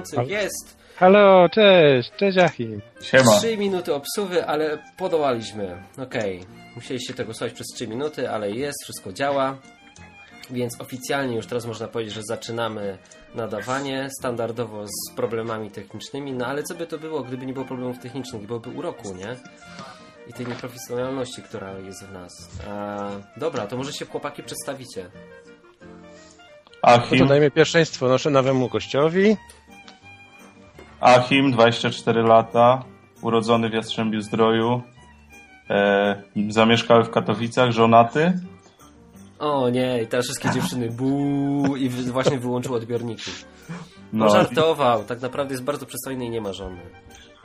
nadających, jest. Halo, cześć, cześć Achim. Siema. Trzy minuty obsuwy, ale podołaliśmy. Okej, musieliście tego słuchać przez trzy minuty, ale jest, wszystko działa. Więc oficjalnie już teraz można powiedzieć, że zaczynamy nadawanie, standardowo z problemami technicznymi, no ale co by to było, gdyby nie było problemów technicznych, byłoby uroku, nie? I tej nieprofesjonalności, która jest w nas. A, dobra, to może się chłopaki przedstawicie. No to Achim, dajmy pierwszeństwo naszemu nowemu gościowi. Achim, 24 lata, urodzony w Jastrzębiu Zdroju, e, zamieszkały w Katowicach, żonaty. O nie, i teraz wszystkie dziewczyny buu i właśnie wyłączył odbiorniki. No, No, żartował, tak naprawdę jest bardzo przystojny i nie ma żony.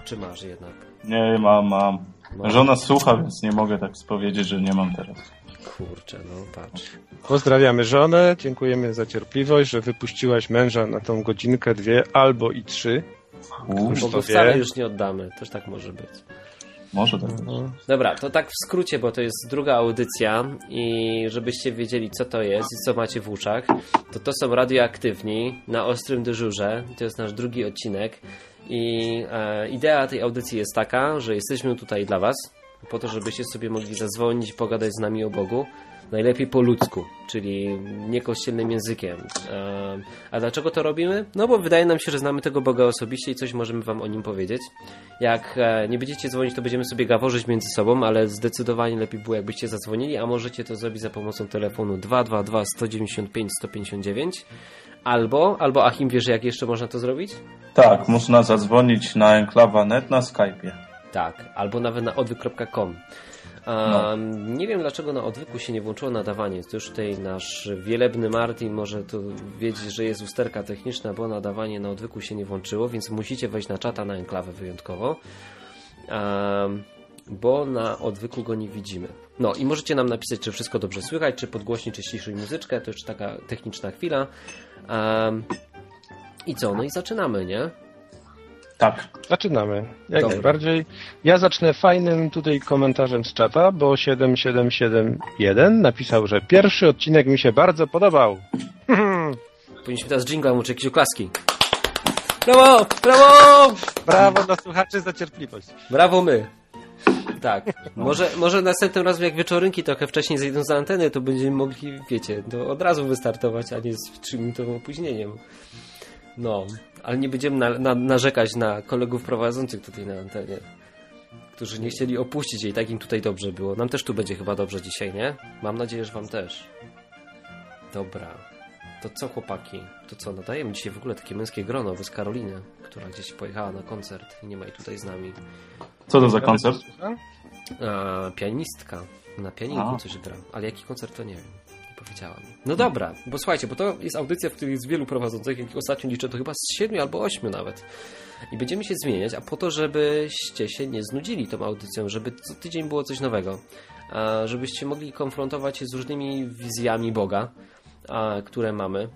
Czy masz jednak? nie mam, mam. No. Żona słucha, więc nie mogę tak powiedzieć, że nie mam teraz. Kurczę, no patrz. Pozdrawiamy żonę, dziękujemy za cierpliwość, że wypuściłaś męża na tą godzinkę, dwie albo i trzy. Bo to go wcale już nie oddamy, też tak może być. może tak być. No. Dobra, to tak w skrócie, bo to jest druga audycja i żebyście wiedzieli co to jest i co macie w uszach, to to są radioaktywni na ostrym dyżurze. To jest nasz drugi odcinek i e, idea tej audycji jest taka, że jesteśmy tutaj dla was po to, żebyście sobie mogli zadzwonić, pogadać z nami o Bogu. Najlepiej po ludzku, czyli niekościelnym językiem. A dlaczego to robimy? No bo wydaje nam się, że znamy tego Boga osobiście i coś możemy wam o nim powiedzieć. Jak e, nie będziecie dzwonić, to będziemy sobie gaworzyć między sobą, ale zdecydowanie lepiej było, jakbyście zadzwonili, a możecie to zrobić za pomocą telefonu 222 195 159 albo, albo Achim wiesz, jak jeszcze można to zrobić? Tak, można zadzwonić na enklawa.net na Skype'ie. Tak, albo nawet na odwyk.com. No. Nie wiem dlaczego na odwyku się nie włączyło nadawanie. To już tutaj nasz wielebny Martin może to wiedzieć, że jest usterka techniczna, bo nadawanie na odwyku się nie włączyło, więc musicie wejść na czata na enklawę wyjątkowo. Bo na odwyku go nie widzimy. No i możecie nam napisać, czy wszystko dobrze słychać, czy podgłośnić, czy ściszyć muzyczkę. To jeszcze taka techniczna chwila. I co? No i zaczynamy, nie? Tak. Zaczynamy, jak Dobra. najbardziej. Ja zacznę fajnym tutaj komentarzem z czata, bo 7771 napisał, że pierwszy odcinek mi się bardzo podobał. Powinniśmy teraz jingla uczyć jakieś oklaski. Brawo! Brawo! Brawo dla słuchaczy za cierpliwość. Brawo my! Tak. Może, może następnym razem jak wieczorynki trochę wcześniej zejdą z anteny, to będziemy mogli, wiecie, to od razu wystartować, a nie z 3-minutowym opóźnieniem. No, ale nie będziemy na, na, narzekać na kolegów prowadzących tutaj na antenie, którzy nie chcieli opuścić jej, tak im tutaj dobrze było. Nam też tu będzie chyba dobrze dzisiaj, nie? Mam nadzieję, że wam też. Dobra. To co chłopaki? To co, nadajemy dzisiaj w ogóle takie męskie grono bez Karoliny, która gdzieś pojechała na koncert i nie ma jej tutaj z nami. Co to za koncert? A, pianistka. Na pianinku A. coś gra. Ale jaki koncert to nie wiem. Nie powiedziała mi. No dobra, bo słuchajcie, bo to jest audycja, w której jest wielu prowadzących, jak ostatnio liczę, to chyba z siedmiu albo ośmiu nawet. I będziemy się zmieniać, a po to, żebyście się nie znudzili tą audycją, żeby co tydzień było coś nowego. Żebyście mogli konfrontować się z różnymi wizjami Boga, które mamy.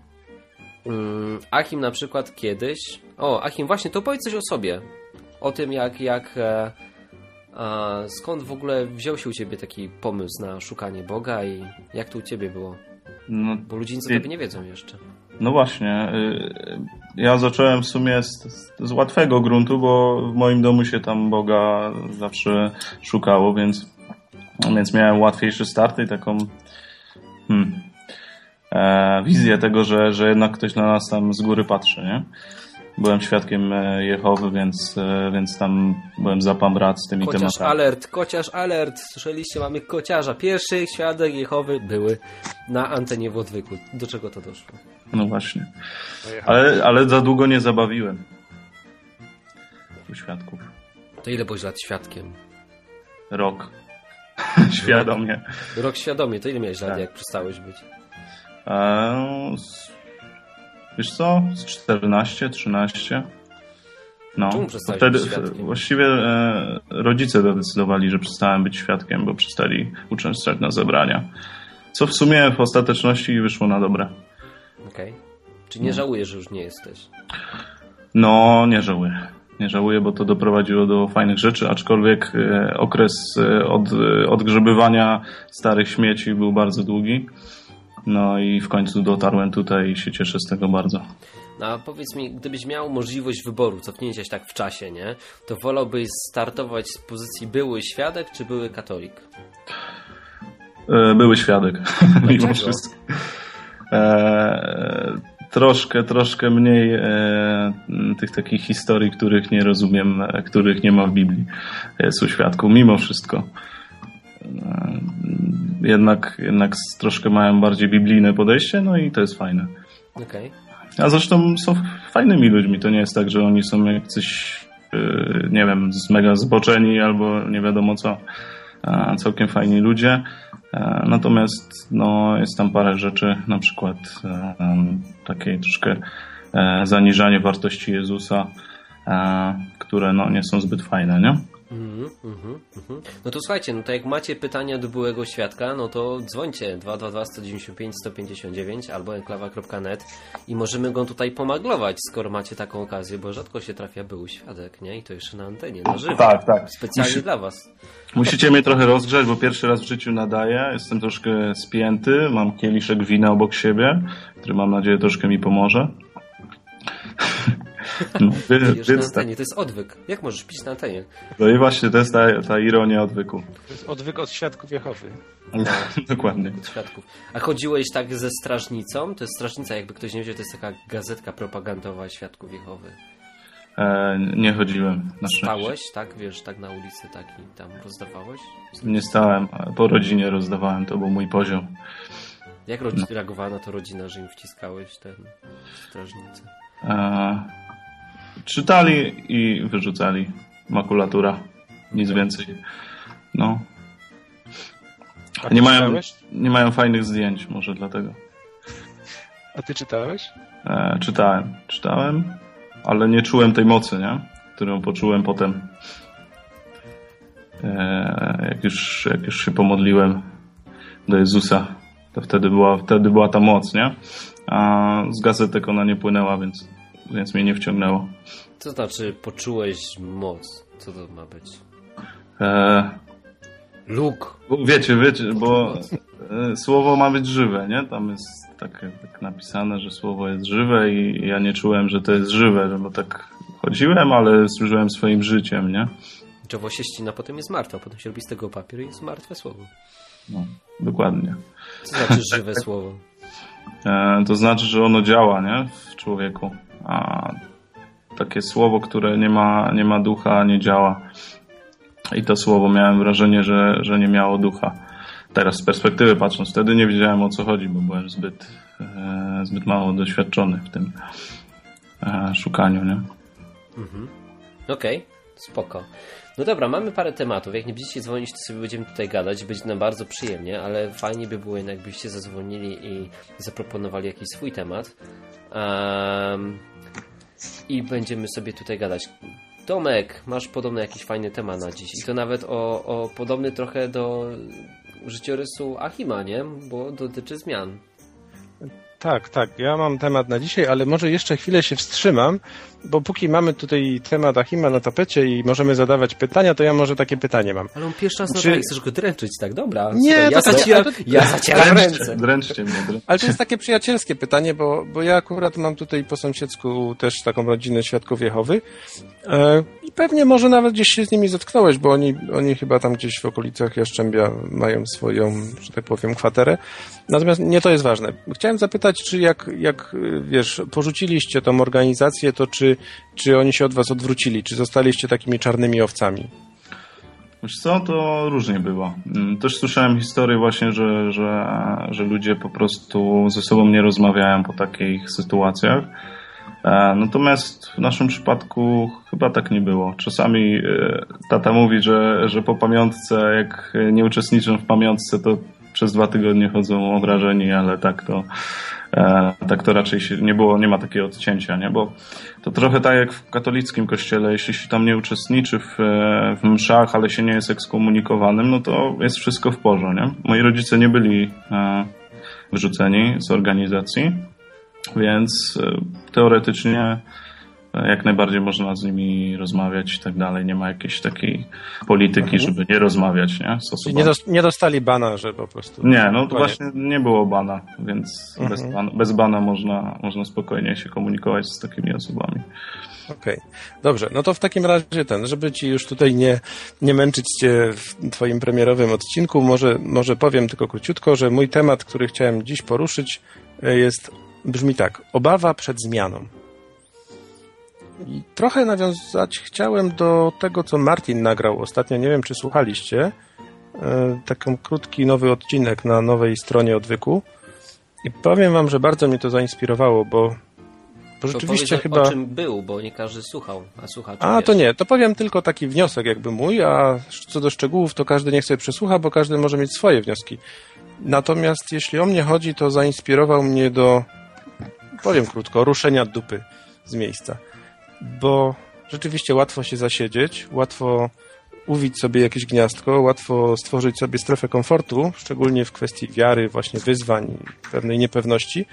Mm, Achim na przykład kiedyś... O, Achim, właśnie, to powiedz coś o sobie. O tym, jak... jak e, a skąd w ogóle wziął się u ciebie taki pomysł na szukanie Boga i jak to u ciebie było? No, Bo ludzie nic o tobie nie wiedzą jeszcze. no właśnie. y, Ja zacząłem w sumie z, z łatwego gruntu, bo w moim domu się tam Boga zawsze szukało, więc, więc miałem łatwiejszy start i taką hmm, e, wizję tego, że, że jednak ktoś na nas tam z góry patrzy, nie? Byłem świadkiem e, Jehowy, więc, e, więc tam byłem za pan brat z tymi Kociarz tematami. alert, kociarz alert. Słyszeliście, mamy kociarza. Pierwszy świadek Jehowy były na antenie w odwyku. Do czego to doszło? No właśnie. Ale, ale za długo nie zabawiłem. U świadków. To ile byłeś lat świadkiem? Rok. Świadomie. Rok świadomie, to ile miałeś lat, Tak. jak przestałeś być? Eee, wiesz co? Z 14, 13. No. Wtedy właściwie e, rodzice zadecydowali, że przestałem być świadkiem, bo przestali uczęszczać na zebrania. Co w sumie w ostateczności wyszło na dobre. Okej. Czy nie żałujesz, że już nie jesteś? No, nie żałuję. Nie żałuję, bo to doprowadziło do fajnych rzeczy, aczkolwiek e, okres e, od, e, odgrzebywania starych śmieci był bardzo długi. No i w końcu dotarłem tutaj i się cieszę z tego bardzo. No a powiedz mi, gdybyś miał możliwość wyboru, cofnięcia się tak w czasie, nie? To wolałbyś startować z pozycji były świadek czy były katolik? E, były świadek, mimo wszystko. E, troszkę, troszkę mniej e, tych takich historii, których nie rozumiem, e, których nie ma w Biblii. Jest u świadku, mimo wszystko. E, jednak, jednak troszkę mają bardziej biblijne podejście, no i to jest fajne. Okay. A zresztą są fajnymi ludźmi. To nie jest tak, że oni są jacyś, e, nie wiem, mega zboczeni albo nie wiadomo co. Całkiem fajni ludzie. E, natomiast no, jest tam parę rzeczy, na przykład um, takie troszkę e, zaniżanie wartości Jezusa, e, które no, nie są zbyt fajne, nie? Mm, mm, mm. No to słuchajcie, no to jak macie pytania do byłego świadka, no to dzwońcie 222 195 159 albo enklawa.net i możemy go tutaj pomaglować, skoro macie taką okazję, bo rzadko się trafia były świadek, nie? I to jeszcze na antenie, na żywo. Tak, tak. Specjalnie Musi... dla was. Musicie mnie trochę rozgrzać, bo pierwszy raz w życiu nadaję. Jestem troszkę spięty, mam kieliszek wina obok siebie, który mam nadzieję troszkę mi pomoże. No, wy, na tak. antenie, to jest odwyk. Jak możesz pić na antenie? No i właśnie, to jest ta, ta ironia odwyku. To jest odwyk od świadków Jehowy. No, dokładnie. Od świadków. A chodziłeś tak ze strażnicą? To jest strażnica, jakby ktoś nie wiedział, to jest taka gazetka propagandowa świadków Jehowy. E, nie chodziłem. Na Stałeś, tak? Wiesz, tak na ulicy tak i tam rozdawałeś? Nie stałem, po rodzinie rozdawałem, to był mój poziom. Jak no. reagowała na to rodzina, że im wciskałeś ten strażnicę? E, czytali i wyrzucali. Makulatura. Nic więcej. No. Nie mają, nie mają fajnych zdjęć, może dlatego. A ty czytałeś? E, czytałem. Czytałem, ale nie czułem tej mocy, nie? Którą poczułem potem. E, jak, już, jak już się pomodliłem do Jezusa, to wtedy była, wtedy była ta moc, nie? A z gazetek ona nie płynęła, więc, więc mnie nie wciągnęło. Co znaczy poczułeś moc? Co to ma być? E... Luke. Wiecie, wiecie, bo e, słowo ma być żywe, nie? Tam jest tak, tak napisane, że słowo jest żywe i ja nie czułem, że to jest żywe, bo tak chodziłem, ale służyłem swoim życiem, nie? Drzewo się ścina, potem jest martwe, potem się robi z tego papier i jest martwe słowo. No, dokładnie. Co znaczy żywe słowo? E, to znaczy, że ono działa, nie? W człowieku. A takie słowo, które nie ma, nie ma ducha, nie działa. I to słowo miałem wrażenie, że, że nie miało ducha. Teraz z perspektywy patrząc, wtedy nie wiedziałem o co chodzi, bo byłem zbyt, e, zbyt mało doświadczony w tym e, szukaniu, nie? Mhm. Okej, okay. spoko. No dobra, mamy parę tematów. Jak nie będziecie dzwonić, to sobie będziemy tutaj gadać. Będzie nam bardzo przyjemnie, ale fajnie by było jednak, byście zadzwonili i zaproponowali jakiś swój temat. Um, I będziemy sobie tutaj gadać. Tomek, masz podobny jakiś fajny temat na dziś. I to nawet o, o podobny trochę do życiorysu Achima, nie? Bo dotyczy zmian. Tak, tak. Ja mam temat na dzisiaj, ale może jeszcze chwilę się wstrzymam, bo póki mamy tutaj temat Achima na tapecie i możemy zadawać pytania, to ja może takie pytanie mam. Ale on pierwszy raz Czy... chcesz go dręczyć, tak? Dobra. Nie, ja, zacieram, to... ja zacieram ręce. Dręczcie mnie. Dręczcie. Ale to jest takie przyjacielskie pytanie, bo, bo ja akurat mam tutaj po sąsiedzku też taką rodzinę Świadków Jehowy e, i pewnie może nawet gdzieś się z nimi zetknąłeś, bo oni, oni chyba tam gdzieś w okolicach Jaszczębia mają swoją, że tak powiem, kwaterę. Natomiast nie to jest ważne. Chciałem zapytać, czy jak, jak wiesz, porzuciliście tą organizację, to czy czy oni się od was odwrócili? Czy zostaliście takimi czarnymi owcami? Wiesz co, to różnie było. Mm, też słyszałem historię właśnie, że, że, że ludzie po prostu ze sobą nie rozmawiają po takich sytuacjach. E, natomiast w naszym przypadku chyba tak nie było. Czasami e, tata mówi, że, że po pamiątce, jak nie uczestniczą w pamiątce, to przez dwa tygodnie chodzą obrażeni, ale tak to, e, tak to raczej się nie było, nie ma takiego odcięcia, nie? Bo to trochę tak jak w katolickim kościele, jeśli się tam nie uczestniczy w, w mszach, ale się nie jest ekskomunikowanym, no to jest wszystko w porządku? Moi rodzice nie byli wyrzuceni z organizacji, więc teoretycznie jak najbardziej można z nimi rozmawiać i tak dalej. Nie ma jakiejś takiej polityki, żeby nie rozmawiać, nie? Nie, dos- nie dostali bana, że po prostu... Nie, no to właśnie nie było bana, więc bez, bana, bez bana można, można spokojnie się komunikować z takimi osobami. Okej, dobrze, no to w takim razie ten, żeby ci już tutaj nie, nie męczyć cię w twoim premierowym odcinku, może, może powiem tylko króciutko, że mój temat, który chciałem dziś poruszyć e, jest, brzmi tak, obawa przed zmianą. I trochę nawiązać chciałem do tego, co Martin nagrał ostatnio, nie wiem, czy słuchaliście, e, taki krótki nowy odcinek na nowej stronie Odwyku i powiem wam, że bardzo mnie to zainspirowało, bo, bo To rzeczywiście powiedz, chyba... o czym był, bo nie każdy słuchał, a słuchacze A, wiesz. to nie, to powiem tylko taki wniosek jakby mój, a co do szczegółów to każdy niech sobie przesłucha, bo każdy może mieć swoje wnioski. Natomiast jeśli o mnie chodzi, to zainspirował mnie do, powiem krótko, ruszenia dupy z miejsca. Bo rzeczywiście łatwo się zasiedzieć, łatwo uwić sobie jakieś gniazdko, łatwo stworzyć sobie strefę komfortu, szczególnie w kwestii wiary, właśnie wyzwań, pewnej niepewności.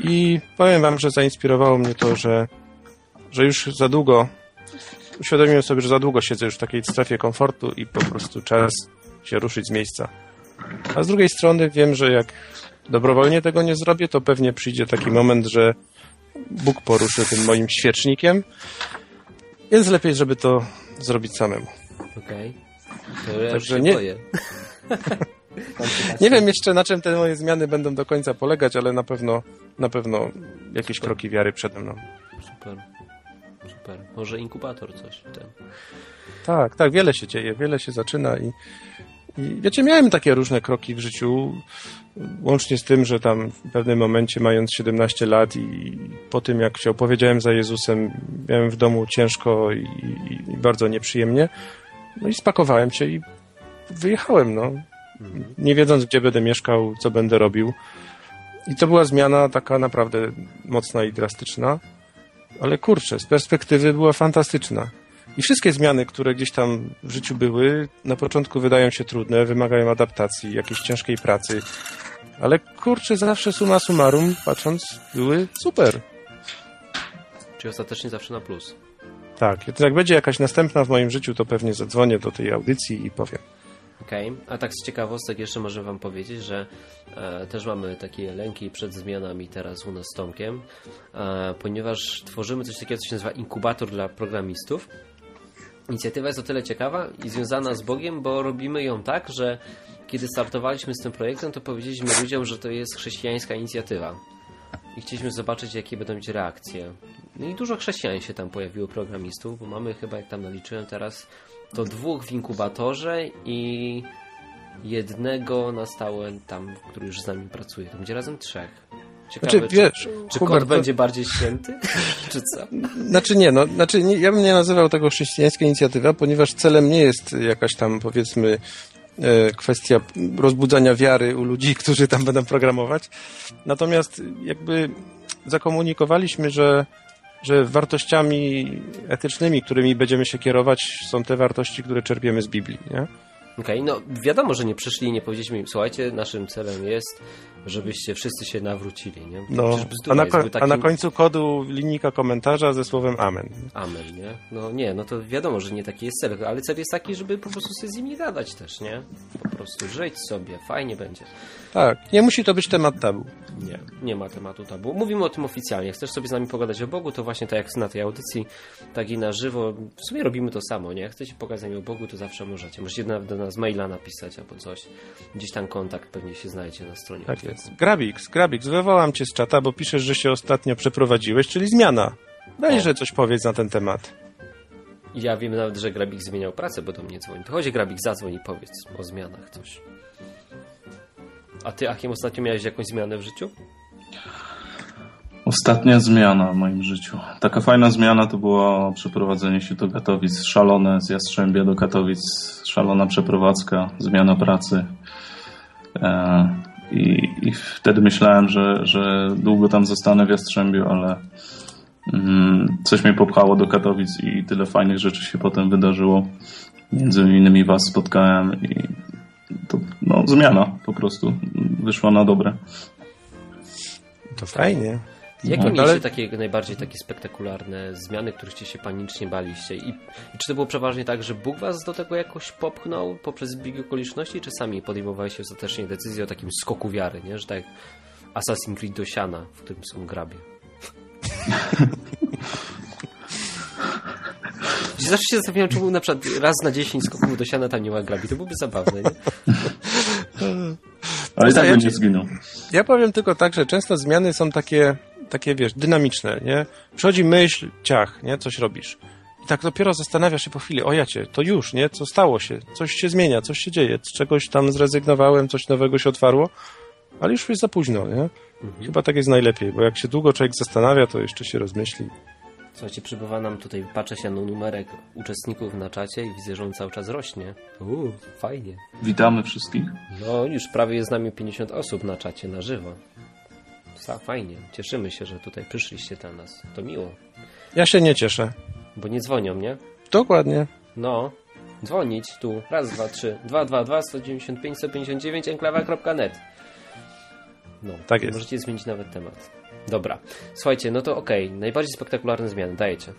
I powiem wam, że zainspirowało mnie to, że, że już za długo uświadomiłem sobie, że za długo siedzę już w takiej strefie komfortu i po prostu czas się ruszyć z miejsca. A z drugiej strony wiem, że jak dobrowolnie tego nie zrobię, to pewnie przyjdzie taki moment, że Bóg poruszy tym moim świecznikiem, więc lepiej, żeby to zrobić samemu. Okej. To ja Także nie-. Nie wiem jeszcze, na czym te moje zmiany będą do końca polegać, ale na pewno, na pewno jakieś kroki wiary przede mną. Super. Super. Może inkubator coś w tym. Tak, tak, wiele się dzieje, wiele się zaczyna i, i wiecie, miałem takie różne kroki w życiu, łącznie z tym, że tam w pewnym momencie, mając 17 lat i po tym, jak się opowiedziałem za Jezusem, miałem w domu ciężko i, i, i bardzo nieprzyjemnie, no i spakowałem się i wyjechałem, no, nie wiedząc, gdzie będę mieszkał, co będę robił. I to była zmiana taka naprawdę mocna i drastyczna, ale kurczę, z perspektywy była fantastyczna. I wszystkie zmiany, które gdzieś tam w życiu były, na początku wydają się trudne, wymagają adaptacji, jakiejś ciężkiej pracy, ale kurczę, zawsze summa summarum, patrząc, były super. Czyli ostatecznie zawsze na plus. Tak, jak będzie jakaś następna w moim życiu, to pewnie zadzwonię do tej audycji i powiem. Okej, a tak z ciekawostek jeszcze może Wam powiedzieć, że e, też mamy takie lęki przed zmianami teraz u nas z Tomkiem, e, ponieważ tworzymy coś takiego, co się nazywa inkubator dla programistów. Inicjatywa jest o tyle ciekawa i związana z Bogiem, bo robimy ją tak, że kiedy startowaliśmy z tym projektem, to powiedzieliśmy ludziom, że to jest chrześcijańska inicjatywa. I chcieliśmy zobaczyć, jakie będą mieć reakcje. No i dużo chrześcijan się tam pojawiło, programistów, bo mamy chyba, jak tam naliczyłem teraz, to dwóch w inkubatorze i jednego na stałe tam, który już z nami pracuje. To będzie razem trzech. Ciekawe, Znaczy, wiesz, czy, czy Hubert, kot to- będzie bardziej święty? czy co? Znaczy nie, no, znaczy nie, ja bym nie nazywał tego chrześcijańska inicjatywa, ponieważ celem nie jest jakaś tam powiedzmy e, kwestia rozbudzania wiary u ludzi, którzy tam będą programować. Natomiast jakby zakomunikowaliśmy, że, że wartościami etycznymi, którymi będziemy się kierować, są te wartości, które czerpiemy z Biblii. Nie? Okej, no wiadomo, że nie przyszli i nie powiedzieliśmy im, słuchajcie, naszym celem jest, żebyście wszyscy się nawrócili, nie? No, a, na, by a na takim- końcu kodu linijka komentarza ze słowem Amen. Amen, nie? No nie, no to wiadomo, że nie taki jest cel, ale cel jest taki, żeby po prostu sobie z nimi gadać też, nie? Po prostu żyć sobie, fajnie będzie. Tak, nie musi to być temat tabu. Nie, nie ma tematu tabu. Mówimy o tym oficjalnie. Chcesz sobie z nami pogadać o Bogu, to właśnie tak jak na tej audycji, tak i na żywo. W sumie robimy to samo, nie? Chcecie pogadać z nami o Bogu, to zawsze możecie. Możecie nawet do nas maila napisać albo coś. Gdzieś tam kontakt pewnie się znajdzie na stronie. Tak jest. Grabix, Grabix, wywołam cię z czata, bo piszesz, że się ostatnio przeprowadziłeś, czyli zmiana. Dajże coś powiedz na ten temat. Ja wiem nawet, że Grabik zmieniał pracę, bo do mnie dzwoni. To chodzi Grabik, zadzwoń i powiedz o zmianach coś. A ty, Akiem, ostatnio miałeś jakąś zmianę w życiu? Ostatnia zmiana w moim życiu. Taka fajna zmiana to było przeprowadzenie się do Katowic. Szalone z Jastrzębia do Katowic. Szalona przeprowadzka, zmiana pracy. E, i, I wtedy myślałem, że, że długo tam zostanę w Jastrzębiu, ale mm, coś mnie popchało do Katowic i tyle fajnych rzeczy się potem wydarzyło. Między innymi was spotkałem i to no, zmiana po prostu wyszła na dobre. To fajnie. Jakie No, mieliście ale- takie najbardziej takie spektakularne zmiany, którychście się panicznie baliście? I, I czy to było przeważnie tak, że Bóg was do tego jakoś popchnął poprzez zbieg okoliczności, czy sami podejmowaliście ostatecznie decyzję o takim skoku wiary, nie? Że tak jak Assassin's Creed do siana, w którym są grabie. Zawsze się zastanawiałem, czemu na przykład raz na 10 skoków do siana tam nie ma grabi. To byłoby zabawne, nie? Ale i tak nie zginął. Ja powiem tylko tak, że często zmiany są takie, takie wiesz, dynamiczne, nie? Przychodzi myśl, ciach, nie? Coś robisz. I tak dopiero zastanawiasz się po chwili, o jacie, to już, nie? Co stało się? Coś się zmienia, coś się dzieje, z czegoś tam zrezygnowałem, coś nowego się otwarło, ale już jest za późno, nie? Chyba tak jest najlepiej, bo jak się długo człowiek zastanawia, to jeszcze się rozmyśli. Słuchajcie, przybywa nam tutaj, patrzę się na numerek uczestników na czacie i widzę, że on cały czas rośnie. Uuu, fajnie. Witamy wszystkich. No, już prawie jest z nami 50 osób na czacie, na żywo. Fajnie, cieszymy się, że tutaj przyszliście dla nas. To miło, Ja się nie cieszę. bo nie dzwonią, nie? Dokładnie. No, dzwonić tu. Raz, dwa, trzy. Dwa, dwa, dwa, 195, 159, enklawa.net. No, Tak jest. Możecie zmienić nawet temat. Dobra. Słuchajcie, no to okej. Najbardziej spektakularne zmiany. Dajecie.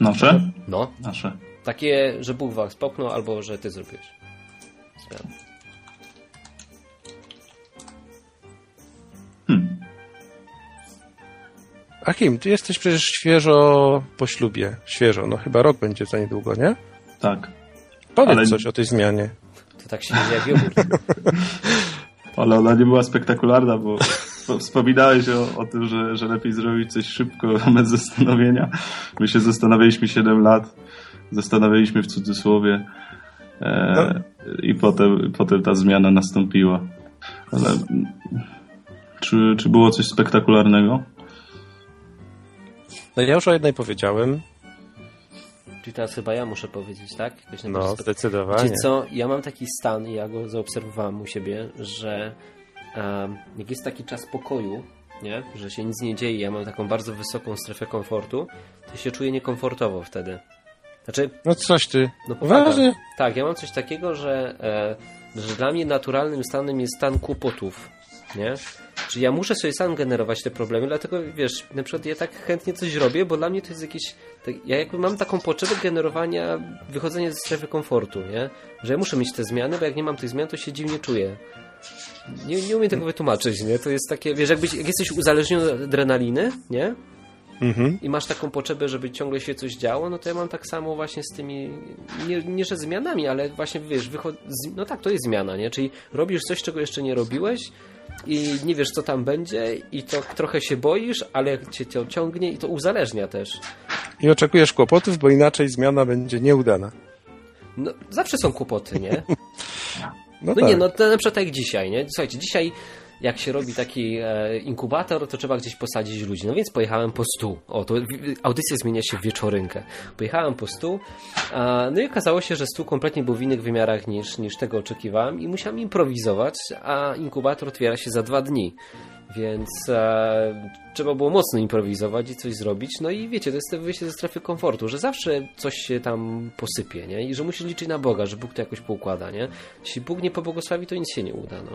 Nasze? No, Nasze. takie, że Bóg was popchnął, albo że ty zrobiłeś. Zmiany. Akim, ty jesteś przecież świeżo po ślubie. Świeżo, no chyba rok będzie za niedługo, nie? Tak. Powiedz Ale- coś o tej zmianie. To tak się dzieje jak jogurt. Ale ona nie była spektakularna, bo wspominałeś o, o tym, że, że lepiej zrobić coś szybko, bez zastanowienia. My się zastanawialiśmy 7 lat, zastanawialiśmy w cudzysłowie e, i potem, potem ta zmiana nastąpiła. Ale czy, czy było coś spektakularnego? No ja już o jednej powiedziałem. Czyli teraz chyba ja muszę powiedzieć, tak? No, zdecydowanie. Wiecie co, ja mam taki stan i ja go zaobserwowałem u siebie, że em, jak jest taki czas pokoju, nie? że się nic nie dzieje, ja mam taką bardzo wysoką strefę komfortu, to się czuję niekomfortowo wtedy. Znaczy, No coś ty. no powaga. Uważnie. Tak, ja mam coś takiego, że, e, że dla mnie naturalnym stanem jest stan kłopotów, nie? Czyli ja muszę sobie sam generować te problemy, dlatego wiesz, na przykład ja tak chętnie coś robię, bo dla mnie to jest jakieś. Tak, ja jakby mam taką potrzebę generowania, wychodzenia ze strefy komfortu, nie? Że ja muszę mieć te zmiany, bo jak nie mam tych zmian, to się dziwnie czuję. Nie, nie umiem tego wytłumaczyć, nie? To jest takie, wiesz, jakbyś, jak jesteś uzależniony od adrenaliny, nie? Mhm. i masz taką potrzebę, żeby ciągle się coś działo, no to ja mam tak samo właśnie z tymi, nie, nie że zmianami, ale właśnie wiesz, wychod... no tak, to jest zmiana, nie? Czyli robisz coś, czego jeszcze nie robiłeś i nie wiesz, co tam będzie i to trochę się boisz, ale cię to ciągnie i to uzależnia też. I oczekujesz kłopotów, bo inaczej zmiana będzie nieudana. No, zawsze są kłopoty, nie? No, No tak. nie, no to na przykład tak jak dzisiaj, nie? Słuchajcie, dzisiaj jak się robi taki e, inkubator, to trzeba gdzieś posadzić ludzi. No więc pojechałem po stół. O, to audycja zmienia się w wieczorynkę. Pojechałem po stół, no i okazało się, że stół kompletnie był w innych wymiarach niż, niż tego oczekiwałem i musiałem improwizować, a inkubator otwiera się za dwa dni. Więc e, trzeba było mocno improwizować i coś zrobić. No i wiecie, to jest to wyjście ze strefy komfortu, że zawsze coś się tam posypie, nie? I że musisz liczyć na Boga, że Bóg to jakoś poukłada, nie? Jeśli Bóg nie pobłogosławi, to nic się nie uda, no.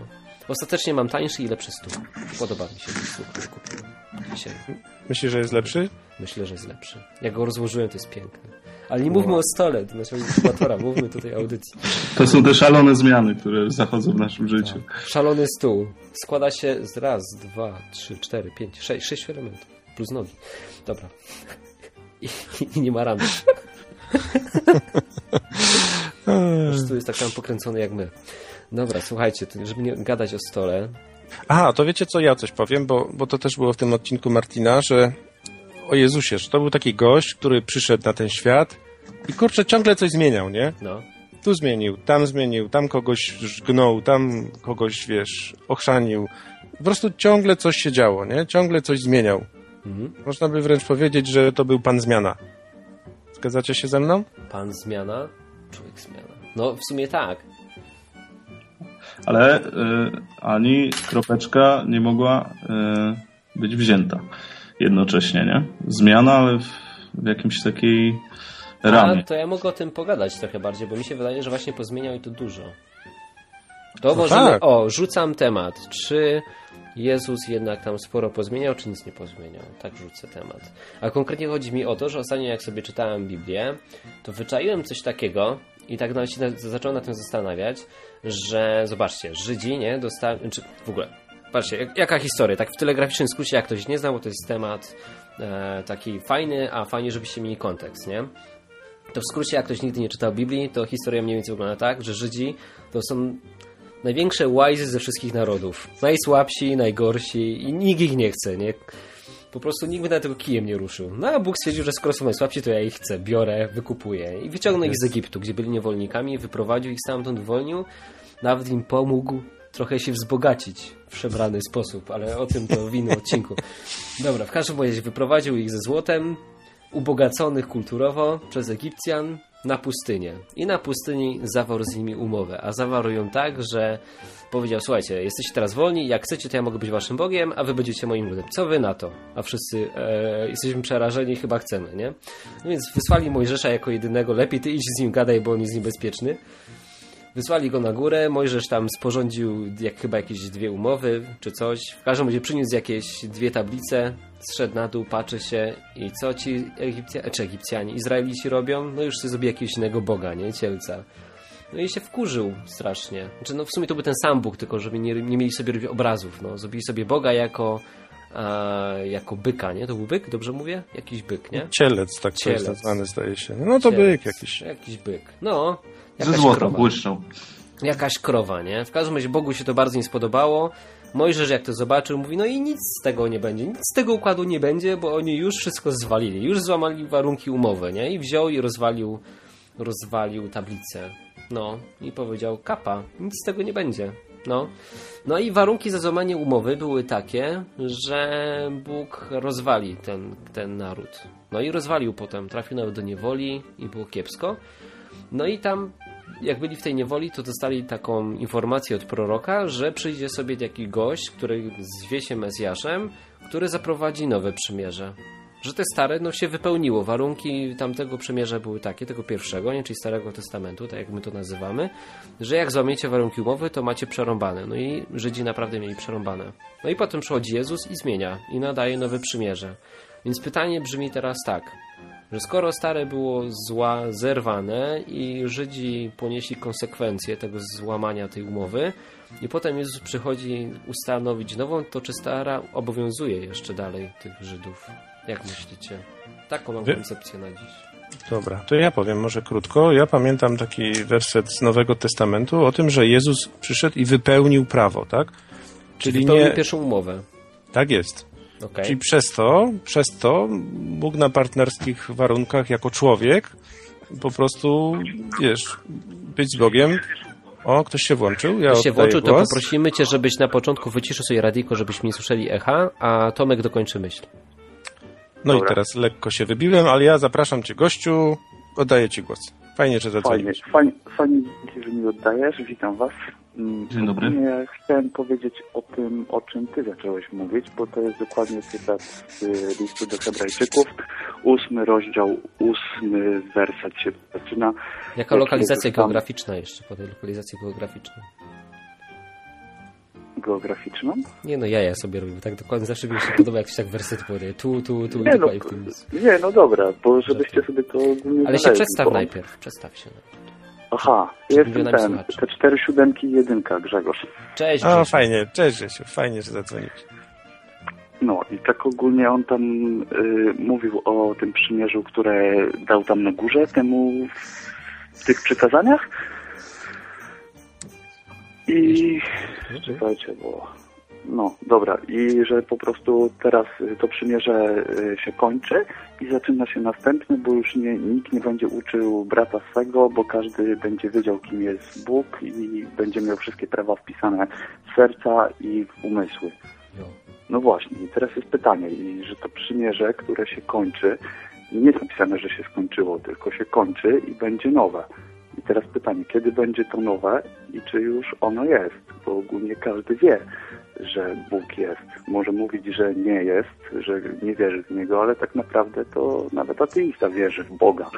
Ostatecznie mam tańszy i lepszy stół. Podoba mi się ten stół, który kupiłem dzisiaj. Myślisz, że jest lepszy? Myślę, że jest lepszy. Jak go rozłożyłem, to jest piękny. Ale nie mówmy o stole, to naszego inkubatora, mówmy tutaj o audycji. To są te szalone zmiany, które zachodzą w naszym życiu. Szalony stół. Składa się z raz, dwa, trzy, cztery, pięć, sześć, sześć elementów. Plus nogi. Dobra. I, i nie ma ramy. Stół jest tak samo pokręcony jak my. Dobra, słuchajcie, żeby nie gadać o stole. Aha, to wiecie co, ja coś powiem, bo, bo to też było w tym odcinku Martina, że o Jezusie, że to był taki gość, który przyszedł na ten świat i kurczę, ciągle coś zmieniał, nie? No. Tu zmienił, tam zmienił, tam kogoś żgnął, tam kogoś, wiesz, ochrzanił. Po prostu ciągle coś się działo, nie? Ciągle coś zmieniał. Mhm. Można by wręcz powiedzieć, że to był pan zmiana. Zgadzacie się ze mną? Pan zmiana, człowiek zmiana. No, w sumie tak. Ale y, ani kropeczka nie mogła y, być wzięta jednocześnie, nie? Zmiana, ale w, w jakimś takiej ramie. A, to ja mogę o tym pogadać trochę bardziej, bo mi się wydaje, że właśnie pozmieniał i to dużo. To No możemy... tak. O, rzucam temat. Czy Jezus jednak tam sporo pozmieniał, czy nic nie pozmieniał? Tak rzucę temat. A konkretnie chodzi mi o to, że ostatnio jak sobie czytałem Biblię, to wyczaiłem coś takiego i tak nawet się na- zacząłem na tym zastanawiać, że zobaczcie, Żydzi, nie, dostali, czy w ogóle, patrzcie, jak, jaka historia, tak w telegraficznym skrócie, jak ktoś nie znał, bo to jest temat e, taki fajny, a fajnie, żebyście mieli kontekst, nie? To w skrócie, jak ktoś nigdy nie czytał Biblii, to historia mniej więcej wygląda tak, że Żydzi to są największe łajzy ze wszystkich narodów. Najsłabsi, najgorsi i nikt ich nie chce, nie? Po prostu nikt by na tego kijem nie ruszył. No a Bóg stwierdził, że skoro są najsłabsi, to ja ich chcę, biorę, wykupuję. I wyciągnął ich z Egiptu, gdzie byli niewolnikami, wyprowadził ich stamtąd, uwolnił, nawet im pomógł trochę się wzbogacić w przebrany sposób, ale o tym to w innym odcinku. Dobra, w każdym razie wyprowadził ich ze złotem, ubogaconych kulturowo przez Egipcjan na pustynię. I na pustyni zawarł z nimi umowę. A zawarł ją tak, że powiedział: Słuchajcie, jesteście teraz wolni, jak chcecie, to ja mogę być waszym Bogiem, a wy będziecie moim ludem. Co wy na to? A wszyscy e, jesteśmy przerażeni, chyba chcemy, nie? No więc wysłali Mojżesza jako jedynego. Lepiej ty idź z nim gadaj, bo on jest niebezpieczny. Wysłali go na górę, Mojżesz tam sporządził jak chyba jakieś dwie umowy czy coś. W każdym razie przyniósł jakieś dwie tablice, zszedł na dół, patrzy się i co ci Egipcjanie, czy Egipcjanie, Izraelici robią? No już sobie jakiegoś innego boga, nie? Cielca. No i się wkurzył strasznie. Znaczy, no w sumie to był ten sam Bóg, tylko żeby nie, nie mieli sobie obrazów. No. Zrobili sobie Boga jako, a, jako byka, nie? To był byk? Dobrze mówię? Jakiś byk, nie? Cielec, tak to Cielec. jest nazwany, zdaje się. No to Cielec. byk jakiś. Jakiś byk. No. Ze krowa. błyszczał. jakaś krowa, nie? W każdym razie Bogu się to bardzo nie spodobało. Mojżesz jak to zobaczył, mówi, no i nic z tego nie będzie, nic z tego układu nie będzie, bo oni już wszystko zwalili, już złamali warunki umowy, nie? I wziął i rozwalił, rozwalił tablicę. No, i powiedział, kapa, nic z tego nie będzie. No. no i warunki za złamanie umowy były takie, że Bóg rozwali ten, ten naród. No i rozwalił potem, trafił nawet do niewoli i było kiepsko. No i tam, jak byli w tej niewoli, to dostali taką informację od proroka, że przyjdzie sobie taki gość, który zwie się Mesjaszem, który zaprowadzi nowe przymierze. Że te stare no, się wypełniło. Warunki tamtego przymierza były takie, tego pierwszego, nie, czyli Starego Testamentu, tak jak my to nazywamy, że jak złamiecie warunki umowy, to macie przerąbane. No i Żydzi naprawdę mieli przerąbane. No i potem przychodzi Jezus i zmienia, i nadaje nowe przymierze. Więc pytanie brzmi teraz tak że skoro stare było zła, zerwane i Żydzi ponieśli konsekwencje tego złamania tej umowy i potem Jezus przychodzi ustanowić nową, to czy stara obowiązuje jeszcze dalej tych Żydów? Jak myślicie? Taką mam Wy- koncepcję na dziś. Dobra, to ja powiem może krótko. Ja pamiętam taki werset z Nowego Testamentu o tym, że Jezus przyszedł i wypełnił prawo, tak? Czyli Wypełnił nie... pierwszą umowę. Tak jest. Okej. Czyli przez to, przez to Bóg na partnerskich warunkach jako człowiek po prostu, wiesz, być z Bogiem. O, ktoś się włączył? Ja Jak się włączył, to głos. poprosimy Cię, żebyś na początku wyciszył sobie radyjko, żebyśmy nie słyszeli echa, a Tomek dokończy myśl. No i Dobra. teraz lekko się wybiłem, ale ja zapraszam cię gościu, oddaję ci głos. Fajnie, że Fajnie, zadzwoniłeś. fajnie, fajnie że mi oddajesz. Witam Was. Mm, Dzień dobry. ogólnie Chciałem powiedzieć o tym, o czym Ty zacząłeś mówić, bo to jest dokładnie cytat z listu do Hebrajczyków. Ósmy rozdział, ósmy werset się zaczyna. Jaka Jak lokalizacja geograficzna jeszcze? Podaj lokalizację geograficzną. Geograficzną? Nie no, ja ja sobie robię, tak dokładnie zawsze mi się podoba, jak się tak wersety podaje. Tu, tu, tu i Nie no, tutaj w tym nie, no dobra, bo żebyście sobie to ogólnie Ale się przedstaw bo- najpierw, przedstaw się. Aha, jestem ten, słuchaczy. te cztery siódemki i jedynka, Grzegorz. Cześć, O, Grzesiu. fajnie, cześć Grzesiu, fajnie, że zadzwoniłeś. No i tak ogólnie on tam y, mówił o tym przymierzu, które dał tam na górze temu w tych przykazaniach. I czekajcie, bo no dobra, i że po prostu teraz to przymierze y, się kończy i zaczyna się następne, bo już nie, nikt nie będzie uczył brata swego, bo każdy będzie wiedział, kim jest Bóg i będzie miał wszystkie prawa wpisane w serca i w umysły. No. No właśnie, i teraz jest pytanie, i że to przymierze, które się kończy, nie jest napisane, że się skończyło, tylko się kończy i będzie nowe. I teraz pytanie, kiedy będzie to nowe i czy już ono jest? Bo ogólnie każdy wie, że Bóg jest. Może mówić, że nie jest, że nie wierzy w Niego, ale tak naprawdę to nawet ateista wierzy w Boga,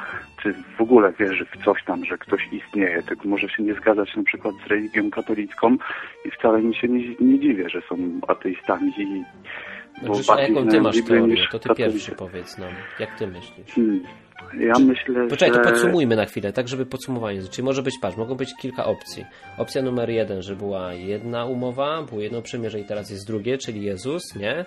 czy w ogóle wierzy w coś tam, że ktoś istnieje, tylko może się nie zgadzać na przykład z religią katolicką i wcale mi się nie, nie dziwię, że są ateistami i Grzesiu, a jaką ty masz teorię? To ty pierwszy powiedz nam. Jak ty myślisz? Hmm. Ja myślę, Poczekaj, że... to podsumujmy na chwilę, tak żeby podsumowanie. Czyli może być, patrz, mogą być kilka opcji. Opcja numer jeden, że była jedna umowa, było jedno przymierze i teraz jest drugie, czyli Jezus, nie?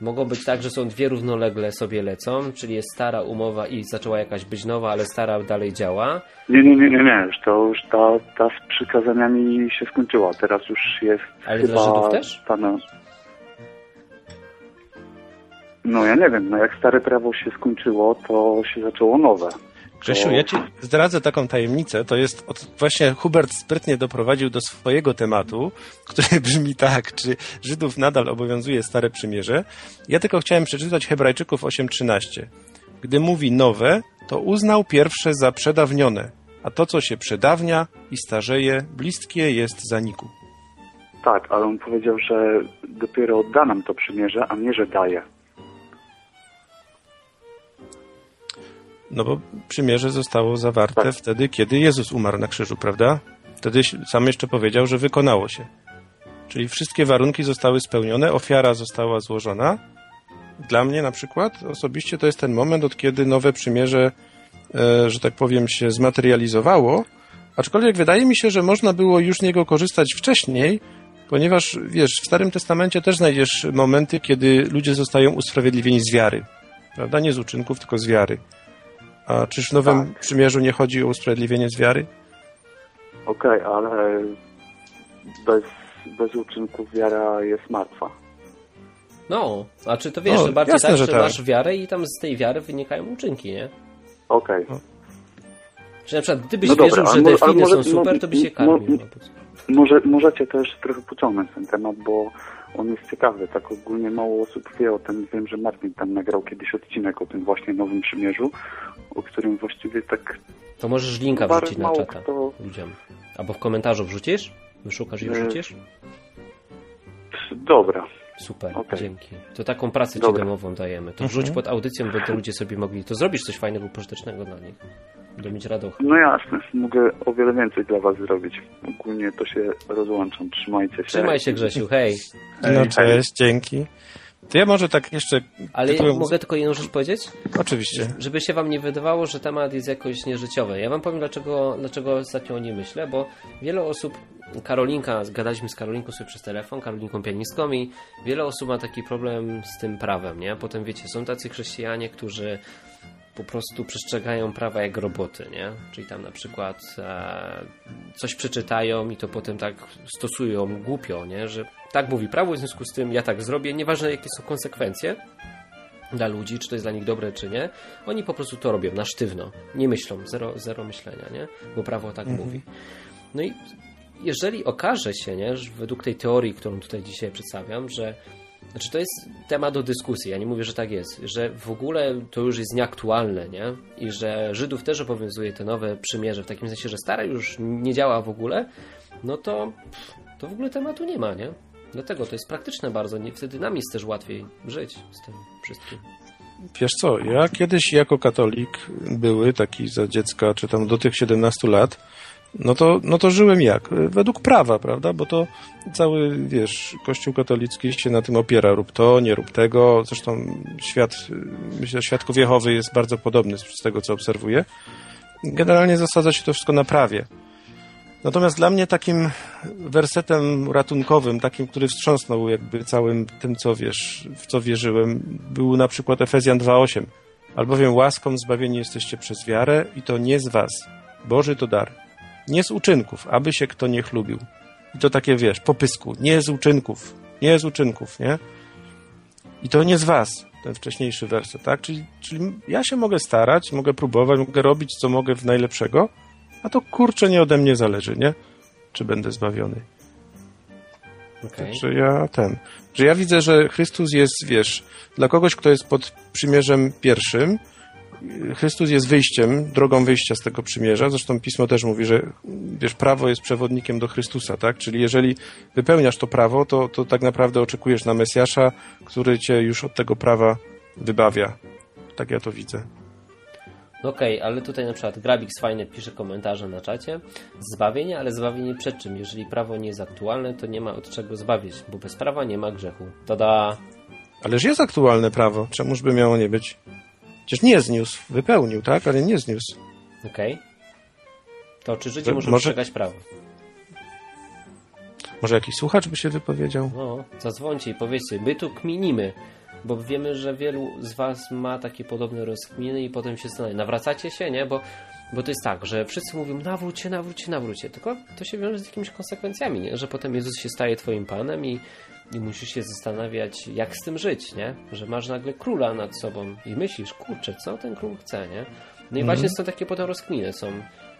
Mogą być tak, że są dwie równolegle sobie lecą, czyli jest stara umowa i zaczęła jakaś być nowa, ale stara dalej działa. Nie, nie, nie, nie, nie. Już to już ta, ta z przykazaniami się skończyła. Teraz już jest Ale chyba dla Żydów też? No ja nie wiem, no jak stare prawo się skończyło, to się zaczęło nowe. Grzesiu, ja ci zdradzę taką tajemnicę. To jest od, właśnie Hubert sprytnie doprowadził do swojego tematu, który brzmi tak, czy Żydów nadal obowiązuje Stare Przymierze. Ja tylko chciałem przeczytać Hebrajczyków 8:13. Gdy mówi nowe, to uznał pierwsze za przedawnione, a to, co się przedawnia i starzeje, bliskie jest zaniku. Tak, ale on powiedział, że dopiero da nam to przymierze, a nie, że daje. No bo przymierze zostało zawarte Tak. wtedy, kiedy Jezus umarł na krzyżu, prawda? Wtedy sam jeszcze powiedział, że wykonało się. Czyli wszystkie warunki zostały spełnione, ofiara została złożona. Dla mnie na przykład osobiście to jest ten moment, od kiedy nowe przymierze, e, że tak powiem, się zmaterializowało. Aczkolwiek wydaje mi się, że można było już z niego korzystać wcześniej, ponieważ wiesz, w Starym Testamencie też znajdziesz momenty, kiedy ludzie zostają usprawiedliwieni z wiary. Prawda? Nie z uczynków, tylko z wiary. A czyż w Nowym Tak. Przymierzu nie chodzi o usprawiedliwienie z wiary? Okej, ale bez, bez uczynków wiara jest martwa. No, a czy to wiesz, No, że bardziej jasne, tak, że że tak. masz wiarę i tam z tej wiary wynikają uczynki, nie? Okej. Czy na przykład gdybyś No dobra, wierzył, ale że delfiny może- są super, to byś się karmił. co. Może, możecie też trochę pociągnąć ten temat, bo on jest ciekawy. Tak ogólnie mało osób wie o tym. Wiem, że Martin tam nagrał kiedyś odcinek o tym właśnie Nowym Przymierzu, o którym właściwie tak To możesz linka wrzucić na czata kto- ludziom. Albo w komentarzu wrzucisz? Wyszukasz i Nie. wrzucisz? dobra. Super, Okej. dzięki. To taką pracę ci Dobra. domową dajemy. To Mhm. wrzuć pod audycją, by te ludzie sobie mogli. To zrobisz coś fajnego, pożytecznego dla nich. Będą mieć radość. No jasne, mogę o wiele więcej dla Was zrobić. Ogólnie to się rozłączam. Trzymajcie się. Trzymaj się, Grzesiu, hej. No cześć, dzięki. To ja może tak jeszcze... Ale tytułem- mogę tylko jedną rzecz powiedzieć? Oczywiście. Żeby się wam nie wydawało, że temat jest jakoś nieżyciowy. Ja wam powiem, dlaczego, dlaczego ostatnio o nim myślę, bo wiele osób, Karolinka, gadaliśmy z Karolinką sobie przez telefon, Karolinką pianistką i wiele osób ma taki problem z tym prawem, nie? Potem wiecie, są tacy chrześcijanie, którzy po prostu przestrzegają prawa jak roboty, nie? Czyli tam na przykład e, coś przeczytają i to potem tak stosują głupio, nie? Że tak mówi prawo, w związku z tym ja tak zrobię, nieważne jakie są konsekwencje, dla ludzi, czy to jest dla nich dobre, czy nie. Oni po prostu to robią na sztywno. Nie myślą, zero, zero myślenia, nie? Bo prawo tak mówi. No i jeżeli okaże się, nie, że według tej teorii, którą tutaj dzisiaj przedstawiam, że znaczy to jest temat do dyskusji, ja nie mówię, że tak jest, że w ogóle to już jest nieaktualne, nie? I że Żydów też obowiązuje te nowe przymierze, w takim sensie, że stare już nie działa w ogóle, no to, to w ogóle tematu nie ma, nie? Dlatego to jest praktyczne bardzo, nie? wtedy nam jest też łatwiej żyć z tym wszystkim. Wiesz co, ja kiedyś jako katolik były taki za dziecka, czy tam do tych 17 lat, no to, no to żyłem jak? Według prawa, prawda? Bo to cały, wiesz, Kościół katolicki się na tym opiera. Rób to, nie rób tego. Zresztą świat, myślę, świadków Jehowy jest bardzo podobny z tego, co obserwuję. Generalnie zasadza się to wszystko na prawie. Natomiast dla mnie takim wersetem ratunkowym, takim, który wstrząsnął jakby całym tym, co wiesz, w co wierzyłem, był na przykład Efezjan 2.8. Albowiem łaską zbawieni jesteście przez wiarę i to nie z was. Boży to dar. Nie z uczynków, aby się kto nie chlubił. I to takie, wiesz, po pysku. Nie z uczynków. Nie z uczynków, nie? I to nie z was, ten wcześniejszy werset, tak? Czyli, czyli ja się mogę starać, mogę próbować, mogę robić, co mogę w najlepszego, a to kurczę nie ode mnie zależy, nie? Czy będę zbawiony. Okay. Że ja ten, że ja widzę, że Chrystus jest, wiesz, dla kogoś, kto jest pod przymierzem pierwszym, Chrystus jest wyjściem, drogą wyjścia z tego przymierza. Zresztą pismo też mówi, że wiesz, prawo jest przewodnikiem do Chrystusa, tak? Czyli jeżeli wypełniasz to prawo, to, to tak naprawdę oczekujesz na Mesjasza, który cię już od tego prawa wybawia. Tak ja to widzę. Okej, ale tutaj na przykład Grabix fajnie pisze komentarze na czacie. Zbawienie, ale zbawienie przed czym? Jeżeli prawo nie jest aktualne, to nie ma od czego zbawić, bo bez prawa nie ma grzechu. Tada! Ależ jest aktualne prawo. Czemuż by miało nie być? Przecież nie zniósł. Wypełnił, tak? Ale nie zniósł. Okej? To czy życie może przestrzegać prawo? Może jakiś słuchacz by się wypowiedział? No, zadzwońcie i powiedzcie, my tu kminimy, bo wiemy, że wielu z was ma takie podobne rozkminy i potem się zastanawia, nawracacie się, nie? Bo, bo to jest tak, że wszyscy mówią nawróć się, nawróć się, nawróć się, tylko to się wiąże z jakimiś konsekwencjami, nie? Że potem Jezus się staje twoim Panem i, i musisz się zastanawiać, jak z tym żyć, nie? Że masz nagle króla nad sobą i myślisz, kurczę, co ten król chce, nie? No i właśnie są takie potem rozkminy, są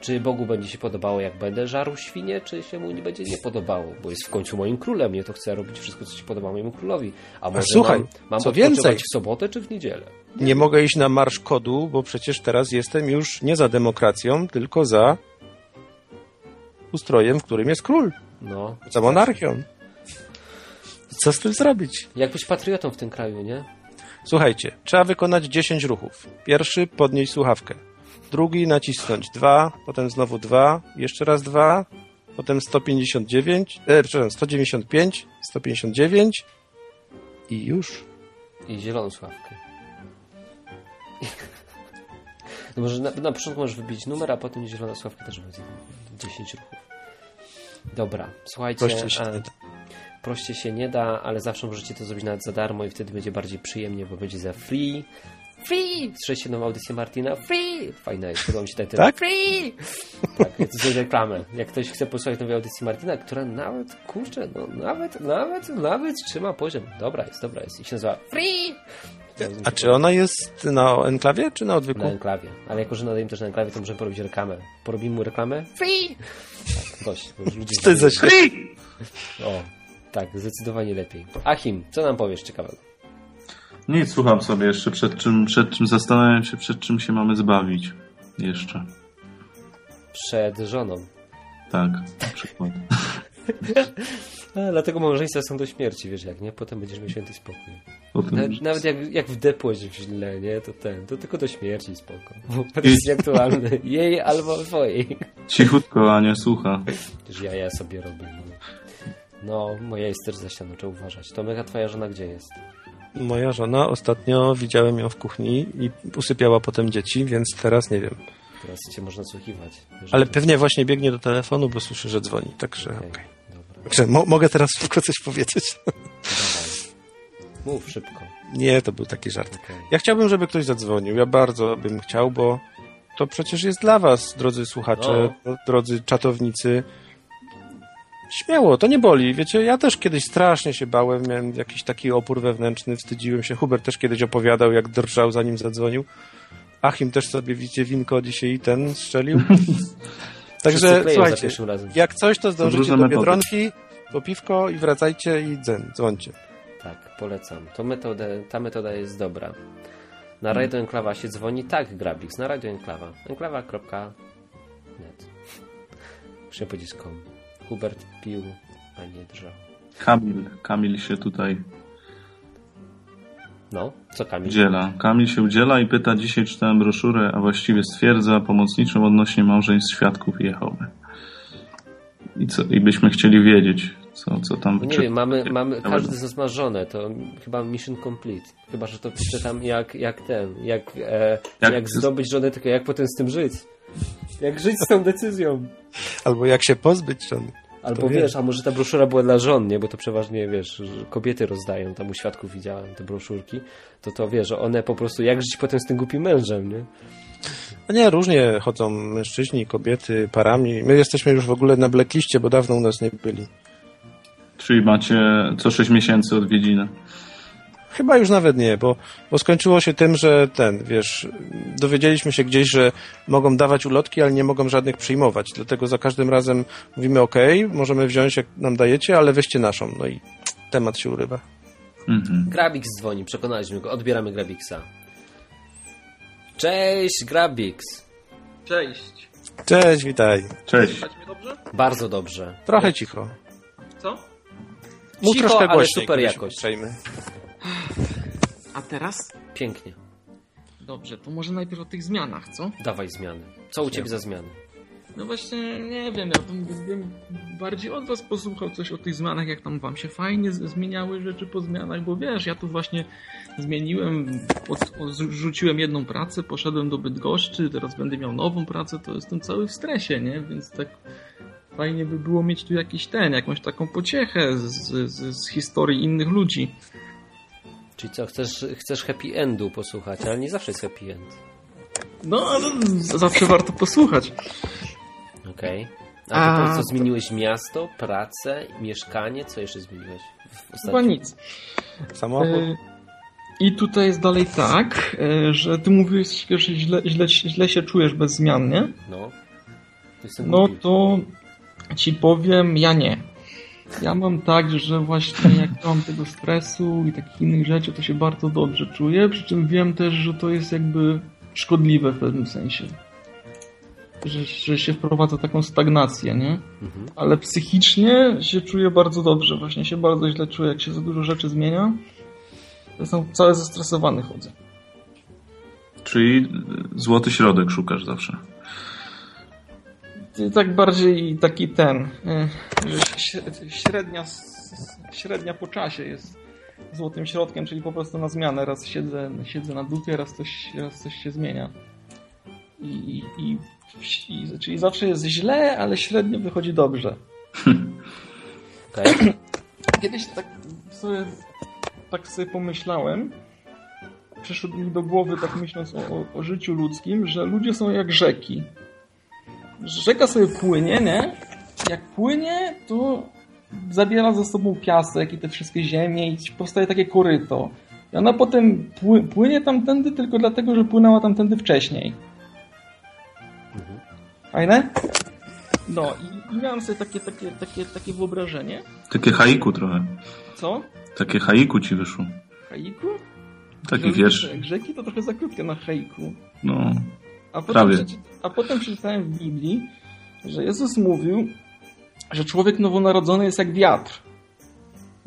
czy Bogu będzie się podobało, jak będę żarł świnie, czy się mu nie będzie nie podobało, bo jest w końcu moim królem, nie to chcę robić wszystko, co się podoba mojemu królowi. A może słuchaj, mam, mam co więcej- w sobotę, czy w niedzielę? Nie mogę iść na marsz kodu, bo przecież teraz jestem już nie za demokracją, tylko za ustrojem, w którym jest król, No. za monarchią. Co z tym zrobić? Jak być patriotą w tym kraju, nie? Słuchajcie, trzeba wykonać 10 ruchów. Pierwszy, podnieść słuchawkę. Drugi, nacisnąć dwa, potem znowu dwa, jeszcze raz dwa, potem 159, e, przepraszam, 195, 159 i już. I zieloną sławkę. No może na, na początku możesz wybić numer, a potem zielona sławka też będzie 10 ruchów. Dobra, słuchajcie. Prościej się a- nie da. Proście się nie da, ale zawsze możecie to zrobić nawet za darmo i wtedy będzie bardziej przyjemnie, bo będzie za free. Free! Słyszeliście nową audycję Martina? Free! Fajna jest, podoba mi się ten tytuł. Tak? Free! Tak, ja to zrobię reklamę. Jak ktoś chce posłuchać nowej audycji Martina, która nawet, kurczę, no nawet, nawet, nawet trzyma poziom. Dobra jest, dobra jest. I się nazywa Free! A czy ona jest na enklawie, czy na odwyku? Na enklawie. Ale jako, że nadajemy też na enklawie, to możemy porobić reklamę. Porobimy mu reklamę? Free! Tak, dość. ludzie To jest za średnie. O, tak, zdecydowanie lepiej. Achim, co nam powiesz ciekawego? Nic, słucham sobie jeszcze przed czym, przed czym zastanawiam się, przed czym się mamy zbawić. Jeszcze. Przed żoną. Tak, na przykład. A, dlatego małżeństwa są do śmierci, wiesz jak, nie? Potem będziesz miał święty spokój. Potem Nawet, jak, jak wdepłeś źle, nie? To ten, to tylko do śmierci spoko. Bo to jest aktualny. Jej albo twojej. cichutko Ania słucha. Też ja, ja sobie robię. No. No, moja jest też za ścianą, trzeba uważać. Tomek, a twoja żona gdzie jest? Moja żona ostatnio widziałem ją w kuchni i usypiała potem dzieci, więc teraz nie wiem. Teraz cię można słuchiwać. Ale pewnie właśnie biegnie do telefonu, bo słyszy, że dzwoni. Także okej. Okej, dobra, Także mo- mogę teraz szybko coś powiedzieć? dawaj. Mów szybko. Nie, to był taki żart. Okej. Ja chciałbym, żeby ktoś zadzwonił. Ja bardzo bym chciał, bo to przecież jest dla was, drodzy słuchacze, drodzy czatownicy. Śmiało, to nie boli. Wiecie, ja też kiedyś strasznie się bałem, miałem jakiś taki opór wewnętrzny, wstydziłem się. Hubert też kiedyś opowiadał, jak drżał zanim zadzwonił. Achim też sobie, widzicie, winko dzisiaj i ten strzelił. Także słuchajcie, jak coś, to zdążycie do. Biedronki, po piwko i wracajcie i dzen, dzwońcie. Tak, polecam. To metodę, ta metoda jest dobra. Na Radio Enklawa się dzwoni? Tak, Grabix, na Radio Enklawa. Enklawa.net Muszę powiedzieć kom. Hubert pił, a nie drżał. Kamil, Kamil się tutaj No, co Kamil? udziela. Kamil się udziela i pyta, dzisiaj czytałem broszurę, a właściwie stwierdza pomocniczą odnośnie małżeństw świadków Jehowy. I co, i byśmy chcieli wiedzieć, co, co tam No nie wiem, mamy, mamy, każdy z nas ma żonę, to chyba mission complete. Chyba, że to pisze tam jak, jak ten, jak, e, jak, Jak- zdobyć żonę, tylko jak potem z tym żyć. Jak żyć z tą decyzją. Albo jak się pozbyć żony. Albo wie. wiesz, a może ta broszura była dla żon, nie? Bo to przeważnie, wiesz, że kobiety rozdają, tam u świadków widziałem te broszurki, to to wiesz, że one po prostu, jak żyć potem z tym głupim mężem, nie? No nie, różnie chodzą mężczyźni, kobiety, parami. My jesteśmy już w ogóle na blackliście, bo dawno u nas nie byli. Czyli macie co 6 miesięcy odwiedziny. Chyba już nawet nie, bo, bo skończyło się tym, że ten, wiesz, dowiedzieliśmy się gdzieś, że mogą dawać ulotki, ale nie mogą żadnych przyjmować. Dlatego za każdym razem mówimy, ok, możemy wziąć jak nam dajecie, ale weźcie naszą. No i temat się urywa. Mhm. Grabix dzwoni, przekonaliśmy go, odbieramy Grabixa. Cześć, Grabix. Cześć. Cześć, witaj. Cześć. Słychać mnie dobrze? Bardzo dobrze. Trochę cicho. Co? Mów Cicho, troszkę ale głośniej, super jakość. uprzejmy. A teraz? Pięknie. Dobrze, to może najpierw o tych zmianach, co? Dawaj zmiany. Co u ciebie za zmiany? No właśnie, nie wiem, ja bym, bardziej od was posłuchał coś o tych zmianach, jak tam wam się fajnie zmieniały rzeczy po zmianach, bo wiesz, ja tu właśnie zmieniłem, rzuciłem jedną pracę, poszedłem do Bydgoszczy, teraz będę miał nową pracę, to jestem cały w stresie, nie? Więc tak fajnie by było mieć tu jakiś ten, jakąś taką pociechę z, z, z historii innych ludzi. Czyli co, chcesz, chcesz happy endu posłuchać, ale nie zawsze jest happy end. No, ale zawsze warto posłuchać. Okej. A to, A, to co, to- zmieniłeś miasto, pracę, mieszkanie? Co jeszcze zmieniłeś? Chyba nic. Samochód? E, I tutaj jest dalej tak, e, że ty mówisz, że źle, źle, źle się czujesz bez zmian, nie? No. No to ci powiem, ja nie. Ja mam tak, że właśnie mam tego stresu i takich innych rzeczy, to się bardzo dobrze czuję, przy czym wiem też, że to jest jakby szkodliwe w pewnym sensie. Że, że się wprowadza taką stagnację, nie? Mhm. Ale psychicznie się czuję bardzo dobrze. Właśnie się bardzo źle czuję, jak się za dużo rzeczy zmienia. Jestem cały zestresowany chodzę. Czyli złoty środek szukasz zawsze. Tak bardziej taki ten, śre- średnia, średnia po czasie jest złotym środkiem, czyli po prostu na zmianę. Raz siedzę, siedzę na dupie, raz coś, raz coś się zmienia. I, i, i, czyli zawsze jest źle, ale średnio wychodzi dobrze. Okej. Kiedyś tak sobie, tak sobie pomyślałem, przyszło mi do głowy, tak myśląc o, o, o życiu ludzkim, że ludzie są jak rzeki. Rzeka sobie płynie, nie? Jak płynie, to zabiera ze sobą piasek i te wszystkie ziemie i powstaje takie koryto. I ona potem pły, płynie tamtędy tylko dlatego, że płynęła tamtędy wcześniej. Mhm. Fajne? No i, i miałem sobie takie, takie, takie, takie wyobrażenie. Takie haiku trochę. Co? Takie haiku ci wyszło. Haiku? Taki wiersz. Jak rzeki to trochę za krótkie na haiku. No. A potem, Prawie. przeczy- a potem przeczytałem w Biblii, że Jezus mówił, że człowiek nowonarodzony jest jak wiatr.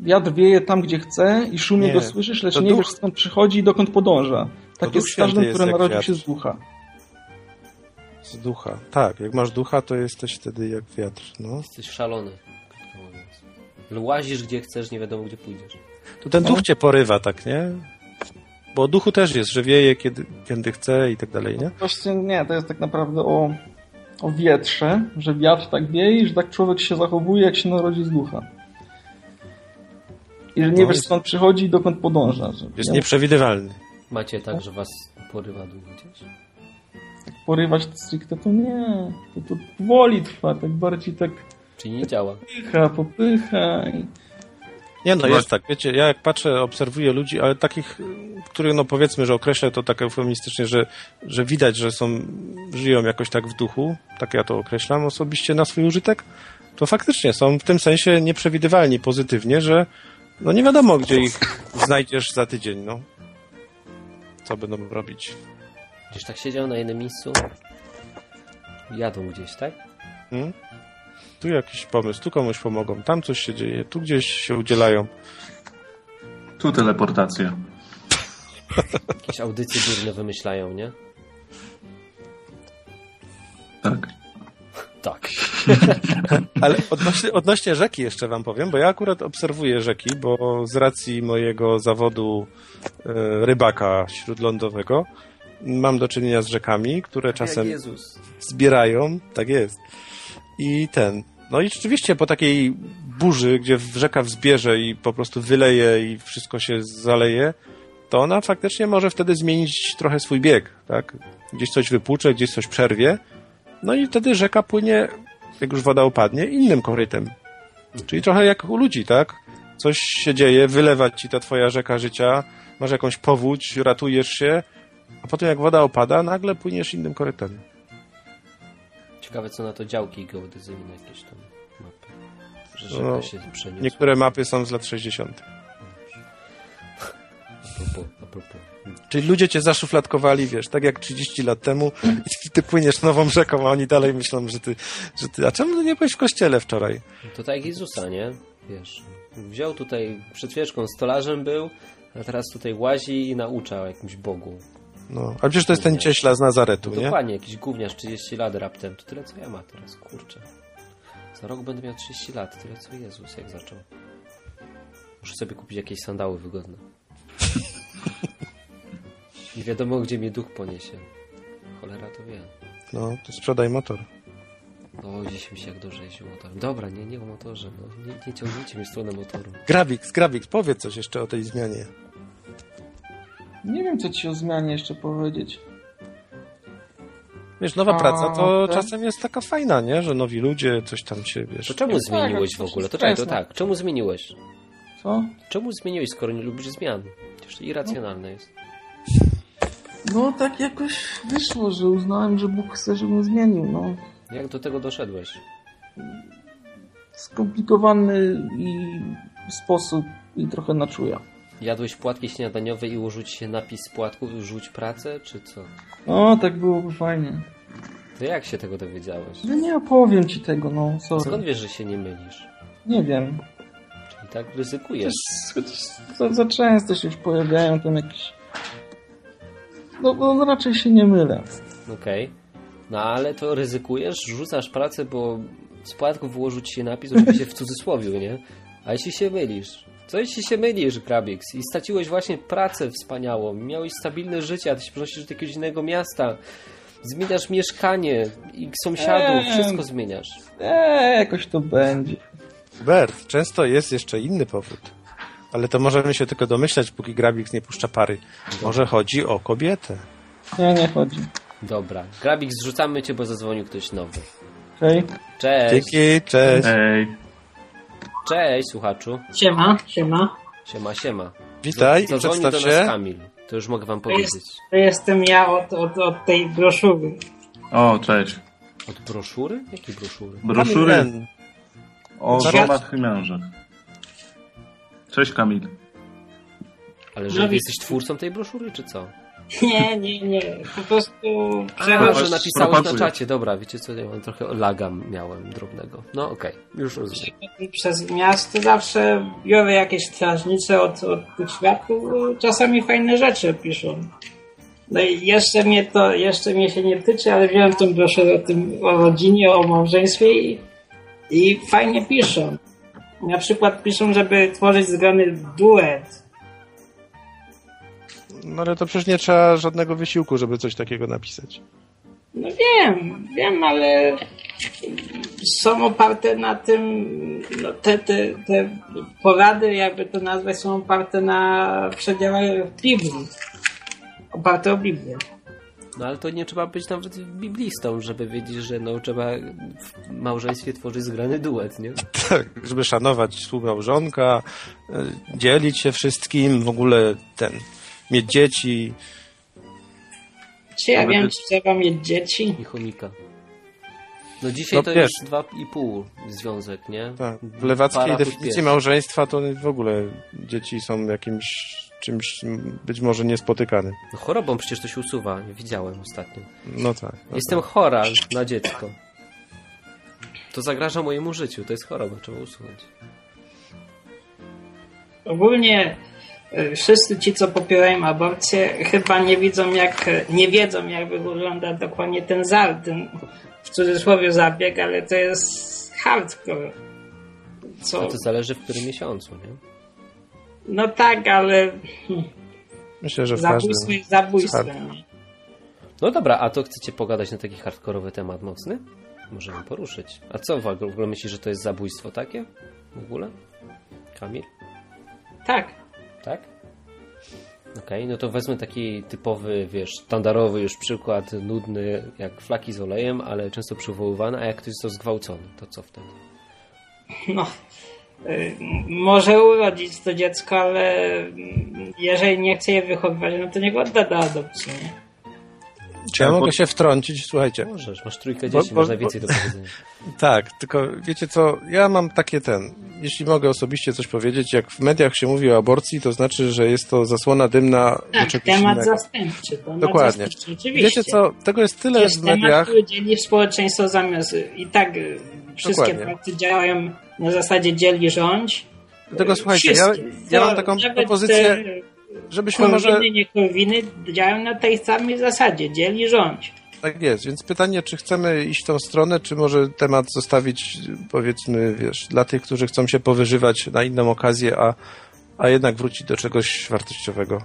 Wiatr wieje tam, gdzie chce i szumie Nie, go słyszysz, lecz nie duch- wiesz skąd przychodzi i dokąd podąża. Tak jest z każdym, który narodził wiatr. się z ducha. Z ducha. Tak, jak masz ducha, to jesteś wtedy jak wiatr. No. Jesteś szalony. Łazisz gdzie chcesz, nie wiadomo gdzie pójdziesz. To ten duch cię porywa, tak, nie? Bo o duchu też jest, że wieje kiedy, kiedy chce i tak dalej, nie? Właśnie nie, to jest tak naprawdę o, o wietrze, że wiatr tak wieje i że tak człowiek się zachowuje, jak się narodzi z ducha. I że nie No wiesz jest- skąd przychodzi i dokąd podąża. Że Jest nie nieprzewidywalny. Macie tak, że was porywa długo gdzieś? porywać stricte to nie. To, to powoli trwa, tak bardziej tak Czyli nie działa. popycha, popycha. I... Nie no, jest tak, wiecie, ja jak patrzę, obserwuję ludzi, ale takich, których no powiedzmy, że określę to tak eufemistycznie, że, że widać, że są, żyją jakoś tak w duchu, tak ja to określam osobiście na swój użytek, to faktycznie są w tym sensie nieprzewidywalni pozytywnie, że no nie wiadomo, gdzie ich znajdziesz za tydzień, no. Co będą robić. Gdzieś tak siedział na jednym miejscu. Jadą gdzieś, tak? Hmm? Tu jakiś pomysł, tu komuś pomogą, tam coś się dzieje, tu gdzieś się udzielają. Tu teleportacja. Jakieś audycje durne wymyślają, nie? Tak. Tak. Ale odnośnie, odnośnie rzeki jeszcze wam powiem, bo ja akurat obserwuję rzeki, bo z racji mojego zawodu e, rybaka śródlądowego mam do czynienia z rzekami, które czasem zbierają, tak jest. I ten. No i rzeczywiście po takiej burzy, gdzie rzeka wzbierze i po prostu wyleje i wszystko się zaleje, to ona faktycznie może wtedy zmienić trochę swój bieg, tak? Gdzieś coś wypłucze, gdzieś coś przerwie, no i wtedy rzeka płynie, jak już woda opadnie, innym korytem. Czyli trochę jak u ludzi, tak? Coś się dzieje, wylewa ci ta twoja rzeka życia, masz jakąś powódź, ratujesz się, a potem jak woda opada, nagle płyniesz innym korytem. Ciekawe co na to działki geodezyjne jakieś tam mapy. Że No, się przeniosła. Niektóre mapy są z lat 60. A propos, a propos. Czyli ludzie cię zaszufladkowali, wiesz, tak jak 30 lat temu i ty płyniesz nową rzeką, a oni dalej myślą, że ty, że ty... A czemu nie byłeś w kościele wczoraj? To tak jak Jezusa, nie? Wiesz, wziął tutaj przed chwileczką stolarzem był, a teraz tutaj łazi i naucza o jakimś Bogu. No, ale przecież to jest ten cieśla z Nazaretu, nie? Dokładnie, jakiś gówniarz 30 lat raptem. To tyle co ja ma teraz, kurczę. Za rok będę miał 30 lat, tyle co Jezus, jak zaczął. Muszę sobie kupić jakieś sandały wygodne. Nie wiadomo, gdzie mnie duch poniesie. Cholera to wie. No, to sprzedaj motor. O, dziś mi się jak dobrze jeździł motorem. Dobra, nie, nie o motorze, no. Nie, nie ciągnijcie mnie w stronę motoru. Grabik, Grabik, powiedz coś jeszcze o tej zmianie. Nie wiem, co ci o zmianie jeszcze powiedzieć. Wiesz, nowa A, praca to tak. czasem jest taka fajna, nie? Że nowi ludzie coś tam się, wiesz... To czemu Tak, zmieniłeś w ogóle? To czekaj, to jest, tak. Czemu zmieniłeś? Co? Czemu zmieniłeś, skoro nie lubisz zmian? Przecież to irracjonalne jest. No tak jakoś wyszło, że uznałem, że Bóg chce, żebym zmienił. No, Jak do tego doszedłeś? skomplikowany i sposób i trochę na czuja. Jadłeś płatki śniadaniowe i użyć się napis płatków i rzuć pracę, czy co? O, tak byłoby fajnie. To jak się tego dowiedziałeś? No nie opowiem ci tego, no, sorry. Skąd wiesz, że się nie mylisz? Nie wiem. Czyli tak ryzykujesz. Chociaż, za, za często się już pojawiają tam jakieś... No, no raczej się nie mylę. Okej. No ale to ryzykujesz, rzucasz pracę, bo z płatków wyłożył ci się napis, oczywiście w cudzysłowie, nie? A jeśli się mylisz? Co jeśli się mylisz, Grabix? I straciłeś właśnie pracę wspaniałą, miałeś stabilne życie, a ty się przenosisz do jakiegoś innego miasta, zmieniasz mieszkanie i sąsiadów, Eee. wszystko zmieniasz. Eee, jakoś to będzie. Bert, często jest jeszcze inny powód. Ale to możemy się tylko domyślać, póki Grabik nie puszcza pary. Może chodzi o kobietę. Nie, nie chodzi. Dobra. Grabix, zrzucamy cię, bo zadzwonił ktoś nowy. Okej? Cześć! Dzięki, cześć. Ej, Cześć, słuchaczu. Siema, siema. Siema, siema. Witaj, do przedstaw nas. Kamil. To już mogę wam To jest, powiedzieć. to jestem ja od, od, od tej broszury. o, cześć. Od broszury? Jakiej broszury? Broszury o żonach i mężach. Cześć Kamil. Ale że No i- jesteś twórcą tej broszury, czy co? Nie, nie, nie. Po prostu przechodzę. że napisałeś na czacie, dobra, wiecie co, ja mam trochę laga miałem drobnego. No okej, już rozumiem. przez miasto zawsze biorę jakieś strażnice od, od tych świadków, bo czasami fajne rzeczy piszą. No i jeszcze mnie to, jeszcze mnie się nie tyczy, ale wziąłem tą broszurę o tym, o rodzinie, o małżeństwie i, i fajnie piszą. Na przykład piszą, żeby tworzyć zgrany duet. No ale to przecież nie trzeba żadnego wysiłku, żeby coś takiego napisać. No wiem, wiem, ale są oparte na tym, no te, te, te porady, jakby to nazwać, są oparte na przedziałach Biblii. Oparte o Biblię. No ale to nie trzeba być nawet biblistą, żeby wiedzieć, że no trzeba w małżeństwie tworzyć zgrany duet, nie? Tak, żeby szanować współmałżonka, e, dzielić się wszystkim, w ogóle ten, mieć dzieci. Czy ja wiem, czy trzeba mieć dzieci? I chomika. No dzisiaj No to wiesz. jest dwa i pół związek, nie? Tak. W lewackiej Para definicji małżeństwa to w ogóle dzieci są jakimś czymś być może niespotykanym. No chorobą przecież to się usuwa, widziałem ostatnio. No tak. No Jestem chora na dziecko. To zagraża mojemu życiu, to jest choroba, trzeba usunąć. Ogólnie wszyscy ci, co popierają aborcję, chyba nie widzą, jak, nie wiedzą, jak wygląda dokładnie ten zar, ten w cudzysłowie zabieg, ale to jest hardcore. Co? A to zależy w którym miesiącu, nie? No tak, ale Myślę, że w każdym. zabójstwo jest zabójstwem. No dobra, a to chcecie pogadać na taki hardkorowy temat mocny? Możemy poruszyć. A co w ogóle myślisz, że to jest zabójstwo takie? W ogóle? Kamil? Tak. Tak? Okej, no to wezmę taki typowy, wiesz, sztandarowy już przykład, nudny, jak flaki z olejem, ale często przywoływany, a jak ktoś został zgwałcony, to co wtedy? No, y, może urodzić to dziecko, ale jeżeli nie chce je wychowywać, no to niech odda do adopcji. Nie? Czy ja mogę się wtrącić? Słuchajcie. Możesz, masz trójkę Bo- dzieci, bo- można bo- więcej do powiedzenia. Tak, tylko wiecie co, ja mam takie ten, jeśli mogę osobiście coś powiedzieć, jak w mediach się mówi o aborcji, to znaczy, że jest to zasłona dymna Tak, temat innego. zastępczy. Temat Dokładnie. Zastępczy, oczywiście. Wiecie co, tego jest tyle jest w temat, mediach, który dzieli społeczeństwo zamiast... I tak wszystkie Dokładnie. partie działają na zasadzie dzieli rządź. Dlatego słuchajcie, ja, Wszystkie. ja To mam taką nawet propozycję, te żebyśmy może... Korwiny, nie korwiny działają na tej samej zasadzie. Dzieli rządź. Tak jest, więc pytanie, czy chcemy iść w tą stronę, czy może temat zostawić, powiedzmy, wiesz, dla tych, którzy chcą się powyżywać na inną okazję, a, a jednak wrócić do czegoś wartościowego.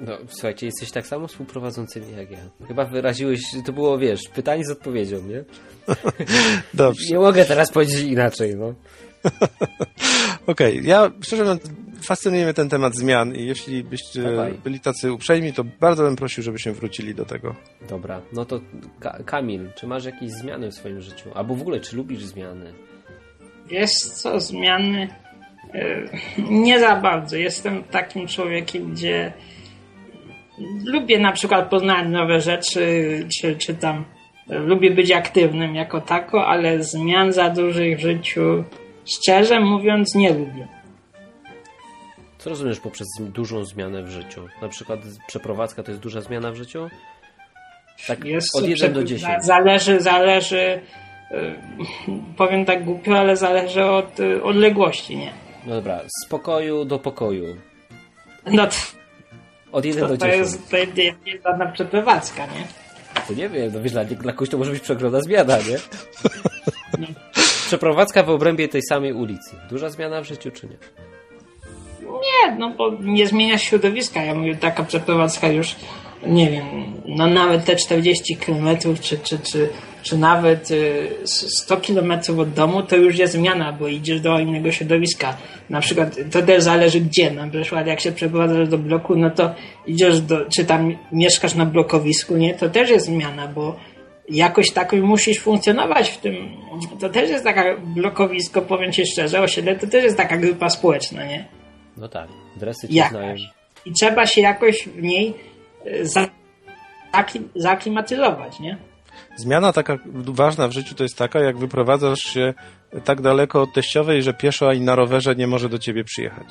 No, słuchajcie, jesteś tak samo współprowadzącymi jak ja. Chyba wyraziłeś, to było, wiesz, pytanie z odpowiedzią, nie? Dobrze. Nie mogę teraz powiedzieć inaczej, no. Okej, ja szczerze mówiąc, fascynuje mnie ten temat zmian i jeśli byście Dawaj. byli tacy uprzejmi, to bardzo bym prosił, żebyśmy wrócili do tego. Dobra, no to Ka Kamil, czy masz jakieś zmiany w swoim życiu? Albo w ogóle, czy lubisz zmiany? Jest co, zmiany? y, Nie za bardzo. Jestem takim człowiekiem, gdzie lubię na przykład poznać nowe rzeczy, czy, czy tam y, lubię być aktywnym jako tako, ale zmian za dużych w życiu, szczerze mówiąc, nie lubię. Co rozumiesz poprzez dużą zmianę w życiu? Na przykład przeprowadzka to jest duża zmiana w życiu? Tak Jest od to 1 do przep- 10. Zależy, zależy, y, powiem tak głupio, ale zależy od y, odległości, nie? No dobra, z pokoju do pokoju. No to, Od 1 to, do to 10. jest to jest nie jest żadna przeprowadzka, nie? To nie wiem, no wiesz, dla, dla kogoś to może być przegrana zmiana, nie? Przeprowadzka w obrębie tej samej ulicy. Duża zmiana w życiu, czy nie? Nie, no bo nie zmienia środowiska. Ja mówię, taka przeprowadzka już, nie wiem, no nawet te 40 km, czy, czy, czy, czy nawet y, 100 km od domu, to już jest zmiana, bo idziesz do innego środowiska. Na przykład, to też zależy gdzie. Na przykład, jak się przeprowadzasz do bloku, no to idziesz do, czy tam mieszkasz na blokowisku, nie? To też jest zmiana, bo jakoś takoś musisz funkcjonować w tym. To też jest taka blokowisko, powiem Ci szczerze, osiedle to też jest taka grupa społeczna, nie? No tak, dresy ci znają. I trzeba się jakoś w niej zakli- zaklimatyzować, nie? Zmiana taka ważna w życiu to jest taka, jak wyprowadzasz się tak daleko od teściowej, że pieszo ani na rowerze nie może do ciebie przyjechać.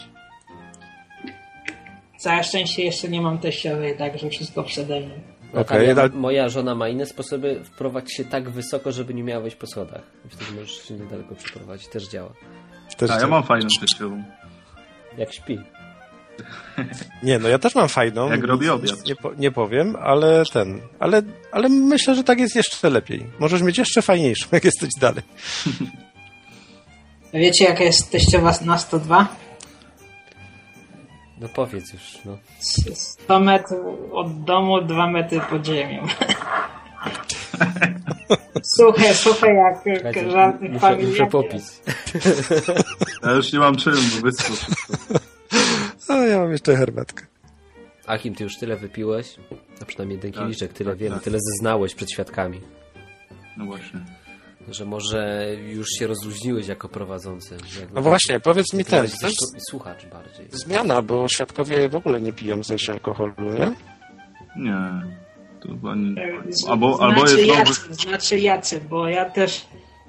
Całe szczęście jeszcze nie mam teściowej, także wszystko przede mną. Okej, Natalia, ale- moja żona ma inne sposoby wprowadzić się tak wysoko, żeby nie miała wejść po schodach. Wtedy możesz się niedaleko przeprowadzić. Też działa. Też A ja chcę- mam fajną teściową. Jak śpi. Nie, no ja też mam fajną. Jak robi obiad. Nie, po, nie powiem, ale ten. Ale, ale myślę, że tak jest jeszcze lepiej. Możesz mieć jeszcze fajniejszą, jak jesteś dalej. Wiecie, jaka jest teściowa na 102? No powiedz już, no. 100 metrów od domu, 2 metry pod ziemią. Suche, suche jak Słuchajcie, żarty muszę, familiarne. muszę popis. Ja już nie mam czym, bo. A ja mam jeszcze herbatkę. Achim, ty już tyle wypiłeś? A przynajmniej ten Tak, kieliszek, tyle tak, wiemy, tak. tyle zeznałeś przed świadkami. No właśnie. Że może już się rozluźniłeś jako prowadzący. No właśnie, powiedz mi ten. Jesteś To jest słuchacz bardziej. zmiana, bo świadkowie w ogóle nie piją w sensie alkoholu, nie? Nie. To chyba nie... Z- Albo, znaczy albo jest jacy, dobry... Znaczy jacy, bo ja też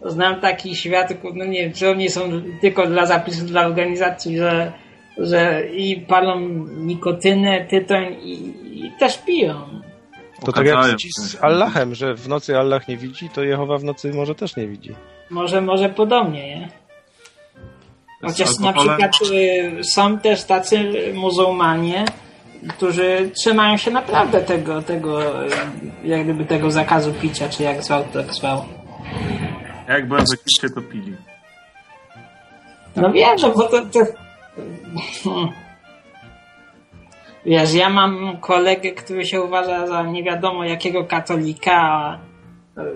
znam takich świadków, no nie wiem, czy oni są tylko dla zapisów dla organizacji, że, że i palą nikotynę, tytoń i, i też piją. To tak jak ci z Allahem, że w nocy Allah nie widzi, to Jehowa w nocy może też nie widzi. Może, może podobnie, nie? Chociaż na przykład y, są też tacy muzułmanie, którzy trzymają się naprawdę tego, tego, jak gdyby tego zakazu picia, czy jak zwał, tak zwał. Ja Jak byłem w Egipcie, to pili. No wiem, no bo to, to... Wiesz, ja mam kolegę, który się uważa za nie wiadomo jakiego katolika,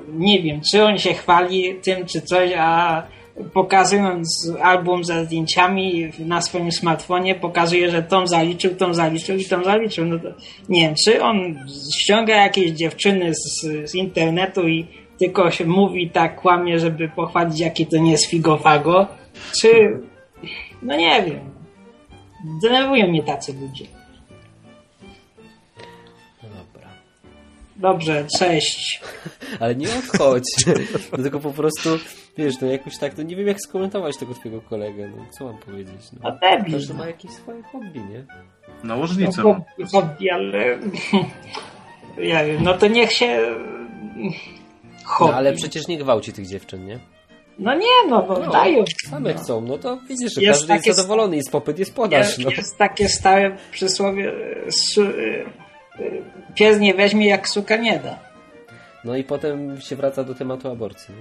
nie wiem, czy on się chwali tym, czy coś, a pokazując album ze zdjęciami na swoim smartfonie, pokazuje, że tą zaliczył, tą zaliczył i tą zaliczył. No to nie wiem, czy on ściąga jakieś dziewczyny z, z internetu i tylko się mówi tak, kłamie, żeby pochwalić, jaki to nie jest figofago, czy... No nie wiem. Denerwują mnie tacy ludzie. Dobrze, cześć. Ale nie odchodź. No tylko po prostu, wiesz, no jakoś tak, no nie wiem jak skomentować tego twojego kolegę, no co mam powiedzieć. No. A debil. Każdy ma jakieś swoje hobby, nie? Nałożnicę. No, hobby, hobby, ale... Ja wiem, no to niech się... No, Hobby. ale przecież nie gwałci tych dziewczyn, nie? No nie, no, bo dają. Same chcą, no to widzisz, że Jest każdy jest zadowolony i z popyt jest podaż, Jest, no. jest takie stare przysłowie, su, e, pies nie weźmie jak suka nie da. No i potem się wraca do tematu aborcji.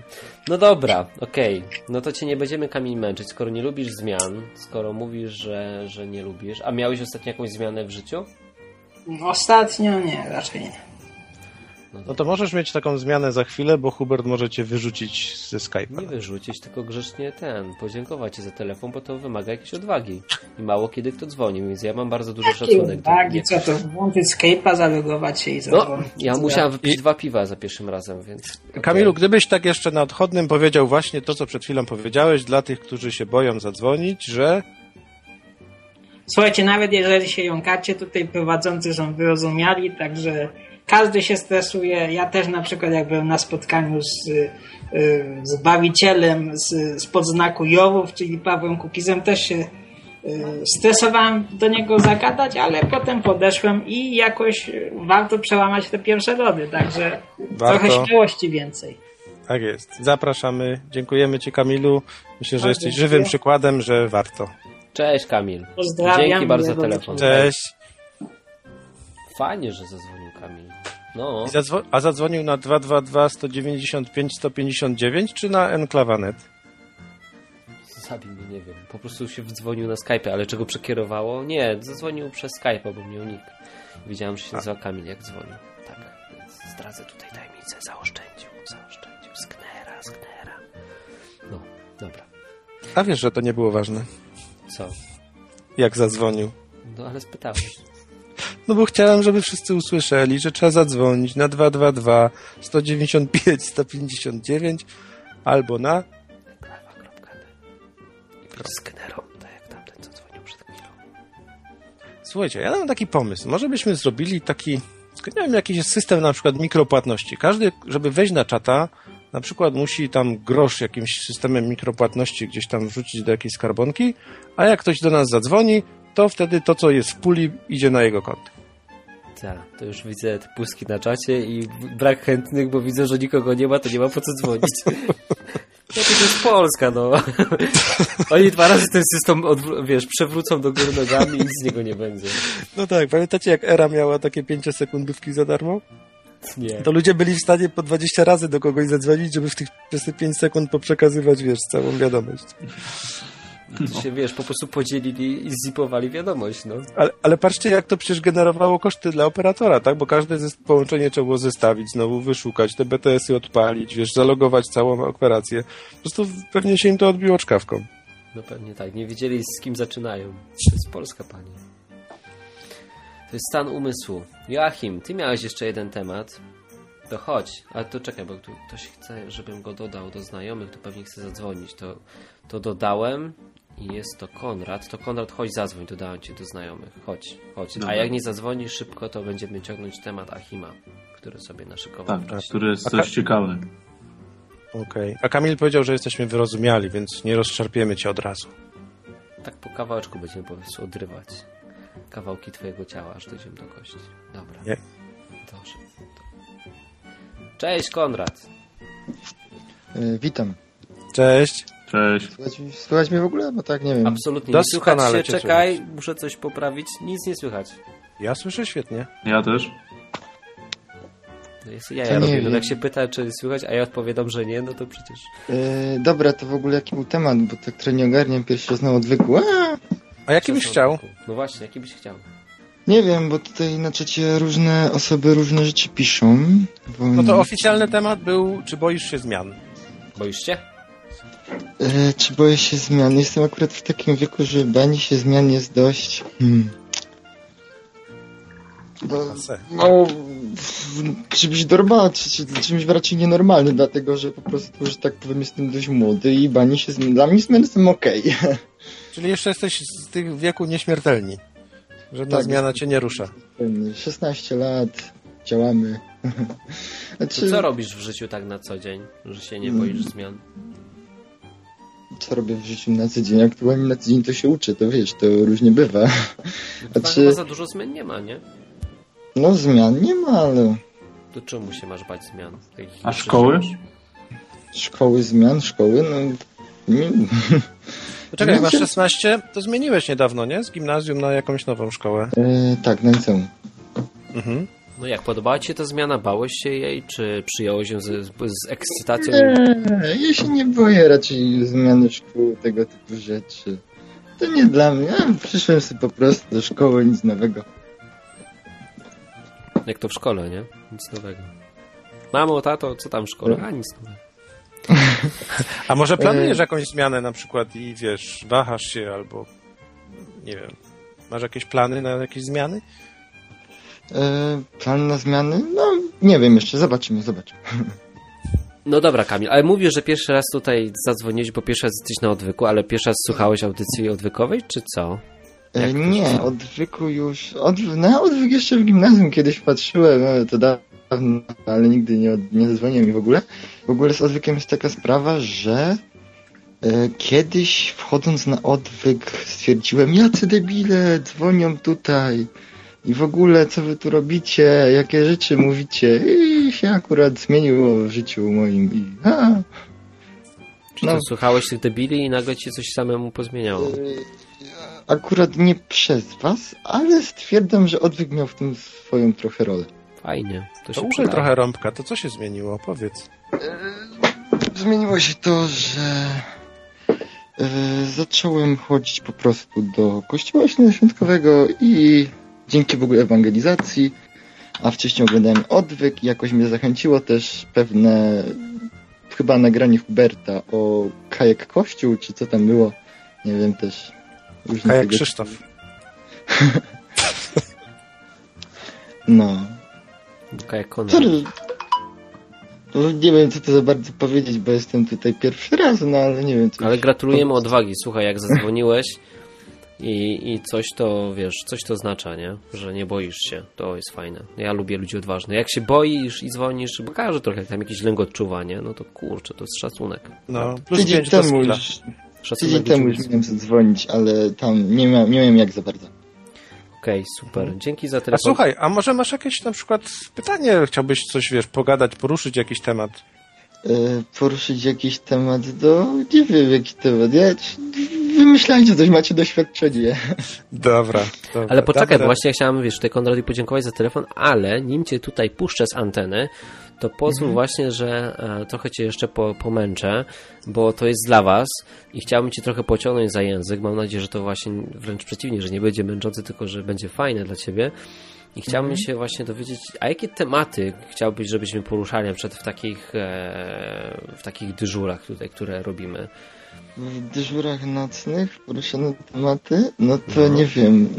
No dobra, okej. No to cię nie będziemy Kamil męczyć, skoro nie lubisz zmian, skoro mówisz, że, że nie lubisz. A miałeś ostatnio jakąś zmianę w życiu? Ostatnio nie, raczej nie. No to możesz mieć taką zmianę za chwilę, bo Hubert może cię wyrzucić ze Skype'a. Nie wyrzucić, tylko grzecznie ten, podziękować ci za telefon, bo to wymaga jakiejś odwagi. I mało kiedy kto dzwoni, więc ja mam bardzo duży szacunek. do Tak, mnie. i co to, włączyć Skype'a, zalogować się i No, zadzwonić. ja Co musiałem wypić dwa piwa za pierwszym razem, więc... Kamilu, okej. gdybyś tak jeszcze na odchodnym powiedział właśnie to, co przed chwilą powiedziałeś, dla tych, którzy się boją zadzwonić, że Słuchajcie, nawet jeżeli się jąkacie, tutaj prowadzący są wyrozumiali, także każdy się stresuje. Ja też na przykład jak byłem na spotkaniu z, y, z Bawicielem z, z podznaku Jorów, czyli Pawłem Kukizem, też się y, stresowałem do niego zagadać, ale potem podeszłem i jakoś y, warto przełamać te pierwsze lody, także Warto. trochę śmiałości więcej. tak jest. Zapraszamy. Dziękujemy Ci, Kamilu. Myślę, że jesteś dziękuję. żywym przykładem, że warto. Cześć Kamil. Pozdrawiam. Dzięki bardzo za telefon. Cześć. Fajnie, że zadzwonił Kamil. No, zadzwo- a zadzwonił na 222 195 159 czy na Enklawanet? zabił mnie, nie wiem. Po prostu się wdzwonił na Skype, ale czego przekierowało? Nie, zadzwonił przez Skype'a, bo miał nick. Widziałem, że się nazywa Kamil, jak dzwonił. Tak, więc zdradzę tutaj tajemnicę. Zaoszczędził, zaoszczędził. Sknera, sknera. No, dobra. A wiesz, że to nie było ważne, Co? jak zadzwonił. No, ale spytałeś. No bo chciałem, żeby wszyscy usłyszeli, że trzeba zadzwonić na 222 195 159 albo na być sknerą, tak jak tamten, co dzwonił przed chwilą. Słuchajcie, ja mam taki pomysł. Może byśmy zrobili taki, nie wiem, jakiś system na przykład mikropłatności. Każdy, żeby wejść na czata, na przykład musi tam grosz jakimś systemem mikropłatności gdzieś tam wrzucić do jakiejś skarbonki, a jak ktoś do nas zadzwoni, to wtedy to, co jest w puli, idzie na jego konto. Tak, to już widzę te puski na czacie i brak chętnych, bo widzę, że nikogo nie ma, to nie ma po co dzwonić. No to jest Polska, no. Oni dwa razy ten system, wiesz, przewrócą do góry nogami i nic z niego nie będzie. No tak, pamiętacie jak Era miała takie 5-sekundówki za darmo? Nie. To ludzie byli w stanie po 20 razy do kogoś zadzwonić, żeby w tych przez te 5 sekund poprzekazywać, wiesz, całą wiadomość. To się, wiesz, po prostu podzielili i zipowali wiadomość, no. Ale, ale patrzcie, jak to przecież generowało koszty dla operatora, tak? Bo każde połączenie trzeba było zestawić, znowu wyszukać, te BTS-y odpalić, wiesz, zalogować całą operację. Po prostu pewnie się im to odbiło czkawką. No pewnie tak, nie wiedzieli z kim zaczynają. To jest Polska, panie. To jest stan umysłu. Joachim, ty miałeś jeszcze jeden temat. To chodź, ale to czekaj, bo tu ktoś chce, żebym go dodał do znajomych, to pewnie chce zadzwonić. To, to dodałem i jest to Konrad. To Konrad, chodź zadzwoń, dodałem cię do znajomych. Chodź, chodź. A Dobra. jak nie zadzwonisz szybko, to będziemy ciągnąć temat Achima, który sobie naszykował Tak, który jest A coś ka- ciekawy. Okej. A Kamil powiedział, że jesteśmy wyrozumiali, więc nie rozszarpiemy cię od razu. Tak po kawałeczku będziemy po prostu odrywać kawałki twojego ciała, aż dojdziemy do kości. Dobra. Nie. Dobrze. Cześć, Konrad. E, Witam. Cześć. Cześć. Słychać, słychać mnie w ogóle? Bo tak, nie wiem. Absolutnie nie słychać się. Czekaj, muszę coś poprawić. Nic nie słychać. Ja słyszę świetnie. Ja też. Jest, ja ja robię. No wiem. jak się pyta, czy słychać, a ja odpowiadam, że nie, no to przecież... E, dobra, to w ogóle jaki był temat, bo tak trochę nie ogarniam pierwszy raz na odwyku. A, A jaki byś chciał? No właśnie, jaki byś chciał? nie wiem, bo tutaj na czacie różne osoby różne rzeczy piszą. Bo, No to oficjalny temat był, czy boisz się zmian? Boisz się? E, czy boję się zmian? Jestem akurat w takim wieku, że banie się zmian jest dość... Hmm. No, w- czymś normalnym, czy, czy, czymś raczej nienormalnym, dlatego że po prostu, że tak powiem, jestem dość młody i banie się zmian. Dla mnie zmiany są okej. Czyli jeszcze jesteś z tych wieku nieśmiertelni. Żadna Tak. zmiana cię nie rusza. Pewnie. 16 lat, działamy. To Znaczy, co robisz w życiu tak na co dzień, że się nie boisz zmian? Co robię w życiu na co dzień? Aktualnie na co dzień to się uczę, to wiesz, to różnie bywa. A czy- chyba za dużo zmian nie ma, nie? No zmian nie ma, ale To czemu się masz bać zmian? Takich A szkoły? szkoły zmian, szkoły, no... Nie, Poczekaj, jak masz Znaczy- 16, to zmieniłeś niedawno, nie? Z gimnazjum na jakąś nową szkołę. e, tak, na liceum. Mhm. No jak, podobała ci się ta zmiana? Bałeś się jej, czy przyjąłeś ją z, z, ekscytacją? Nie, ja się nie boję raczej zmiany szkół, tego typu rzeczy. To nie dla mnie. Ja przyszłem sobie po prostu do szkoły, nic nowego. Jak to w szkole, nie? Nic nowego. Mamo, tato, co tam w szkole? A, nic nowego. A może E- planujesz jakąś zmianę na przykład i wiesz, wahasz się albo nie wiem. Masz jakieś plany na jakieś zmiany? E, plan na zmiany? No, nie wiem jeszcze, zobaczymy, zobaczymy. No dobra, Kamil, ale mówisz, że pierwszy raz tutaj zadzwoniłeś, bo pierwszy raz jesteś na odwyku, ale pierwszy raz słuchałeś audycji odwykowej, czy co? E, Jak nie, odwyku już. Odw na odwyk jeszcze w gimnazjum kiedyś patrzyłem, ale to dawno, ale nigdy nie, od- nie zadzwoniłem i w ogóle. W ogóle z odwykiem jest taka sprawa, że e, kiedyś wchodząc na odwyk stwierdziłem, jacy debile dzwonią tutaj i w ogóle co wy tu robicie, jakie rzeczy mówicie i się akurat zmieniło w życiu moim i a, Czy No. to słuchałeś tych debili i nagle ci coś samemu pozmieniało? akurat nie przez was, ale stwierdzam, że odwyk miał w tym swoją trochę rolę. Fajnie, to To się użyj przyda. trochę rąbka, to co się zmieniło? Powiedz. Zmieniło się to, że e, zacząłem chodzić po prostu do kościoła świątkowego i dzięki w ogóle ewangelizacji, a wcześniej oglądałem odwyk i jakoś mnie zachęciło też pewne chyba nagranie Huberta o kajek kościół, czy co tam było, nie wiem też. Kajak tego- Krzysztof. No. Jak Konrad. Sorry. No, nie wiem, co to za bardzo powiedzieć, bo jestem tutaj pierwszy raz, no ale nie wiem. Co Ale gratulujemy odwagi. Słuchaj, jak zadzwoniłeś i, i coś to, wiesz, coś to oznacza, nie? Że nie boisz się. To jest fajne. Ja lubię ludzi odważnych. Jak się boisz i dzwonisz, bo każdy trochę tam jakiś lęk odczuwa, nie? No to kurczę, to jest szacunek. No, plus Tydzień 5 do temu już Szacunek Tydzień temu już miałem zadzwonić, ale tam nie, mia nie miałem jak za bardzo. Okej, super. Dzięki za A telefon. słuchaj, a może masz jakieś na przykład pytanie, chciałbyś coś, wiesz, pogadać, poruszyć jakiś temat? E, poruszyć jakiś temat, do... nie wiem jaki temat. Ja... Wymyślajcie coś, macie doświadczenie. Dobra. dobra Ale poczekaj, dobra. bo właśnie chciałem, wiesz, tutaj Konradowi podziękować za telefon, ale nim cię tutaj puszczę z anteny, to pozwól właśnie, że e, trochę cię jeszcze po, pomęczę, bo to jest dla was i chciałbym cię trochę pociągnąć za język. Mam nadzieję, że to właśnie wręcz przeciwnie, że nie będzie męczący, tylko że będzie fajne dla ciebie. I chciałbym się właśnie dowiedzieć, a jakie tematy chciałbyś, żebyśmy poruszali na przykład w takich, e, w takich dyżurach tutaj, które robimy? W dyżurach nocnych poruszane tematy, no to nie wiem.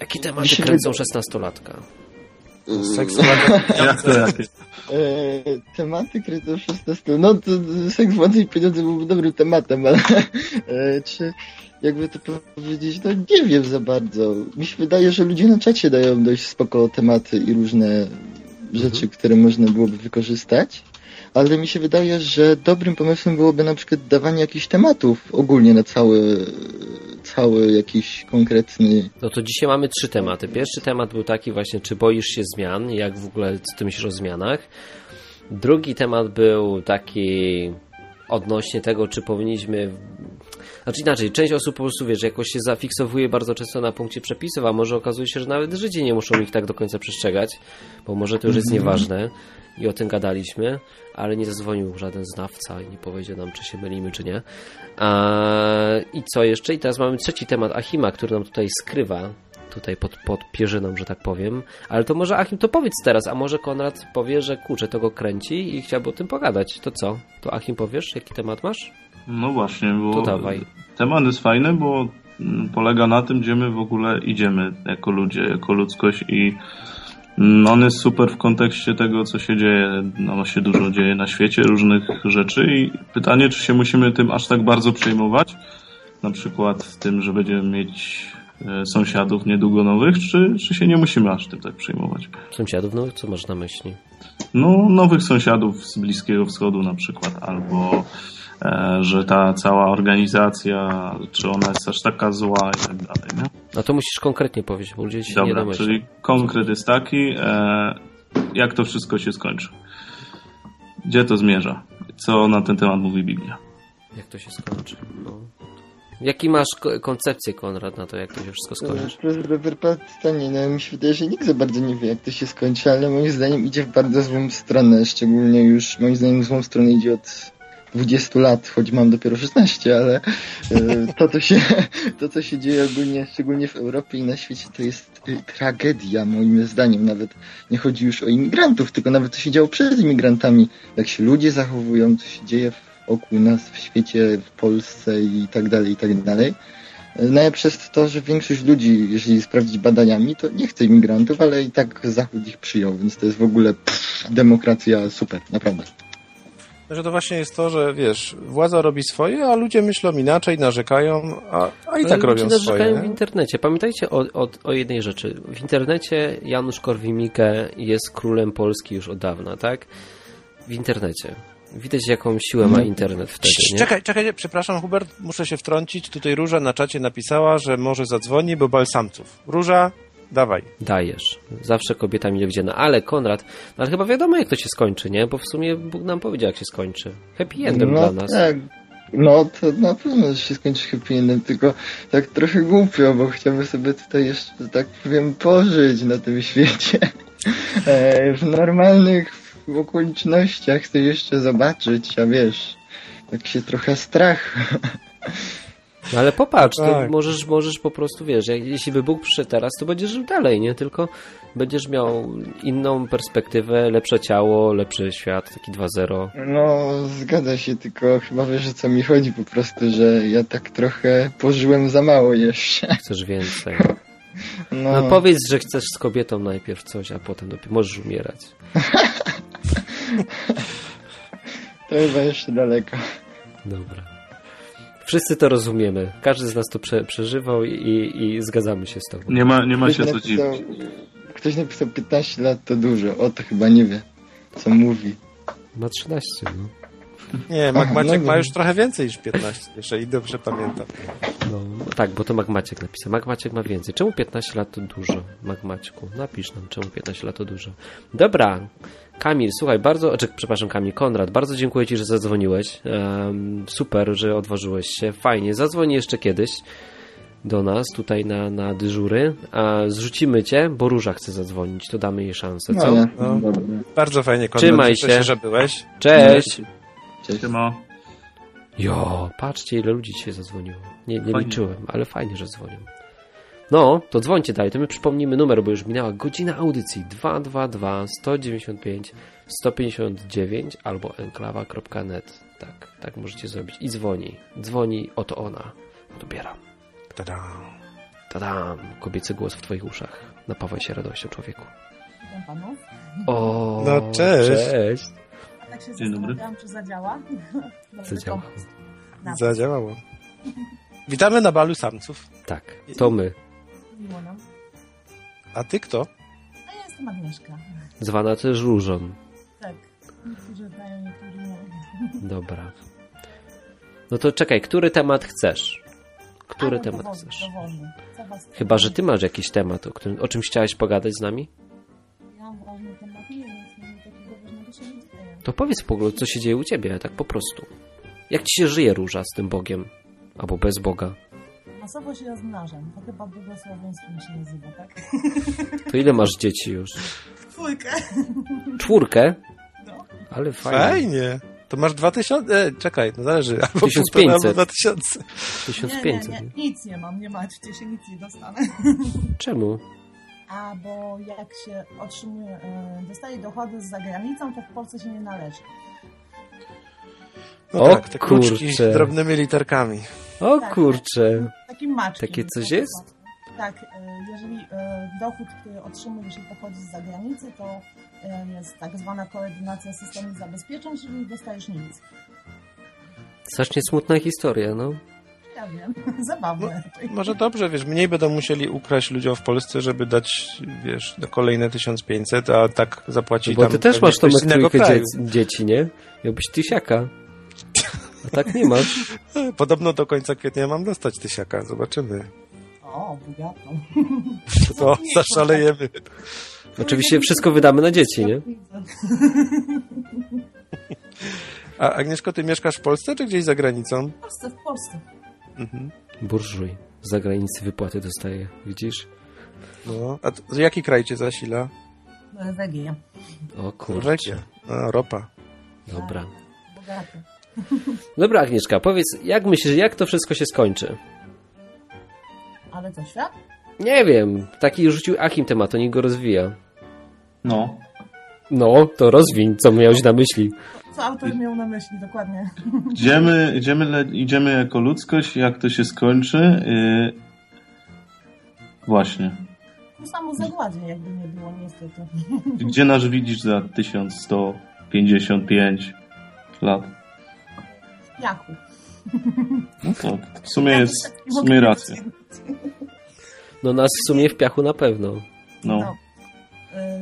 Jakie tematy się kręcą szesnastolatka? Seks, Jak to jakieś? E, tematy kryto 16. No to seks, władzy i pieniądze byłby dobrym tematem, ale e, czy jakby to powiedzieć, no nie wiem za bardzo. Mi się wydaje, że ludzie na czacie dają dość spoko tematy i różne rzeczy, które można byłoby wykorzystać. Ale mi się wydaje, że dobrym pomysłem byłoby na przykład dawanie jakichś tematów ogólnie na cały, cały jakiś konkretny No to dzisiaj mamy trzy tematy. Pierwszy temat był taki właśnie, czy boisz się zmian, jak w ogóle, co ty myślisz o zmianach. Drugi temat był taki odnośnie tego, czy powinniśmy... Znaczy inaczej, część osób po prostu, wiesz, jakoś się zafiksowuje bardzo często na punkcie przepisów, a może okazuje się, że nawet Żydzi nie muszą ich tak do końca przestrzegać, bo może to już jest nieważne i o tym gadaliśmy, ale nie zadzwonił żaden znawca i nie powiedział nam, czy się mylimy, czy nie. A, I co jeszcze? I teraz mamy trzeci temat Achima, który nam tutaj skrywa, tutaj pod, pod pierzyną, że tak powiem. Ale to może Achim to powiedz teraz, a może Konrad powie, że kurczę, to go kręci i chciałby o tym pogadać. To co? To Achim powiesz, jaki temat masz? No właśnie, bo To dawaj. temat jest fajny, bo mm, polega na tym, gdzie my w ogóle idziemy jako ludzie, jako ludzkość i mm, on jest super w kontekście tego, co się dzieje, no się dużo dzieje na świecie, różnych rzeczy i pytanie, czy się musimy tym aż tak bardzo przejmować, na przykład tym, że będziemy mieć sąsiadów niedługo nowych, czy, czy się nie musimy aż tym tak przejmować? Sąsiadów, no co masz na myśli? No, nowych sąsiadów z Bliskiego Wschodu na przykład, albo e, że ta cała organizacja, czy ona jest aż taka zła i tak dalej, nie? No to musisz konkretnie powiedzieć, bo ludzie się nie Dobra, domyślą. czyli konkret jest taki, e, jak to wszystko się skończy. Gdzie to zmierza? Co na ten temat mówi Biblia? Jak to się skończy? No. Jaki masz ko- koncepcję, Konrad, na to, jak to się wszystko skończy? Dobre pytanie. No, mi się wydaje, że nikt za bardzo nie wie, jak to się skończy, ale moim zdaniem idzie w bardzo złą stronę. Szczególnie już, moim zdaniem, w złą stronę idzie od 20 lat, choć mam dopiero 16, ale e, to, co się, to, co się dzieje ogólnie, szczególnie w Europie i na świecie, to jest e, tragedia, moim zdaniem. Nawet nie chodzi już o imigrantów, tylko nawet co się działo przed imigrantami. Jak się ludzie zachowują, co się dzieje wokół nas w świecie, w Polsce i tak dalej, i tak dalej. Najlepsze jest to, że większość ludzi, jeżeli sprawdzić badaniami, to nie chce imigrantów, ale i tak Zachód ich przyjął, więc to jest w ogóle pff, demokracja super, naprawdę. Że to właśnie jest to, że wiesz, władza robi swoje, a ludzie myślą inaczej, narzekają, a, a i tak ludzie robią narzekają swoje. w nie? internecie. Pamiętajcie o, o, o jednej rzeczy. W internecie Janusz Korwin-Mikke jest królem Polski już od dawna, tak? W internecie. Widać, jaką siłę ma internet wtedy, nie? Czekaj, czekaj, przepraszam Hubert, muszę się wtrącić. Tutaj Róża na czacie napisała, że może zadzwoni, bo bal samców. Róża, dawaj. Dajesz. Zawsze kobieta mi widziana. Ale Konrad, no ale chyba wiadomo, jak to się skończy, nie? Bo w sumie Bóg nam powiedział, jak się skończy. Happy endem no dla nas. tak, no to na pewno się skończy happy endem, tylko tak trochę głupio, bo chciałbym sobie tutaj jeszcze, tak powiem, pożyć na tym świecie. E, w normalnych okolicznościach chcę jeszcze zobaczyć, a wiesz, tak się trochę strach. No ale popatrz, to Tak. możesz, możesz po prostu, wiesz, jak, jeśli by Bóg przyszedł teraz, to będziesz żył dalej, nie? Tylko będziesz miał inną perspektywę, lepsze ciało, lepszy świat, taki 2.0. No, zgadza się, tylko chyba wiesz o co mi chodzi po prostu, że ja tak trochę pożyłem za mało jeszcze. Chcesz więcej. No, No powiedz, że chcesz z kobietą najpierw coś, a potem dopiero możesz umierać. to chyba jeszcze daleko. Dobra. Wszyscy to rozumiemy. Każdy z nas to prze, przeżywał i, i, zgadzamy się z tobą. Nie ma, nie ma Ktoś się co dziwić. ktoś napisał 15 lat to dużo, o to chyba nie wie, co mówi. Ma 13, no. Nie, Mac Aha, Maciek no ma już trochę więcej niż 15, jeżeli dobrze pamiętam. no. Tak, bo to Mac Maciek napisał. Mac Maciek ma więcej. Czemu 15 lat to dużo? Mac Maćku, napisz nam, czemu 15 lat to dużo. Dobra. Kamil, słuchaj, bardzo, czy, przepraszam Kamil, Konrad, bardzo dziękuję Ci, że zadzwoniłeś. Em, super, że odważyłeś się. Fajnie, zadzwoń jeszcze kiedyś do nas tutaj na, na dyżury, a zrzucimy Cię, bo Róża chce zadzwonić, to damy jej szansę, co? No, ale, No. dobra. Bardzo fajnie, Konrad. Trzymaj Cieszę się. że byłeś. Cześć! Cześć. Siema. Jo, patrzcie ile ludzi dzisiaj zadzwoniło. Nie, nie liczyłem, ale fajnie, że dzwonią. No, to dzwońcie dalej, to my przypomnimy numer, bo już minęła godzina audycji 222 195 159 albo enklawa.net. Tak, tak możecie zrobić. I dzwoni. Dzwoni, oto ona. Odbieram. Tada. Tadam, kobiecy głos w twoich uszach. Napawaj się radością, człowieku. Witam panów. O, No, cześć. Cześć. A tak się Dzień dobry. zastanawiałam, czy zadziała. Dobry Zadziała. Zadziałało. Witamy na balu samców. Tak, to my. Miło nam. A ty kto? A ja jestem Agnieszka. Zwana też Różą. Tak. Niektórzy znają, niektórzy nie. Dobra. No to czekaj, który temat chcesz? Który A, no, temat dowolny, chcesz? Dowolny. Chyba, że ty masz jakiś temat, o, którym, o czymś chciałeś pogadać z nami? Ja mam ważny temat, nie wiem, takiego ważnego się nie dzieje. To powiedz w ogóle, co się dzieje u ciebie, tak po prostu. Jak ci się żyje róża z tym Bogiem? Albo bez Boga? Masowo się rozmnażam. To chyba błogosławieństwem się nazywa, tak? To ile masz dzieci już? Dwójkę. Czwórkę? No. Ale fajnie. Fajnie. To masz 2000... E, czekaj, no zależy. Albo 1500. półtora, albo 2000. Nie, nie, 1500. nie, nic nie mam, nie martwcie się, nic nie dostanę. Czemu? A bo jak się otrzymuje, e, dostaje dochody z zagranicą, to w Polsce się nie należy. No O tak, te kurczę. z drobnymi literkami. O Tak. kurczę. Taki maczkiem. Takie coś jest? Tak, e, jeżeli e, dochód, który otrzymujesz i pochodzi z zagranicy, to e, jest tak zwana koordynacja systemu zabezpieczeń, czyli nie dostajesz nic. Strasznie smutna historia, no. Ja wiem, zabawne. Może dobrze, wiesz, mniej będą musieli ukraść ludziom w Polsce, żeby dać, wiesz, no kolejne 1500, a tak zapłacić Bo tam ty też masz tą trójkę dzieci, nie? Miałbyś tysiaka. A tak nie masz. Podobno do końca kwietnia mam dostać tysiaka, zobaczymy. O, bogato. To zaszalejemy. Oczywiście wszystko wydamy na dzieci, nie? A Agnieszko, ty mieszkasz w Polsce, czy gdzieś za granicą? W Polsce, w Polsce. Mhm. Burżuj. Z zagranicy wypłaty dostaje, widzisz? No. A to, jaki kraj cię zasila? Norwegia. O kurczę. Norwegia. A, ropa. Dobra. Bogato. Dobra, Agnieszka, powiedz, jak myślisz, jak to wszystko się skończy? Ale to świat? Nie wiem, taki rzucił Achim temat, on niech go rozwija. No. No, to rozwiń, co miałeś na myśli. Co autor miał na myśli, dokładnie. Idziemy, idziemy, idziemy jako ludzkość, jak to się skończy. Yy... Właśnie. To samo zagładzie, jakby nie było, niestety. Gdzie nas widzisz za 1155 lat? Jachu. No w sumie jest w sumie racja. No nas w sumie w piachu na pewno. No. No.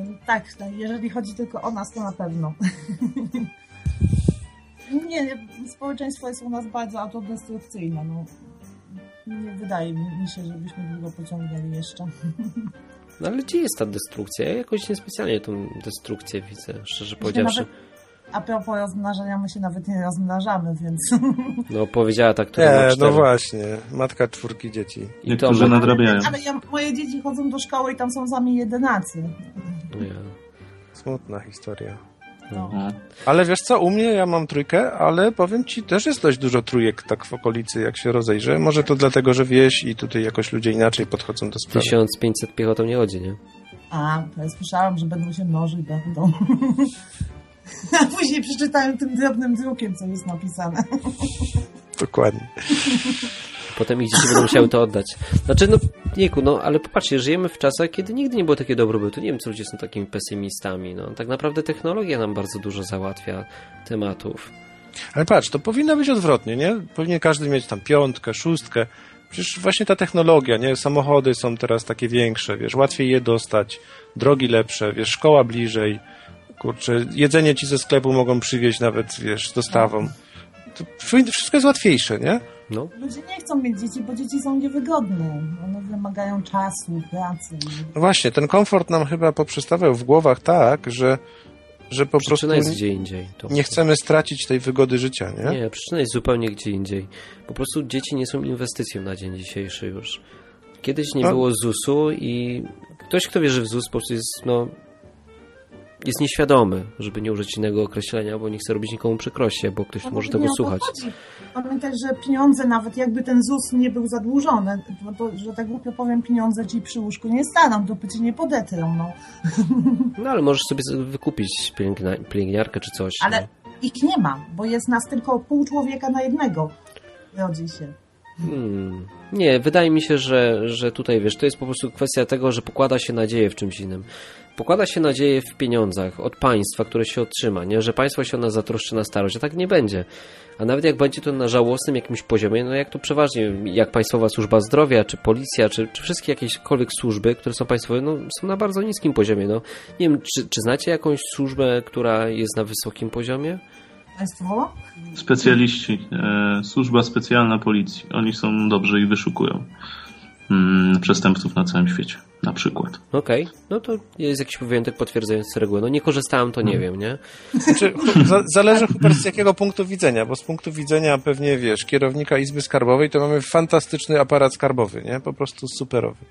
Ym, tak, tak, jeżeli chodzi tylko o nas, to na pewno. nie, nie, społeczeństwo jest u nas bardzo autodestrukcyjne. No. Nie wydaje mi się, żebyśmy długo pociągnęli jeszcze. No ale gdzie jest ta destrukcja? Ja jakoś niespecjalnie tą destrukcję widzę, szczerze powiedziawszy. nawet- A propos rozmnażania, my się nawet nie rozmnażamy, więc No powiedziała tak, która Nie, no właśnie. Matka czwórki dzieci. I to Niektórzy ma... nadrabiają. ale ja, moje dzieci chodzą do szkoły i tam są sami jedynacy. Ja. Smutna historia. No. No. Ale wiesz co, u mnie ja mam trójkę, ale powiem ci, też jest dość dużo trójek tak w okolicy, jak się rozejrzę. Może to dlatego, że wieś i tutaj jakoś ludzie inaczej podchodzą do sprawy. 1500 piechotą nie chodzi, nie? A, to ja słyszałam, że będą się mnożyć, będą. A później przeczytałem tym drobnym drukiem, co jest napisane. Dokładnie. Potem ich dzieci będą musiały to oddać. Znaczy, no, Nieku, no, ale popatrzcie, żyjemy w czasach, kiedy nigdy nie było takiego dobrobytu. Nie wiem, co ludzie są takimi pesymistami. No, tak naprawdę technologia nam bardzo dużo załatwia tematów. Ale patrz, to powinno być odwrotnie, nie? Powinien każdy mieć tam piątkę, szóstkę. Przecież właśnie ta technologia, nie? Samochody są teraz takie większe, wiesz, łatwiej je dostać, drogi lepsze, wiesz, szkoła bliżej, kurczę, jedzenie ci ze sklepu mogą przywieźć nawet, wiesz, z dostawą. To wszystko jest łatwiejsze, nie? No, Ludzie nie chcą mieć dzieci, bo dzieci są niewygodne. One wymagają czasu, pracy. No właśnie, ten komfort nam chyba poprzestawiał w głowach tak, że, że po prostu przyczyna jest gdzie indziej. To. nie chcemy stracić tej wygody życia, nie? Nie, przyczyna jest zupełnie gdzie indziej. Po prostu dzieci nie są inwestycją na dzień dzisiejszy już. Kiedyś nie No. było ZUS-u i ktoś, kto wierzy w ZUS, po prostu jest, no, jest nieświadomy, żeby nie użyć innego określenia, bo nie chce robić nikomu przykrości, bo ktoś No, może bo tego słuchać. chodzi. Pamiętaj, że pieniądze, nawet jakby ten ZUS nie był zadłużony, to, to, że tak głupio powiem, pieniądze ci przy łóżku nie staną, dopóty ci nie podetrą, no. No ale możesz sobie wykupić pielęgniarkę czy coś. Ale no. ich nie ma, bo jest nas tylko pół człowieka na jednego. Rodzi się. Hmm. Nie, wydaje mi się, że, że tutaj wiesz, to jest po prostu kwestia tego, że pokłada się nadzieję w czymś innym. Pokłada się nadzieję w pieniądzach od państwa, które się otrzyma, nie? że państwo się o nas zatroszczy na starość, a tak nie będzie. A nawet jak będzie to na żałosnym jakimś poziomie, no jak to przeważnie, jak Państwowa Służba Zdrowia, czy Policja, czy, czy wszystkie jakiekolwiek służby, które są państwowe, no są na bardzo niskim poziomie. No. Nie wiem, czy, czy znacie jakąś służbę, która jest na wysokim poziomie? Państwo? Specjaliści, e, służba specjalna policji. Oni są dobrzy i wyszukują mm, przestępców na całym świecie, na przykład. Okej, no to jest jakiś wyjątek potwierdzający regułę. No nie korzystałem, to nie wiem, nie? Znaczy, za, zależy Hubert z jakiego punktu widzenia, bo z punktu widzenia pewnie, wiesz, kierownika Izby Skarbowej, to mamy fantastyczny aparat skarbowy, nie? Po prostu superowy.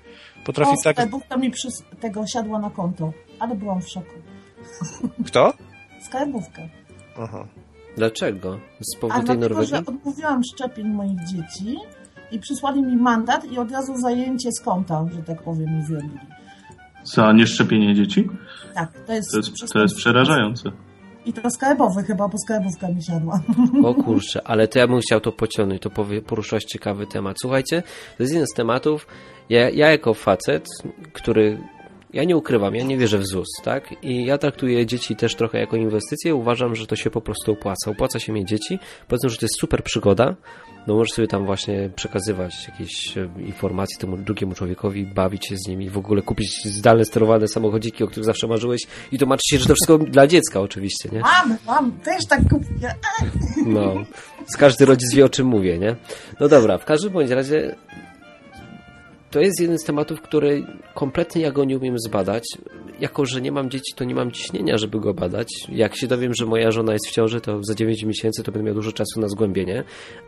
Potrafi O, tak... skarbówka mi przy tego siadła na konto, ale byłam w szoku. Kto? Skarbówka. Aha. Dlaczego? Z A powodu tej dlatego, Norwegii? że odmówiłam szczepień moich dzieci i przysłali mi mandat i od razu zajęcie z konta, że tak powiem, wyrobili. Za nieszczepienie dzieci? Tak, to jest... To jest, to jest przerażające. I to skarbowy chyba, bo skarbówka mi siadła. O kurczę, ale to ja bym chciał to pociągnąć, to poruszyłaś ciekawy temat. Słuchajcie, to jest jeden z tematów, ja, ja jako facet, który ja nie ukrywam, ja nie wierzę w ZUS, tak? I ja traktuję dzieci też trochę jako inwestycję. Uważam, że to się po prostu opłaca. Opłaca się mieć dzieci. Powiedzmy, że to jest super przygoda. No możesz sobie tam właśnie przekazywać jakieś e, informacje temu drugiemu człowiekowi, bawić się z nimi, w ogóle kupić zdalne sterowane samochodziki, o których zawsze marzyłeś i tłumaczyć się, że to wszystko dla dziecka oczywiście, nie? Mam, mam, też tak kupię. No, z każdy rodzic wie o czym mówię, nie? No dobra, w każdym bądź razie to jest jeden z tematów, który kompletnie ja go nie umiem zbadać. Jako, że nie mam dzieci, to nie mam ciśnienia, żeby go badać. Jak się dowiem, że moja żona jest w ciąży, to za 9 miesięcy to będę miał dużo czasu na zgłębienie.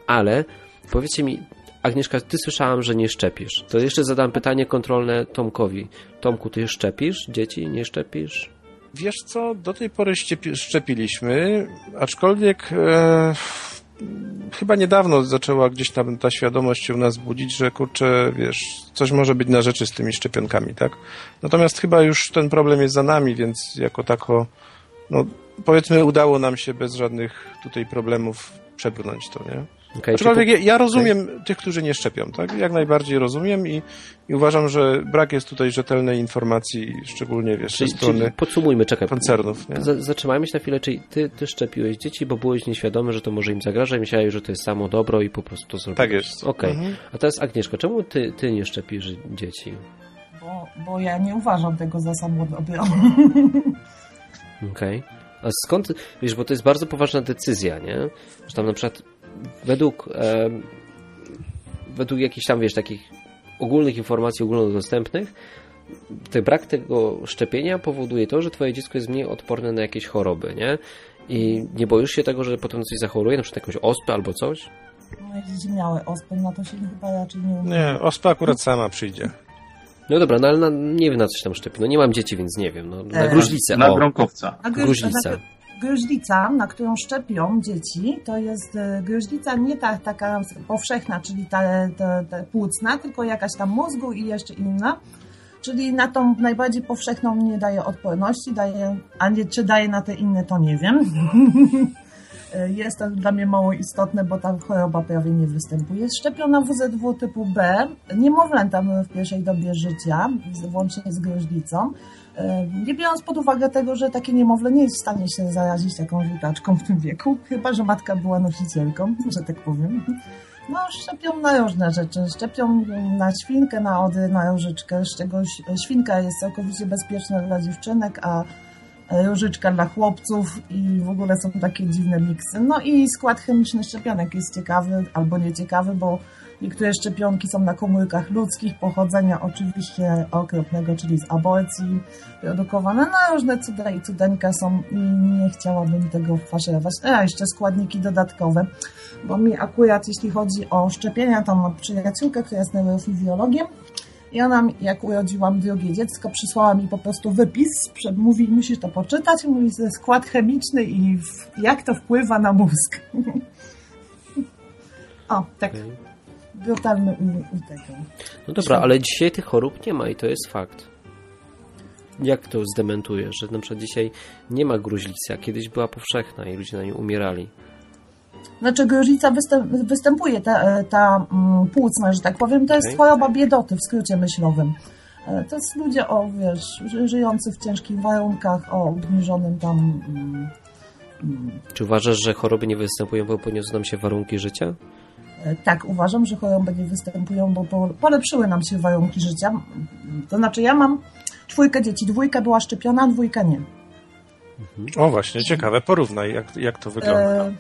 Ale powiedzcie mi, Agnieszka, ty słyszałam, że nie szczepisz. To jeszcze zadam pytanie kontrolne Tomkowi. Tomku, ty szczepisz dzieci? Nie szczepisz? Wiesz co, do tej pory szczepi- szczepiliśmy, aczkolwiek e, chyba niedawno zaczęła gdzieś tam ta świadomość się u nas budzić, że kurczę, wiesz, coś może być na rzeczy z tymi szczepionkami, tak? Natomiast chyba już ten problem jest za nami, więc jako tako, no powiedzmy udało nam się bez żadnych tutaj problemów przebrnąć to, nie? Okay, Aczkolwiek ja, ja rozumiem tych, którzy nie szczepią, tak? Jak najbardziej rozumiem i, i uważam, że brak jest tutaj rzetelnej informacji, szczególnie wiesz, Czyli, ze strony czyli podsumujmy, czekaj. koncernów. Nie? Zatrzymajmy się na chwilę, czyli ty, ty szczepiłeś dzieci, bo byłeś nieświadomy, że to może im zagraża i myślałeś, że to jest samo dobro i po prostu to zrobiłeś. Tak jest. Okej. Mhm. A teraz Agnieszka, czemu ty, ty nie szczepisz dzieci? Bo, bo ja nie uważam tego za samodobro. Okej. A skąd, wiesz, bo to jest bardzo poważna decyzja, nie? Że tam na przykład według em, według jakichś tam, wiesz, takich ogólnych informacji ogólnodostępnych ten brak tego szczepienia powoduje to, że twoje dziecko jest mniej odporne na jakieś choroby, nie? I nie boisz się tego, że potem coś zachoruje, na przykład jakąś ospę albo coś? Moje dzieci miały ospę, na to się chyba raczej nie uda. Nie, ospa akurat sama przyjdzie. No dobra, no ale na, nie wiem na coś tam szczepi. No nie mam dzieci, więc nie wiem. No, na E, gruźlicę. Na o. grąkowca. A gru- Gruźlica. Gruźlica, na którą szczepią dzieci, to jest e, gruźlica nie ta, taka powszechna, czyli ta, ta, ta płucna, tylko jakaś tam mózgu i jeszcze inna. Czyli na tą najbardziej powszechną nie daje odporności, daje, a nie, czy daje na te inne, to nie wiem. Jest to dla mnie mało istotne, bo ta choroba prawie nie występuje. Szczepią na WZW typu B niemowlęta w pierwszej dobie życia, włącznie z gruźlicą. Nie biorąc pod uwagę tego, że takie niemowlę nie jest w stanie się zarazić taką żółtaczką w tym wieku, chyba że matka była nosicielką, że tak powiem. No, szczepią na różne rzeczy. Szczepią na świnkę, na ody, na różyczkę, z czego świnka jest całkowicie bezpieczna dla dziewczynek, a różyczka dla chłopców i w ogóle są takie dziwne miksy. No i skład chemiczny szczepionek jest ciekawy albo nieciekawy, bo niektóre szczepionki są na komórkach ludzkich, pochodzenia oczywiście okropnego, czyli z aborcji produkowane. No różne cuda i cudeńka są i nie chciałabym tego faszerować. A jeszcze składniki dodatkowe, bo mi akurat jeśli chodzi o szczepienia, to mam przyjaciółkę, która jest neurofizjologiem i ona, jak urodziłam drugie dziecko, przysłała mi po prostu wypis, mówi, musisz to poczytać, mówi, że skład chemiczny i jak to wpływa na mózg. o, tak brutalny u, u tego. No dobra, ale dzisiaj tych chorób nie ma i to jest fakt. Jak to zdementujesz, że na przykład dzisiaj nie ma gruźlicy, a kiedyś była powszechna i ludzie na nią umierali? Znaczy gruźlica występ, występuje, ta, ta mm, płucna, że tak powiem, to jest Okej. choroba biedoty w skrócie myślowym. E, To jest ludzie o, wiesz, ży- żyjący w ciężkich warunkach, o obniżonym tam... Mm, mm, Czy uważasz, że choroby nie występują, bo podniosą nam się warunki życia? Tak, uważam, że choroby nie występują, bo po- polepszyły nam się warunki życia. To znaczy, ja mam czwójkę dzieci, dwójka była szczepiona, dwójka nie. O właśnie, ciekawe, porównaj jak, jak to wygląda. E,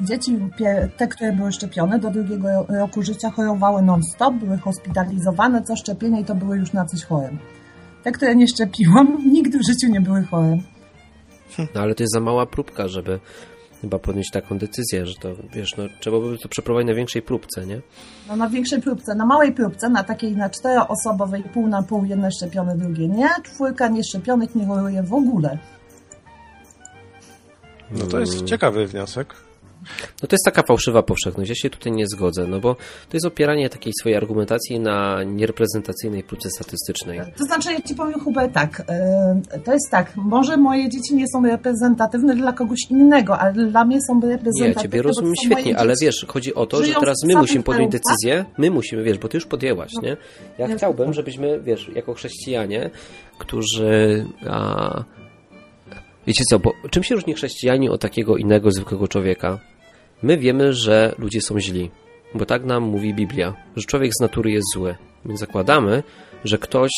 Dzieci, te, które były szczepione do drugiego roku życia, chorowały non-stop, były hospitalizowane, co szczepienie i to były już na coś chore. Te, które nie szczepiłam, nigdy w życiu nie były chore. No ale to jest za mała próbka, żeby chyba podjąć taką decyzję, że to, wiesz, no trzeba by to przeprowadzić na większej próbce, nie? No, na większej próbce, na małej próbce, na takiej na czteroosobowej, pół na pół, jedne szczepione, drugie nie, czwórka nieszczepionych nie choruje w ogóle. No to jest ciekawy wniosek. No to jest taka fałszywa powszechność. Ja się tutaj nie zgodzę, no bo to jest opieranie takiej swojej argumentacji na niereprezentacyjnej próbce statystycznej. To znaczy, ja ci powiem, Hubert, tak. e, To jest tak. Może moje dzieci nie są reprezentatywne dla kogoś innego, ale dla mnie są reprezentatywne. Nie, ja ciebie rozumiem świetnie, ale wiesz, chodzi o to, że teraz my musimy podjąć warunkach. decyzję, my musimy, wiesz, bo ty już podjęłaś, nie? Ja No. Ja chciałbym, żebyśmy, wiesz, jako chrześcijanie, którzy... A, wiecie co, bo czym się różni chrześcijanin od takiego innego zwykłego człowieka? My wiemy, że ludzie są źli, bo tak nam mówi Biblia, że człowiek z natury jest zły. Więc zakładamy, że ktoś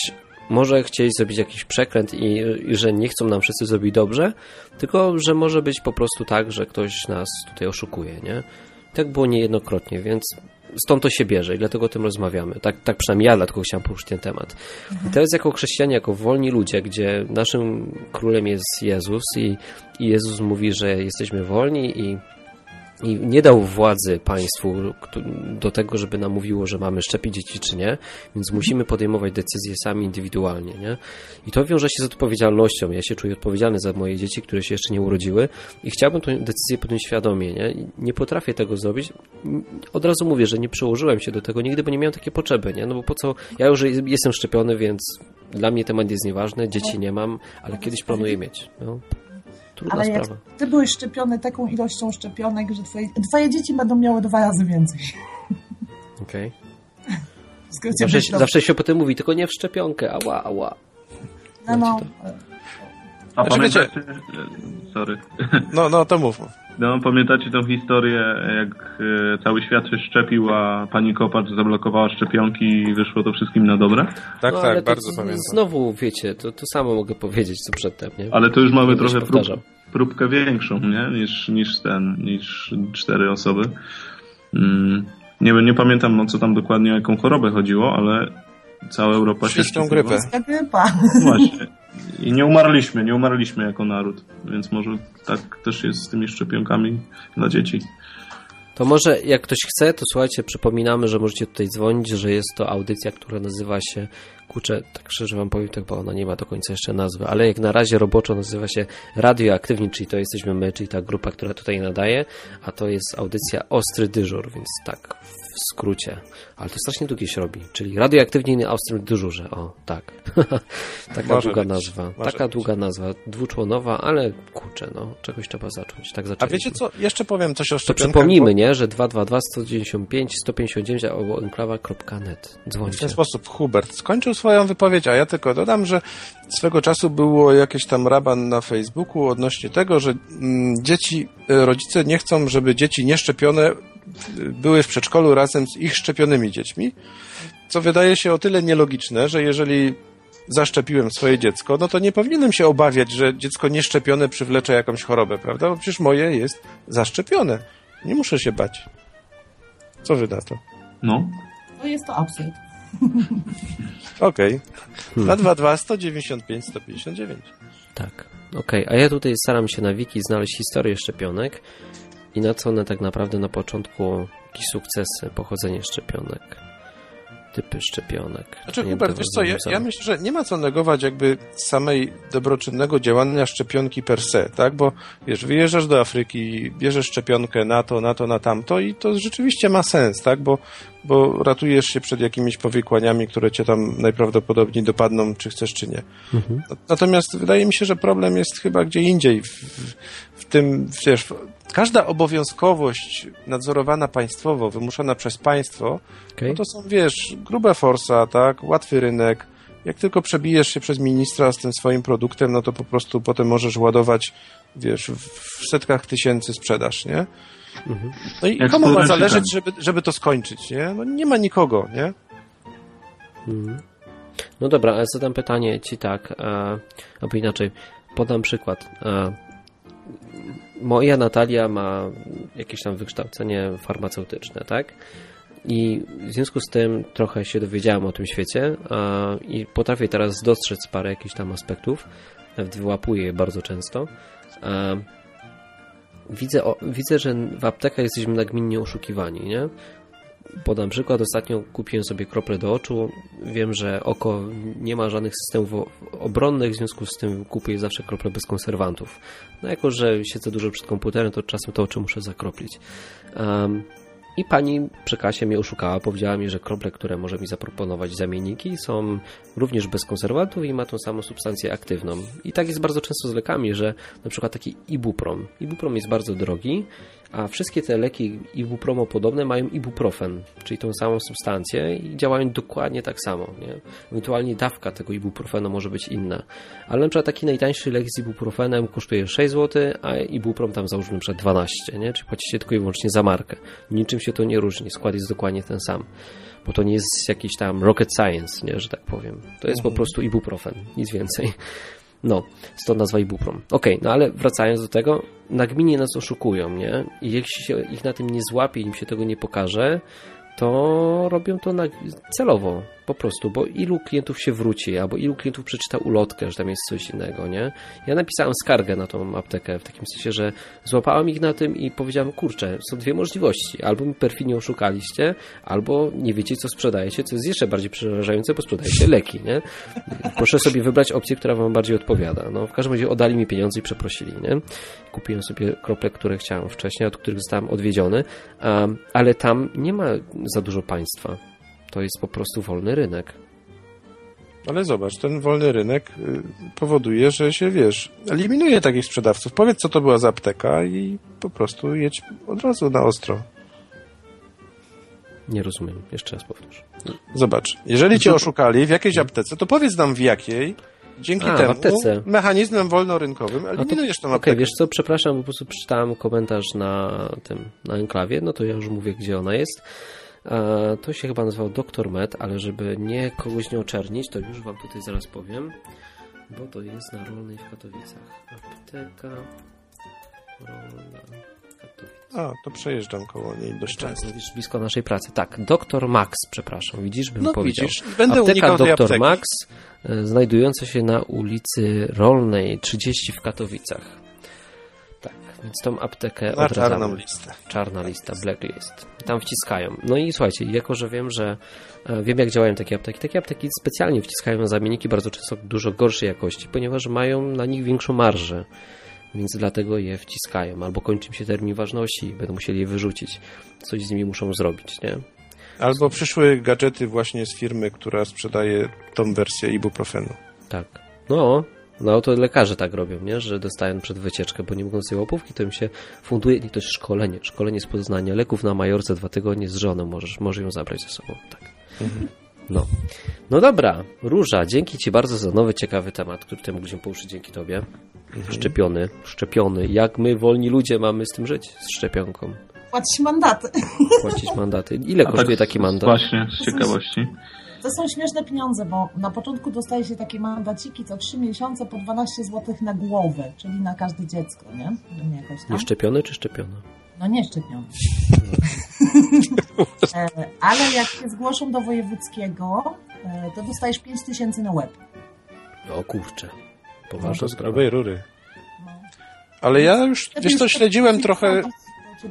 może chcieć zrobić jakiś przekręt i, i że nie chcą nam wszyscy zrobić dobrze, tylko że może być po prostu tak, że ktoś nas tutaj oszukuje, nie? Tak było niejednokrotnie, więc stąd to się bierze i dlatego o tym rozmawiamy. Tak, tak przynajmniej ja dlatego chciałem poruszyć ten temat. I teraz jako chrześcijanie, jako wolni ludzie, gdzie naszym królem jest Jezus i, i Jezus mówi, że jesteśmy wolni i i nie dał władzy państwu do tego, żeby nam mówiło, że mamy szczepić dzieci czy nie, więc musimy podejmować decyzje sami indywidualnie, nie? I to wiąże się z odpowiedzialnością. Ja się czuję odpowiedzialny za moje dzieci, które się jeszcze nie urodziły i chciałbym tę decyzję podjąć świadomie, nie? Nie potrafię tego zrobić. Od razu mówię, że nie przyłożyłem się do tego nigdy, bo nie miałem takiej potrzeby, nie? No bo po co? Ja już jestem szczepiony, więc dla mnie temat jest nieważny, dzieci nie mam, ale kiedyś planuję mieć. No. Trudna Ale jak sprawa. ty byłeś szczepiony taką ilością szczepionek, że twoje, twoje dzieci będą miały dwa razy więcej. Okej. Skrócie Zawsze, zawsze się potem mówi, tylko nie w szczepionkę, ała, ała. No, no, A Znaczy, pamiętacie... Sorry. No, no, to mów. No, pamiętacie tą historię, jak e, cały świat się szczepił, a pani Kopacz zablokowała szczepionki i wyszło to wszystkim na dobre? Tak, No, ale tak, to bardzo z- pamiętam. Znowu, wiecie, to, to samo mogę powiedzieć, co przedtem, nie? Ale to już mamy trochę prób, próbkę większą, nie? Niż, niż ten, niż cztery osoby. Mm, nie, nie pamiętam, o co tam dokładnie, o jaką chorobę chodziło, ale cała Europa się grypę. ta grypa. Właśnie. I nie umarliśmy, nie umarliśmy jako naród, więc może tak też jest z tymi szczepionkami dla dzieci. To może jak ktoś chce, to słuchajcie, przypominamy, że możecie tutaj dzwonić, że jest to audycja, która nazywa się, kurczę, tak szczerze wam powiem, tak, bo ona nie ma do końca jeszcze nazwy, ale jak na razie roboczo nazywa się Radioaktywni, czyli to jesteśmy my, czyli ta grupa, która tutaj nadaje, a to jest audycja Ostry Dyżur, więc tak, w skrócie. Ale to strasznie długie się robi, czyli Radioaktywni na Ostrym Dyżurze, o, tak. Taka Może długa być, nazwa, może taka być. długa nazwa, dwuczłonowa, ale kurczę, no, czegoś trzeba zacząć, tak A wiecie co? Jeszcze powiem coś o To szczepionkach. przypomnijmy, nie, że 222 195 159 albo enklawa.net. W Dzwońcie. ten sposób Hubert skończył swoją wypowiedź, a ja tylko dodam, że swego czasu było jakieś tam raban na Facebooku odnośnie tego, że mm, dzieci, e, rodzice nie chcą, żeby dzieci nieszczepione były w przedszkolu razem z ich szczepionymi dziećmi, co wydaje się o tyle nielogiczne, że jeżeli zaszczepiłem swoje dziecko, no to nie powinienem się obawiać, że dziecko nieszczepione przywlecze jakąś chorobę, prawda? Bo przecież moje jest zaszczepione. Nie muszę się bać. Co wy na to? No. To jest to absurd. Okej. 222 195 159. Tak. Okej, a ja tutaj staram się na wiki znaleźć historię szczepionek i na co one tak naprawdę na początku jakieś sukcesy, pochodzenie szczepionek, typy szczepionek. Znaczy, Nie Hubert, wiesz co, ja, ja myślę, że nie ma co negować jakby samej dobroczynnego działania szczepionki per se, tak? Bo wiesz, wyjeżdżasz do Afryki, bierzesz szczepionkę na to, na to, na tamto i to rzeczywiście ma sens, tak? Bo, bo ratujesz się przed jakimiś powikłaniami, które cię tam najprawdopodobniej dopadną, czy chcesz, czy nie. Mhm. Natomiast wydaje mi się, że problem jest chyba gdzie indziej. W, w, tym, wiesz, każda obowiązkowość nadzorowana państwowo, wymuszona przez państwo, Okej. no to są, wiesz, grube forsa, tak, łatwy rynek. Jak tylko przebijesz się przez ministra z tym swoim produktem, no to po prostu potem możesz ładować, wiesz, w setkach tysięcy sprzedaż, nie? Mhm. No i Jak komu ma zależeć, żeby, żeby to skończyć, nie? No nie ma nikogo, nie? Mhm. No dobra, ale zadam pytanie ci tak, e, albo inaczej, podam przykład. E, moja Natalia ma jakieś tam wykształcenie farmaceutyczne, tak? I w związku z tym trochę się dowiedziałem o tym świecie i potrafię teraz dostrzec parę jakichś tam aspektów, nawet wyłapuję je bardzo często. Widzę, widzę, że w aptekach jesteśmy nagminnie oszukiwani, nie? Podam przykład. Ostatnio kupiłem sobie krople do oczu. Wiem, że oko nie ma żadnych systemów obronnych, w związku z tym kupuję zawsze krople bez konserwantów. No jako, że siedzę dużo przed komputerem, to czasem to oczy muszę zakroplić. Um, i pani przy kasie mnie oszukała, powiedziała mi, że krople, które może mi zaproponować zamienniki są również bez konserwantów i ma tą samą substancję aktywną. I tak jest bardzo często z lekami, że na przykład taki ibuprom. Ibuprom jest bardzo drogi, a wszystkie te leki ibupromo podobne mają ibuprofen, czyli tą samą substancję i działają dokładnie tak samo. Nie? Ewentualnie dawka tego ibuprofenu może być inna. Ale na przykład taki najtańszy lek z ibuprofenem kosztuje 6 zł, a ibuprom tam załóżmy przykład 12, nie? czyli płacicie tylko i wyłącznie za markę. Niczym się to nie różni, skład jest dokładnie ten sam. Bo to nie jest jakiś tam rocket science, nie, że tak powiem. To jest po prostu ibuprofen, nic więcej. No, stąd nazwa Ibuprom. Okej, okay, no ale wracając do tego, nagminnie nas oszukują, nie? I jeśli się ich na tym nie złapie, im się tego nie pokaże, to robią to na, celowo, po prostu, bo ilu klientów się wróci, albo ilu klientów przeczyta ulotkę, że tam jest coś innego, nie? Ja napisałem skargę na tą aptekę, w takim sensie, że złapałem ich na tym i powiedziałem, kurczę, są dwie możliwości, albo mi perfidnie oszukaliście, albo nie wiecie, co sprzedajecie, co jest jeszcze bardziej przerażające, bo sprzedajecie leki, nie? Proszę sobie wybrać opcję, która wam bardziej odpowiada. No, w każdym razie oddali mi pieniądze i przeprosili, nie? Kupiłem sobie krople, które chciałem wcześniej, od których zostałem odwiedziony, um, ale tam nie ma za dużo państwa. To jest po prostu wolny rynek. Ale zobacz, ten wolny rynek y, powoduje, że się, wiesz, eliminuje takich sprzedawców. Powiedz, co to była za apteka i po prostu jedź od razu na ostro. Nie rozumiem. Jeszcze raz powtórz. Zobacz, jeżeli cię oszukali w jakiejś aptece, to powiedz nam w jakiej. Dzięki A, temu mechanizmem wolnorynkowym eliminujesz tą aptekę. Okej, okay, wiesz co, przepraszam, po prostu przeczytałem komentarz na tym, na enklawie, no to ja już mówię, gdzie ona jest. To się chyba nazywał Dr. Med, ale żeby nie kogoś nie oczernić, to już Wam tutaj zaraz powiem, bo to jest na Rolnej w Katowicach. Apteka Rolna Katowice. A, to przejeżdżam koło niej dość tak, często. Widzisz, blisko naszej pracy. Tak, Dr. Max, przepraszam, widzisz, bym no, powiedział. Widzisz, będę Apteka Dr. Max, e, znajdująca się na ulicy Rolnej 30 w Katowicach. Więc tą aptekę Na odradzamy. czarną listę. Czarna lista, blacklist. Tam wciskają. No i słuchajcie, jako że wiem, że e, wiem jak działają takie apteki, takie apteki specjalnie wciskają zamienniki bardzo często dużo gorszej jakości, ponieważ mają na nich większą marżę. Więc dlatego je wciskają. Albo kończy im się termin ważności i będą musieli je wyrzucić. Coś z nimi muszą zrobić, nie? Albo przyszły gadżety właśnie z firmy, która sprzedaje tą wersję ibuprofenu. Tak. No, no to lekarze tak robią, nie? że dostają przed wycieczkę, bo nie mogą sobie łapówki, to im się funduje, nie to jest szkolenie, szkolenie z poznania leków na Majorce dwa tygodnie z żoną, możesz, może ją zabrać ze sobą, tak. Mhm. No. no dobra, Róża, dzięki Ci bardzo za nowy, ciekawy temat, który tutaj mogliśmy poruszyć dzięki Tobie. Mhm. Szczepiony, szczepiony. Jak my, wolni ludzie, mamy z tym żyć, z szczepionką? Płacić mandaty. Płacić mandaty. Ile A kosztuje tak, taki mandat? Właśnie, z ciekawości. To są śmieszne pieniądze, bo na początku dostaje się takie mandaciki co 3 miesiące po 12 zł na głowę, czyli na każde dziecko, nie? nie jakoś tam. Nieszczepione czy szczepione? No nie szczepione. E, ale jak się zgłoszą do wojewódzkiego, e, to dostajesz 5 tysięcy na łeb. O kurczę. Poważna sprawa. rury. No. Ale ja już, wiesz co, śledziłem trochę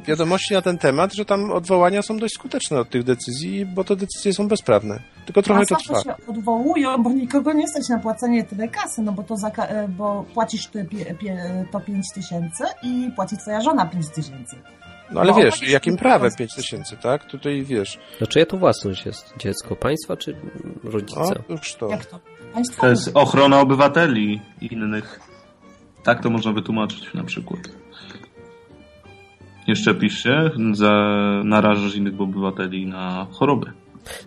wiadomości na ten temat, że tam odwołania są dość skuteczne od tych decyzji, bo te decyzje są bezprawne. Tylko trochę A to trwa. się odwołują, bo nikogo nie stać na płacenie tyle kasy, no bo to za, e, bo płacisz ty pie, pie, to 5 tysięcy i płaci twoja żona 5 tysięcy. No ale bo wiesz, jakim prawem 5 tysięcy, tak? Tutaj wiesz. No czyja to własność jest? Dziecko państwa czy rodzice? O, już to. Jak to? Państwo to jest ochrona obywateli innych. Tak to można wytłumaczyć na przykład się, za, narażasz innych obywateli na choroby.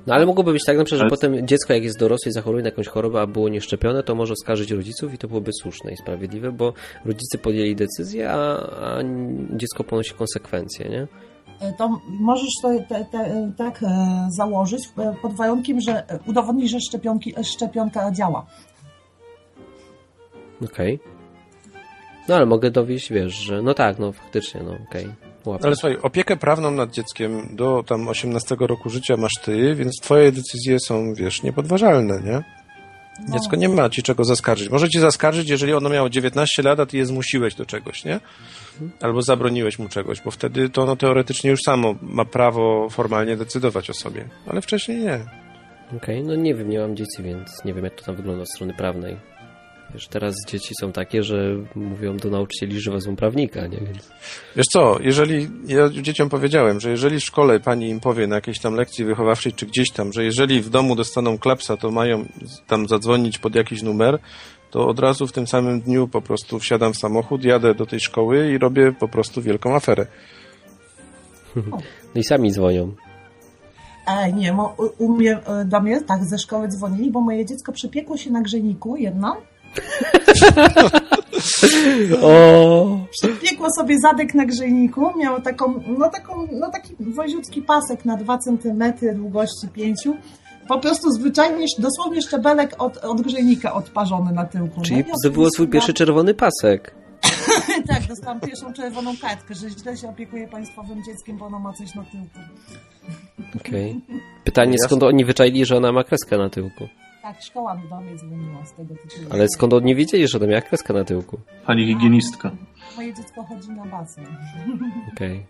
No ale mogłoby być tak na przykład, że potem dziecko jak jest dorosłe i zachoruje na jakąś chorobę, a było nieszczepione, to może oskarżyć rodziców i to byłoby słuszne i sprawiedliwe, bo rodzice podjęli decyzję, a, a dziecko ponosi konsekwencje, nie? E, to możesz to, te, te, tak e, założyć e, pod warunkiem, że udowodnisz, że szczepionki, szczepionka działa. Okej. Okay. No ale mogę dowieść, wiesz, że no tak, no faktycznie, no okej. Okay. Ale słuchaj, opiekę prawną nad dzieckiem do tam 18 roku życia masz ty, więc twoje decyzje są, wiesz, niepodważalne, nie? No. Dziecko nie ma ci czego zaskarżyć. Może ci zaskarżyć, jeżeli ono miało 19 lat, a ty je zmusiłeś do czegoś, nie? Albo zabroniłeś mu czegoś, bo wtedy to ono teoretycznie już samo ma prawo formalnie decydować o sobie. Ale wcześniej nie. Okej, no nie wiem, nie mam dzieci, więc nie wiem jak to tam wygląda od strony prawnej. Wiesz, teraz dzieci są takie, że mówią do nauczycieli, że wezmą prawnika, nie? Więc... Wiesz co, jeżeli, ja dzieciom powiedziałem, że jeżeli w szkole pani im powie na jakiejś tam lekcji wychowawczej, czy gdzieś tam, że jeżeli w domu dostaną klapsa, to mają tam zadzwonić pod jakiś numer, to od razu w tym samym dniu po prostu wsiadam w samochód, jadę do tej szkoły i robię po prostu wielką aferę. No i sami dzwonią. Ej, nie, mo, u, u mnie, e, do mnie tak ze szkoły dzwonili, bo moje dziecko przypiekło się na grzejniku jedno. O! Przypiekło sobie zadek na grzejniku, miało taką, no taką, no taki woziutki pasek na 2 cm długości 5. Po prostu zwyczajnie, dosłownie szczebelek od, od grzejnika odparzony na tyłku. Czyli no, zdobyło swój oczywiście pierwszy czerwony pasek. tak, dostałam pierwszą czerwoną kartkę, że źle się opiekuje państwowym dzieckiem, bo ono ma coś na tyłku. Okej. Pytanie, skąd oni wyczaili, że ona ma kreskę na tyłku? Tak, szkoła mi do mnie dzwoniła z tego tytułu. Ale skąd oni wiedzieli, że ona miała kreskę na tyłku? Pani higienistka. Moje dziecko chodzi na basen. Okej.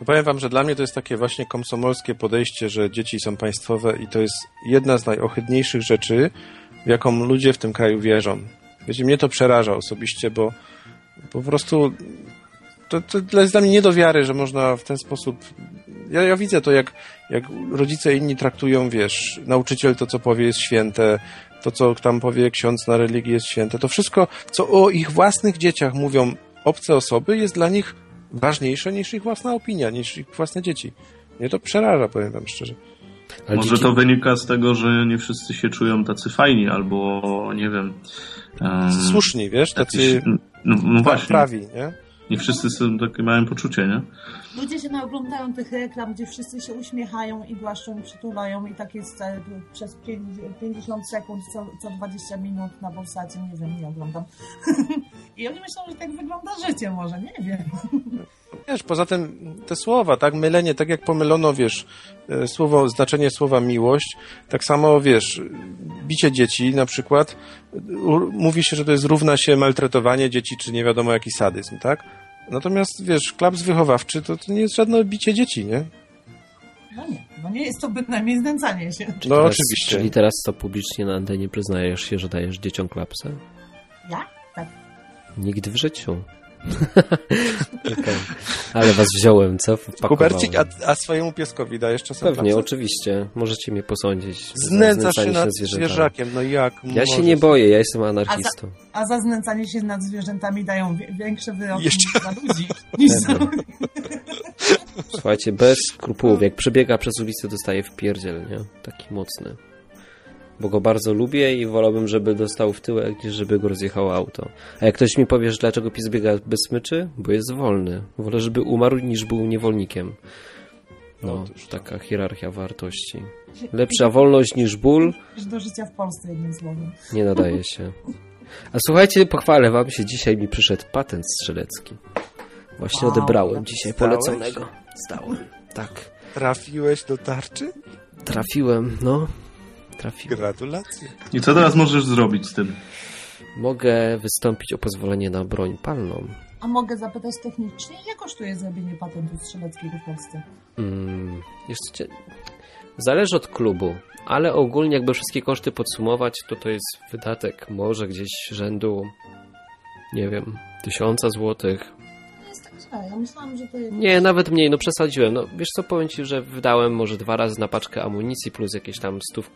No powiem wam, że dla mnie to jest takie właśnie komsomolskie podejście, że dzieci są państwowe i to jest jedna z najohydniejszych rzeczy, w jaką ludzie w tym kraju wierzą. Wiecie, mnie to przeraża osobiście, bo po prostu to, to jest dla mnie nie do wiary, że można w ten sposób... Ja, ja widzę to, jak, jak rodzice inni traktują, wiesz, nauczyciel to, co powie, jest święte, to, co tam powie ksiądz na religii jest święte. To wszystko, co o ich własnych dzieciach mówią obce osoby, jest dla nich ważniejsze niż ich własna opinia, niż ich własne dzieci. Mnie to przeraża, powiem wam szczerze. Ale Może dzieci- to wynika z tego, że nie wszyscy się czują tacy fajni, albo nie wiem. em, Słuszni, wiesz, tacy jacyś- no, no właśnie. prawi, nie? Nie wszyscy są takie mają poczucie, nie? Ludzie się naoglądają tych reklam, gdzie wszyscy się uśmiechają i głaszczą i przytulają i tak jest e, przez pięć- 50 sekund co, co 20 minut na Polsacie, nie wiem, nie oglądam. I oni myślą, że tak wygląda życie może, nie wiem. Wiesz, poza tym te słowa, tak, mylenie, tak jak pomylono, wiesz, e, słowo, znaczenie słowa miłość, tak samo, wiesz, bicie dzieci na przykład, mówi się, że to jest równa się maltretowanie dzieci, czy nie wiadomo jaki sadyzm, tak? Natomiast, wiesz, klaps wychowawczy to, to nie jest żadne bicie dzieci, nie? No nie, no nie jest to bynajmniej znęcanie się. No Teraz, oczywiście. Czyli teraz to publicznie na antenie przyznajesz się, że dajesz dzieciom klapsę? Ja? Tak. Nigdy w życiu. Ale was wziąłem, co? Kubercik, a, a swojemu pieskowi dajesz czasem Pewnie, oczywiście. Możecie mnie posądzić. za Znęcasz się nad zwierzętami. zwierzakiem, no jak Ja się możesz? nie boję, ja jestem anarchistą. A za znęcanie się nad zwierzętami dają większe wyroki Jeszcze- za ludzi niż za. Słuchajcie, bez skrupułów. Jak przebiega przez ulicę, dostaje w pierdziel, nie? Taki mocny. Bo go bardzo lubię i wolałbym, żeby dostał w tyłek, niż żeby go rozjechało auto. A jak ktoś mi powie, że dlaczego pies biega bez smyczy? Bo jest wolny. Wolę, żeby umarł, niż był niewolnikiem. No, taka hierarchia wartości. Lepsza wolność niż ból do życia w Polsce, jednym słowem. nie nadaje się. A słuchajcie, pochwalę wam się, dzisiaj mi przyszedł patent strzelecki. Właśnie Wow. odebrałem dzisiaj Zdałeś? poleconego. Zdałem. Tak. Trafiłeś do tarczy? Trafiłem, no. Trafiłem. Gratulacje. I co teraz możesz zrobić z tym? Mogę wystąpić o pozwolenie na broń palną. A mogę zapytać technicznie, ile kosztuje zrobienie patentu strzeleckiego w Polsce? Mm, jeszcze cię... Zależy od klubu, ale ogólnie jakby wszystkie koszty podsumować, to to jest wydatek może gdzieś rzędu, nie wiem, tysiąca złotych. Ja myślałam, że to jest... Nie, nawet mniej, no przesadziłem. No wiesz co, powiem ci, że wydałem może dwa razy na paczkę amunicji plus jakieś tam stów.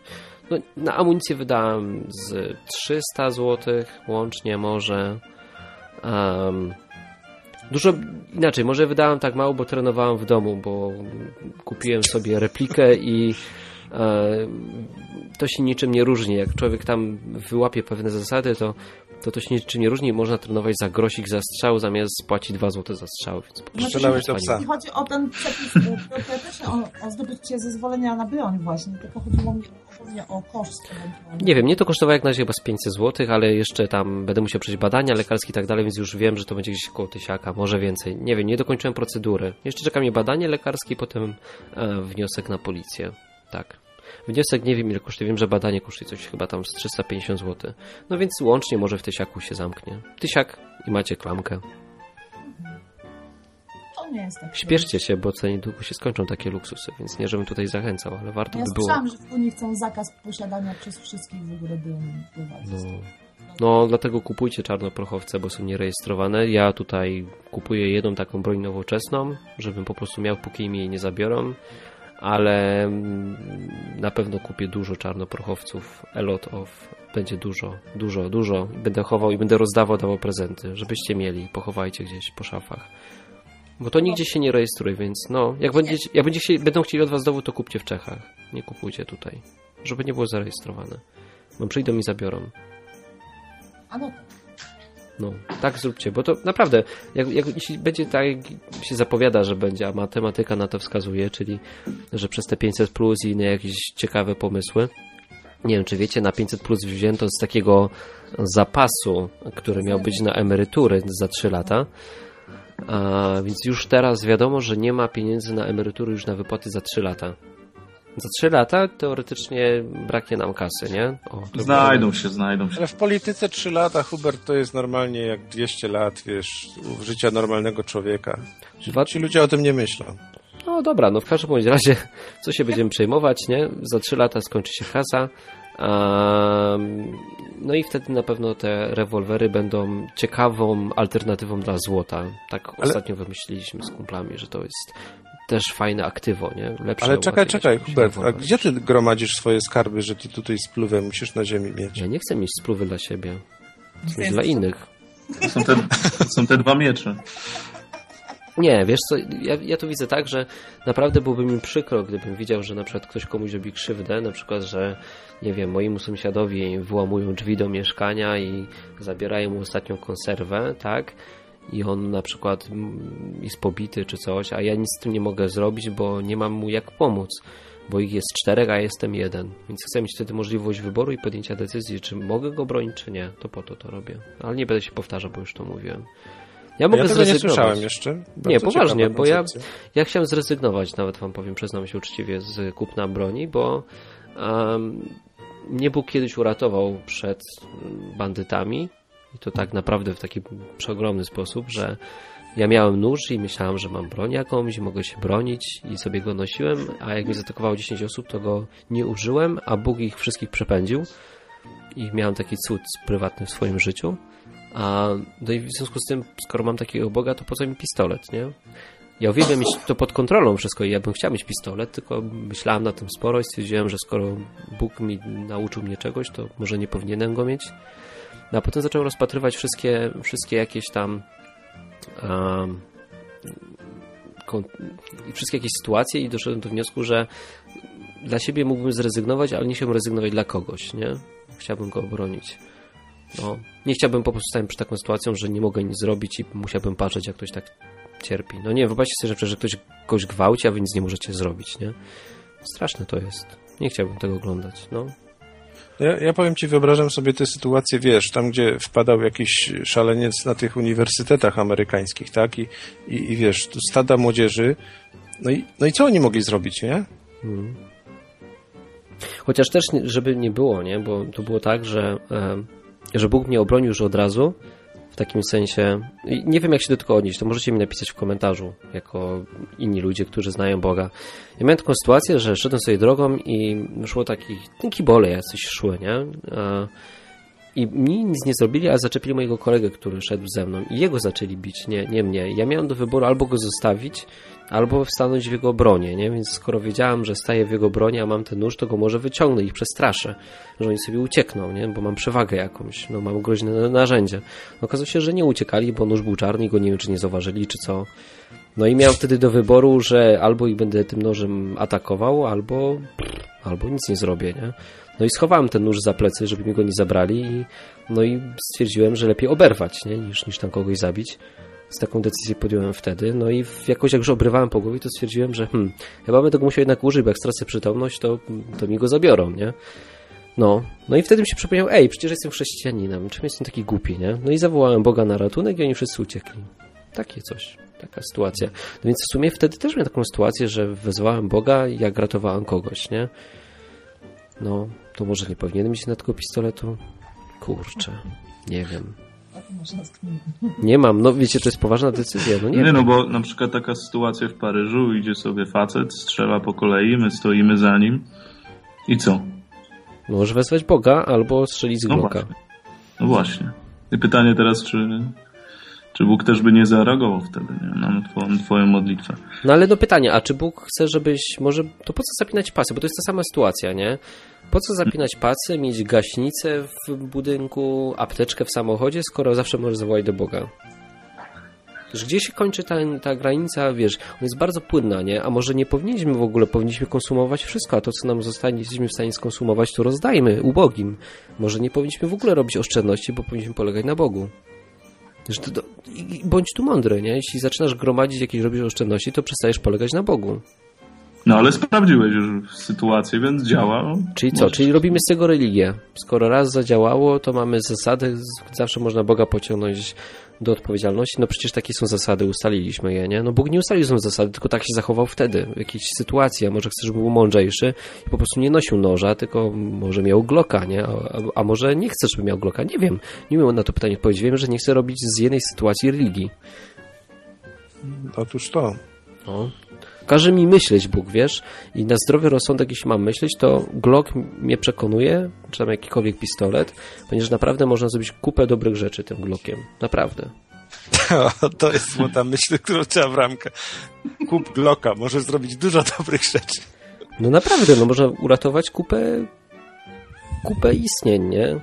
No na amunicję wydałem z 300 zł łącznie może. Um, dużo inaczej, może wydałem tak mało, bo trenowałem w domu, bo kupiłem sobie replikę i e, to się niczym nie różni. Jak człowiek tam wyłapie pewne zasady, to, to to się niczym nie różni. Można trenować za grosik za strzał, zamiast płacić 2 zł za strzał. Więc Strzelałeś do psa. Jeśli chodzi o ten przepis y, teoretycznie o, o zdobycie zezwolenia na broń właśnie, tylko chodziło mi o koszt. Nie wiem, mnie to kosztowało jak na razie chyba z 500 zł, ale jeszcze tam będę musiał przejść badania lekarskie i tak dalej, więc już wiem, że to będzie gdzieś koło tysiaka, może więcej. Nie wiem, nie dokończyłem procedury. Jeszcze czeka mnie badanie lekarskie i potem e, wniosek na policję. Tak. Wniosek nie wiem ile kosztuje, wiem, że badanie kosztuje coś chyba tam z 350 zł. No więc łącznie może w tysiaku się zamknie. Tysiak i macie klamkę. To nie jest tak. Śpieszcie się, bo co niedługo się skończą takie luksusy, więc nie żebym tutaj zachęcał, ale warto Ja by było. słyszałam, że w Unii chcą zakaz posiadania przez wszystkich w ogóle dym. No. No, dlatego kupujcie czarnoprochowce, bo są nierejestrowane. Ja tutaj kupuję jedną taką broń nowoczesną, żebym po prostu miał, póki mi jej nie zabiorą, ale mm, na pewno kupię dużo czarnoprochowców. A lot of. Będzie dużo, dużo, dużo. Będę chował i będę rozdawał, dawał prezenty, żebyście mieli. Pochowajcie gdzieś po szafach. Bo to nigdzie się nie rejestruje, więc no, jak, będziecie, jak będziecie, będą chcieli od was dowód, to kupcie w Czechach. Nie kupujcie tutaj, żeby nie było zarejestrowane. Bo przyjdą i zabiorą. A no. No, tak zróbcie, bo to naprawdę, jak, jak jeśli będzie tak, jak się zapowiada, że będzie, a matematyka na to wskazuje, czyli że przez te 500 plus i inne jakieś ciekawe pomysły, nie wiem, czy wiecie, na 500 plus wzięto z takiego zapasu, który miał być na emerytury za 3 lata, a, więc już teraz wiadomo, że nie ma pieniędzy na emerytury już na wypłaty za 3 lata. Za 3 lata teoretycznie braknie nam kasy, nie? O, Znajdą się, znajdą się. Ale w polityce 3 lata, Hubert, to jest normalnie jak 200 lat, wiesz, życia normalnego człowieka. Dwa, Ci ludzie o tym nie myślą. No dobra, no w każdym bądź razie, co się będziemy przejmować, nie? Za trzy lata skończy się kasa. Um, no i wtedy na pewno te rewolwery będą ciekawą alternatywą dla złota. Tak ostatnio wymyśliliśmy z kumplami, że to jest też fajne aktywo, nie? Lepsze Ale czekaj, czekaj, Hubert, a gdzie ty gromadzisz swoje skarby, że ty tutaj z pluwem musisz na ziemi mieć? Ja nie chcę mieć spluwy dla siebie. Mieć dla innych. To są te, to są te dwa miecze. Nie, wiesz co, ja, ja to widzę tak, że naprawdę byłoby mi przykro, gdybym widział, że na przykład ktoś komuś robi krzywdę, na przykład, że nie wiem, mojemu sąsiadowi wyłamują drzwi do mieszkania i zabierają mu ostatnią konserwę, tak? I on na przykład jest pobity czy coś, a ja nic z tym nie mogę zrobić, bo nie mam mu jak pomóc, bo ich jest czterech, a jestem jeden. Więc chcę mieć wtedy możliwość wyboru i podjęcia decyzji, czy mogę go bronić, czy nie. To po to to robię. Ale nie będę się powtarzał, bo już to mówiłem. Ja mogę Ja tego nie zrezygnować. słyszałem jeszcze. Nie, Bardzo poważnie, ciekawa bo ja, ja chciałem zrezygnować, nawet wam powiem, przyznam się uczciwie, z kupna broni, bo um, mnie Bóg kiedyś uratował przed mm, bandytami i to tak naprawdę w taki przeogromny sposób, że ja miałem nóż i myślałem, że mam broń jakąś, mogę się bronić i sobie go nosiłem, a jak mnie zaatakowało 10 osób, to go nie użyłem, a Bóg ich wszystkich przepędził i miałem taki cud prywatny w swoim życiu. A no i w związku z tym, skoro mam takiego Boga, to po co mi pistolet, nie? Ja uwielbiam mieć to pod kontrolą wszystko i ja bym chciał mieć pistolet, tylko myślałem na tym sporo i stwierdziłem, że skoro Bóg mi nauczył mnie czegoś, to może nie powinienem go mieć. No a potem zacząłem rozpatrywać wszystkie, wszystkie jakieś tam um, wszystkie jakieś sytuacje i doszedłem do wniosku, że dla siebie mógłbym zrezygnować, ale nie chciałbym rezygnować dla kogoś, nie? Chciałbym go obronić. No, nie chciałbym po prostu stać przed taką sytuacją, że nie mogę nic zrobić i musiałbym patrzeć, jak ktoś tak cierpi. No nie, wyobraźcie sobie, że przecież ktoś kogoś gwałci, a wy nic nie możecie zrobić, nie? Straszne to jest. Nie chciałbym tego oglądać, no. Ja, ja powiem ci, wyobrażam sobie tę sytuację, wiesz, tam gdzie wpadał jakiś szaleniec na tych uniwersytetach amerykańskich, tak? I, i, i wiesz, stada młodzieży. No i, no i co oni mogli zrobić, nie? Mm. Chociaż też, żeby nie było, nie? Bo to było tak, że, że Bóg mnie obronił już od razu, w takim sensie, nie wiem jak się do tego odnieść, to możecie mi napisać w komentarzu, jako inni ludzie, którzy znają Boga. Ja miałem taką sytuację, że szedłem sobie drogą i szło takich, kibole jacyś szły, nie? I mi nic nie zrobili, ale zaczepili mojego kolegę, który szedł ze mną i jego zaczęli bić, nie, nie mnie. Ja miałem do wyboru albo go zostawić, albo stanąć w jego obronie, nie? Więc skoro wiedziałem, że staję w jego obronie, a mam ten nóż, to go może wyciągnę i ich przestraszę, że oni sobie uciekną, nie? Bo mam przewagę jakąś, no mam groźne narzędzie. Okazało się, że nie uciekali, bo nóż był czarny i go nie wiem, czy nie zauważyli, czy co. No i miałem wtedy do wyboru, że albo ich będę tym nożem atakował, albo, albo nic nie zrobię, nie? No i schowałem ten nóż za plecy, żeby mi go nie zabrali i, no i stwierdziłem, że lepiej oberwać, nie? Niż, niż tam kogoś zabić. Z taką decyzję podjąłem wtedy, no i jakoś jak już obrywałem po głowie, to stwierdziłem, że hmm, chyba będę go musiał jednak użyć, bo jak stracę przytomność, to, to mi go zabiorą, nie? No, no i wtedy mi się przypomniał, ej, przecież jestem chrześcijaninem, czym jestem taki głupi, nie? No i zawołałem Boga na ratunek i oni wszyscy uciekli. Takie coś, taka sytuacja. No więc w sumie wtedy też miałem taką sytuację, że wezwałem Boga, jak ratowałem kogoś, nie? No, to może nie powinienem mieć na tego pistoletu? Kurczę, nie wiem. Nie mam, no wiecie, to jest poważna decyzja, no nie, Nie, wiem. no bo na przykład taka sytuacja w Paryżu, idzie sobie facet, strzela po kolei, my stoimy za nim i co? Może wezwać Boga albo strzelić z No Glocka. właśnie. No właśnie. I pytanie teraz, czy, czy Bóg też by nie zareagował wtedy nie? na twoją, twoją modlitwę. No ale do pytania, a czy Bóg chce, żebyś, może, to po co zapinać pasy? Bo to jest ta sama sytuacja, nie? Po co zapinać pasy, mieć gaśnicę w budynku, apteczkę w samochodzie, skoro zawsze możesz zawołać do Boga? Gdzie się kończy ta, ta granica, wiesz, ona jest bardzo płynna, nie? A może nie powinniśmy w ogóle, powinniśmy konsumować wszystko, a to, co nam zostanie, jesteśmy w stanie skonsumować, to rozdajmy ubogim. Może nie powinniśmy w ogóle robić oszczędności, bo powinniśmy polegać na Bogu. Bądź tu mądry, nie? Jeśli zaczynasz gromadzić jakieś robisz oszczędności, to przestajesz polegać na Bogu. No ale sprawdziłeś już sytuację, więc działa. Czyli co? Czyli robimy z tego religię. Skoro raz zadziałało, to mamy zasady, z- zawsze można Boga pociągnąć do odpowiedzialności. No przecież takie są zasady, ustaliliśmy je, nie? No Bóg nie ustalił są zasady, tylko tak się zachował wtedy, w jakiejś sytuacji, a może chce, żeby był mądrzejszy i po prostu nie nosił noża, tylko może miał gloka, nie? A, a, może nie chce, żeby miał gloka, nie wiem. Nie miałem na to pytanie odpowiedzi. Wiem, że nie chce robić z jednej sytuacji religii. Otóż to. No. Każe mi myśleć Bóg, wiesz? I na zdrowy rozsądek, jeśli mam myśleć, to Glock mnie przekonuje, czy tam jakikolwiek pistolet, ponieważ naprawdę można zrobić kupę dobrych rzeczy tym Glockiem. Naprawdę. to jest złota myśl, którą trzeba w ramkę. Kup Glocka, możesz zrobić dużo dobrych rzeczy. No naprawdę, no można uratować kupę, kupę istnień, nie?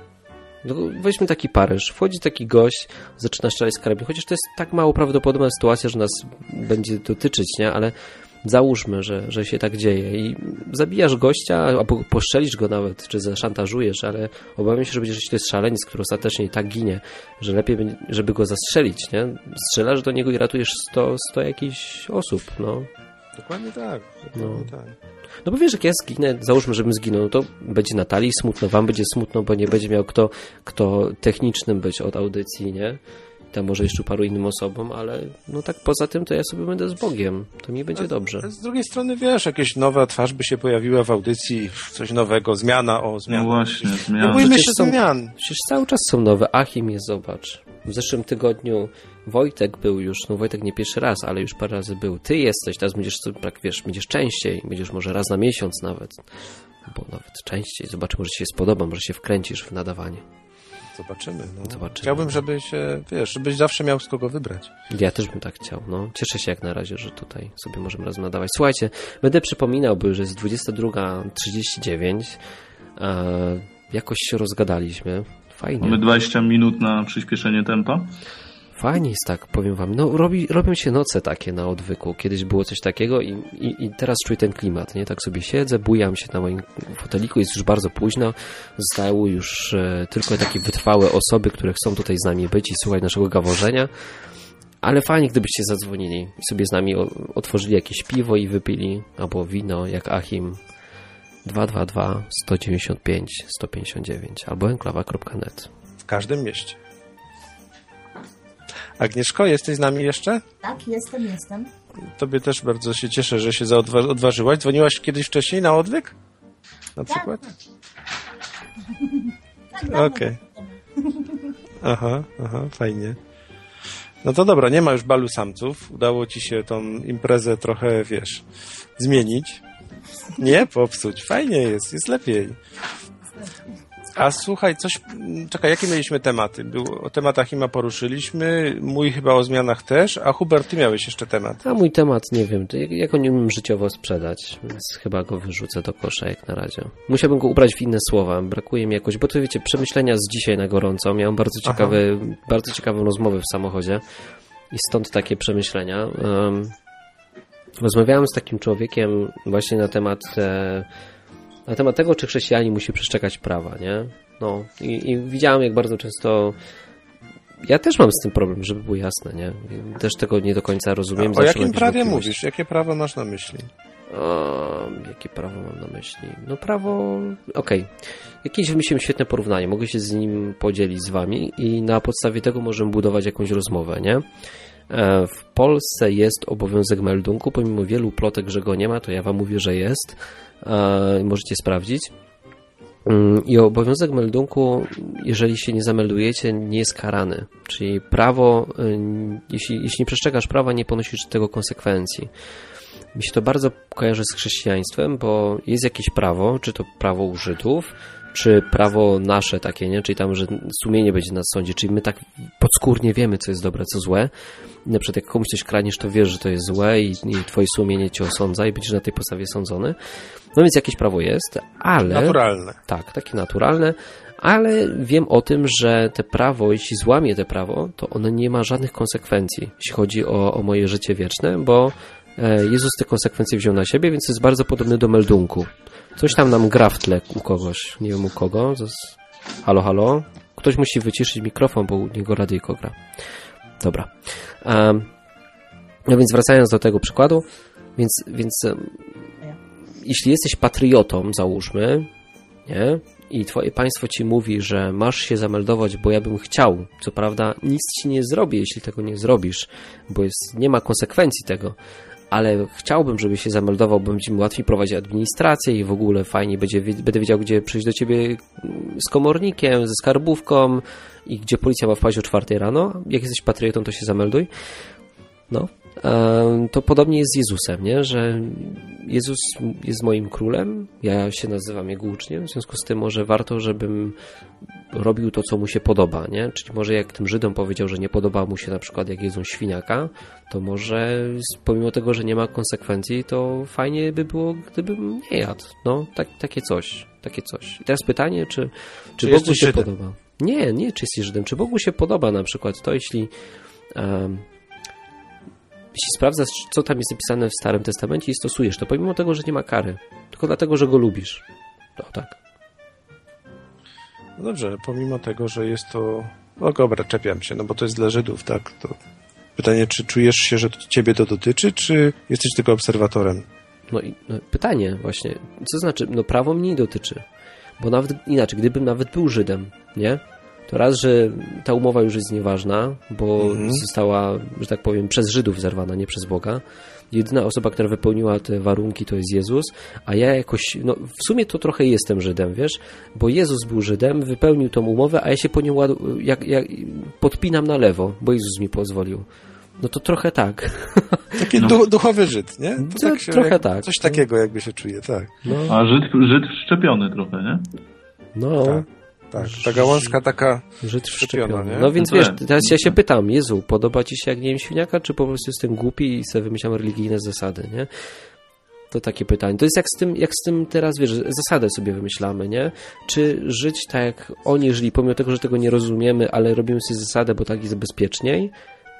No, weźmy taki Paryż. Wchodzi taki gość, zaczyna strzelać z karabinu, chociaż to jest tak mało prawdopodobna sytuacja, że nas będzie dotyczyć, nie? Ale załóżmy, że, że się tak dzieje i zabijasz gościa, albo poszczelisz go nawet, czy zaszantażujesz, ale obawiam się, że będzie, że to jest szaleniec, który ostatecznie i tak ginie, że lepiej, żeby go zastrzelić, nie? Strzelasz do niego i ratujesz 100, 100 jakichś osób, no. Dokładnie tak. Dokładnie tak. No bo wiesz, jak ja zginę, załóżmy, żebym zginął, no to będzie Natalii smutno, wam będzie smutno, bo nie będzie miał kto, kto technicznym być od audycji, nie? Tam może jeszcze paru innym osobom, ale no tak poza tym to ja sobie będę z Bogiem. To mi będzie dobrze. Ale z drugiej strony, wiesz, jakieś nowa twarz by się pojawiła w audycji, coś nowego, zmiana, o, No zmiana. właśnie, Nie zmiana. bójmy Przecież się są- zmian. Przecież cały czas są nowe. Achim jest, zobacz. W zeszłym tygodniu Wojtek był już, no Wojtek nie pierwszy raz, ale już parę razy był. Ty jesteś, teraz będziesz, tak wiesz, będziesz częściej, będziesz może raz na miesiąc nawet. Bo nawet częściej. Zobaczymy, może się spodoba, może się wkręcisz w nadawanie. Zobaczymy. No. Zobaczymy. Chciałbym, żeby się, wiesz, żebyś zawsze miał z kogo wybrać. Ja też bym tak chciał. No, cieszę się jak na razie, że tutaj sobie możemy razem nadawać. Słuchajcie, będę przypominał, bo już jest 22.39. E, jakoś się rozgadaliśmy. Fajnie. Mamy 20 minut na przyspieszenie tempa. Fajnie jest tak, powiem wam. No, robi, robią się noce takie na odwyku. Kiedyś było coś takiego i, i, i teraz czuję ten klimat, nie? Tak sobie siedzę, bujam się na moim foteliku, jest już bardzo późno. Zostały już e, tylko takie wytrwałe osoby, które chcą tutaj z nami być i słuchać naszego gaworzenia. Ale fajnie, gdybyście zadzwonili i sobie z nami otworzyli jakieś piwo i wypili, albo wino, jak Achim. 222 195 159 albo enklawa.net. W każdym mieście. Agnieszko, jesteś z nami jeszcze? Tak, jestem, jestem. Tobie też bardzo się cieszę, że się zaodwa- odważyłaś. Dzwoniłaś kiedyś wcześniej na odwyk? Na przykład? Tak, Okej. Aha, aha, fajnie. No to dobra, nie ma już balu samców. Udało ci się tą imprezę trochę, wiesz, zmienić. Nie popsuć. Fajnie jest, jest lepiej. A słuchaj, coś. Czekaj, jakie mieliśmy tematy? Był, o tematach Ima poruszyliśmy, mój chyba o zmianach też, a Hubert, ty miałeś jeszcze temat. A mój temat, nie wiem, to jak, jak on nie umiem życiowo sprzedać, więc chyba go wyrzucę do kosza jak na razie. Musiałbym go ubrać w inne słowa, brakuje mi jakoś, bo to wiecie, przemyślenia z dzisiaj na gorąco, miałem bardzo Aha. ciekawe, bardzo ciekawą rozmowę w samochodzie i stąd takie przemyślenia. Um, rozmawiałem z takim człowiekiem właśnie na temat e, na temat tego, czy chrześcijanin musi przestrzegać prawa, nie? No i, i widziałem, jak bardzo często ja też mam z tym problem, żeby było jasne, nie? Też tego nie do końca rozumiem. o zawsze mam jakim prawie mówisz? Jakie prawo masz na myśli? O, jakie prawo mam na myśli? No prawo... Okej. Jakieś wymyśliłem świetne porównanie. Mogę się z nim podzielić z wami i na podstawie tego możemy budować jakąś rozmowę, nie? E, W Polsce jest obowiązek meldunku, pomimo wielu plotek, że go nie ma, to ja wam mówię, że jest. E, Możecie sprawdzić. Mm, I obowiązek meldunku, jeżeli się nie zameldujecie, nie jest karany. Czyli prawo, y, jeśli, jeśli nie przestrzegasz prawa, nie ponosisz tego konsekwencji. Mi się to bardzo kojarzy z chrześcijaństwem, bo jest jakieś prawo, czy to prawo u Żydów, czy prawo nasze takie, nie? Czyli tam, że sumienie będzie na sądzie, czyli my tak podskórnie wiemy, co jest dobre, co złe. Na przykład jak komuś coś kraniesz, to wiesz, że to jest złe i, i twoje sumienie cię osądza i będziesz na tej podstawie sądzony. No więc jakieś prawo jest, ale... Naturalne. Tak, takie naturalne, ale wiem o tym, że te prawo, jeśli złamie te prawo, to ono nie ma żadnych konsekwencji, jeśli chodzi o, o moje życie wieczne, bo e, Jezus te konsekwencje wziął na siebie, więc jest bardzo podobny do meldunku. Coś tam nam gra w tle u kogoś, nie wiem u kogo. Halo, halo? Ktoś musi wyciszyć mikrofon, bo u niego radyjko gra. Dobra. Um, no więc wracając do tego przykładu, więc, więc um, jeśli jesteś patriotą, załóżmy, nie? I twoje państwo ci mówi, że masz się zameldować, bo ja bym chciał. Co prawda, nic ci nie zrobię, jeśli tego nie zrobisz, bo jest, nie ma konsekwencji tego. Ale chciałbym, żeby się zameldował, będzie mi łatwiej prowadzić administrację i w ogóle fajnie będzie, będę wiedział, gdzie przyjść do ciebie z komornikiem, ze skarbówką i gdzie policja ma wpaść o czwartej rano. Jak jesteś patriotą, to się zamelduj. No, to podobnie jest z Jezusem, nie? że Jezus jest moim królem, ja się nazywam jego uczniem, w związku z tym może warto, żebym robił to, co mu się podoba, nie? Czyli może jak tym Żydom powiedział, że nie podoba mu się na przykład jak jedzą świniaka, to może pomimo tego, że nie ma konsekwencji, to fajnie by było, gdybym nie jadł. No, tak, takie coś, takie coś. I teraz pytanie, czy, czy, Czy Bogu się Żydem? podoba? Nie, nie, czy jesteś Żydem. Czy Bogu się podoba na przykład to, jeśli um, jeśli sprawdzasz, co tam jest napisane w Starym Testamencie i stosujesz to, pomimo tego, że nie ma kary, tylko dlatego, że go lubisz. No tak. No dobrze, pomimo tego, że jest to... No dobra, czepiam się, no bo to jest dla Żydów, tak? To pytanie, czy czujesz się, że ciebie to dotyczy, czy jesteś tylko obserwatorem? No i no, pytanie właśnie, co znaczy, no prawo mnie nie dotyczy. Bo nawet inaczej, gdybym nawet był Żydem, nie? To raz, że ta umowa już jest nieważna, bo Mhm. została, że tak powiem, przez Żydów zerwana, nie przez Boga. Jedyna osoba, która wypełniła te warunki, to jest Jezus, a ja jakoś, no w sumie to trochę jestem Żydem, wiesz, bo Jezus był Żydem, wypełnił tą umowę, a ja się po nią ładu, jak, jak, podpinam na lewo, bo Jezus mi pozwolił. No to trochę tak. Taki du- duchowy Żyd, nie? To No, tak się, trochę jak, tak. Coś takiego jakby się czuje, tak. No, A Żyd, Żyd szczepiony trochę, nie? no. Tak. Tak, ta gałązka taka... Żyd Wszczepiona, nie? No więc wiesz, teraz ja się pytam, Jezu, podoba ci się jak nie wiem świniaka, czy po prostu jestem głupi i sobie wymyślam religijne zasady, nie? To takie pytanie. To jest jak z tym, jak z tym teraz, wiesz, zasadę sobie wymyślamy, nie? Czy żyć tak jak oni żyli, pomimo tego, że tego nie rozumiemy, ale robimy sobie zasadę, bo tak jest bezpieczniej?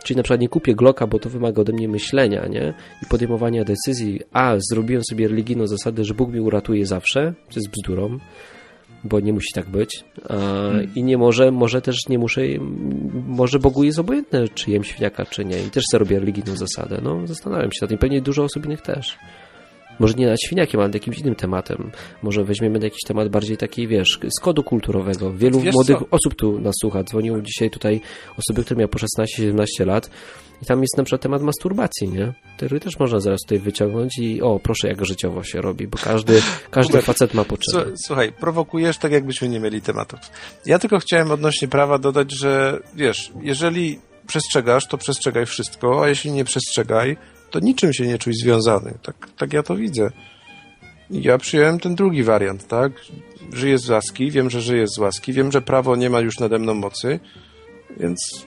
Czyli na przykład nie kupię Glocka, bo to wymaga ode mnie myślenia, nie? I podejmowania decyzji. A, zrobiłem sobie religijną zasadę, że Bóg mnie uratuje zawsze, co jest bzdurą bo nie musi tak być. A, I nie może, może też nie muszę, może Bogu jest obojętne, czy jem świniaka, czy nie. I też sobie robię religijną zasadę. No, zastanawiam się nad tym. Pewnie dużo osób innych też. Może nie nad świniakiem, ale nad jakimś innym tematem. Może weźmiemy na jakiś temat bardziej taki, wiesz, z kodu kulturowego. Wielu Wiesz młodych co? osób tu nas słucha. Dzwonią dzisiaj tutaj osoby, które miały po 16-17 lat i tam jest na przykład temat masturbacji, nie? Który też można zaraz tutaj wyciągnąć i o, proszę, jak życiowo się robi, bo każdy, każdy facet ma potrzeby. Słu- Słuchaj, prowokujesz tak, jakbyśmy nie mieli tematów. Ja tylko chciałem odnośnie prawa dodać, że wiesz, jeżeli przestrzegasz, to przestrzegaj wszystko, a jeśli nie przestrzegaj, to niczym się nie czuj związany. Tak, tak ja to widzę. I Ja przyjąłem ten drugi wariant, tak? Żyję z łaski, wiem, że żyję z łaski, wiem, że prawo nie ma już nade mną mocy, więc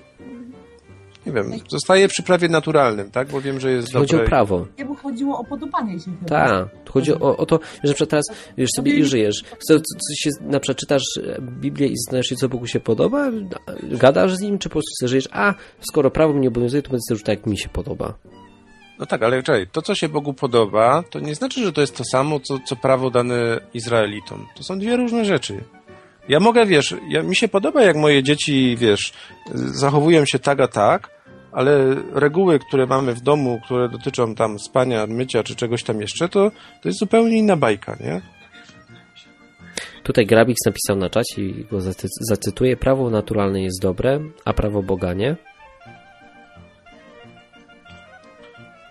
nie wiem, zostaję przy prawie naturalnym, tak? Bo wiem, że jest Chodzi dobre. o prawo. Jemu chodziło o podobanie się. Tak, chodzi o, o to, że na przykład teraz wiesz sobie i żyjesz. Co, co, co się, na przykład czytasz Biblię i znajesz się, co Bogu się podoba, gadasz z nim, czy po prostu sobie żyjesz, a skoro prawo mnie obowiązuje, to będę sobie żył tak, jak mi się podoba. No tak, ale czekaj, to co się Bogu podoba, to nie znaczy, że to jest to samo, co, co prawo dane Izraelitom. To są dwie różne rzeczy. Ja mogę, wiesz, ja, mi się podoba, jak moje dzieci, wiesz, zachowują się tak a tak, ale reguły, które mamy w domu, które dotyczą tam spania, mycia czy czegoś tam jeszcze, to, to jest zupełnie inna bajka, nie? Tutaj Grabix napisał na czacie i go zacy- zacytuję. Prawo naturalne jest dobre, a prawo Boga nie.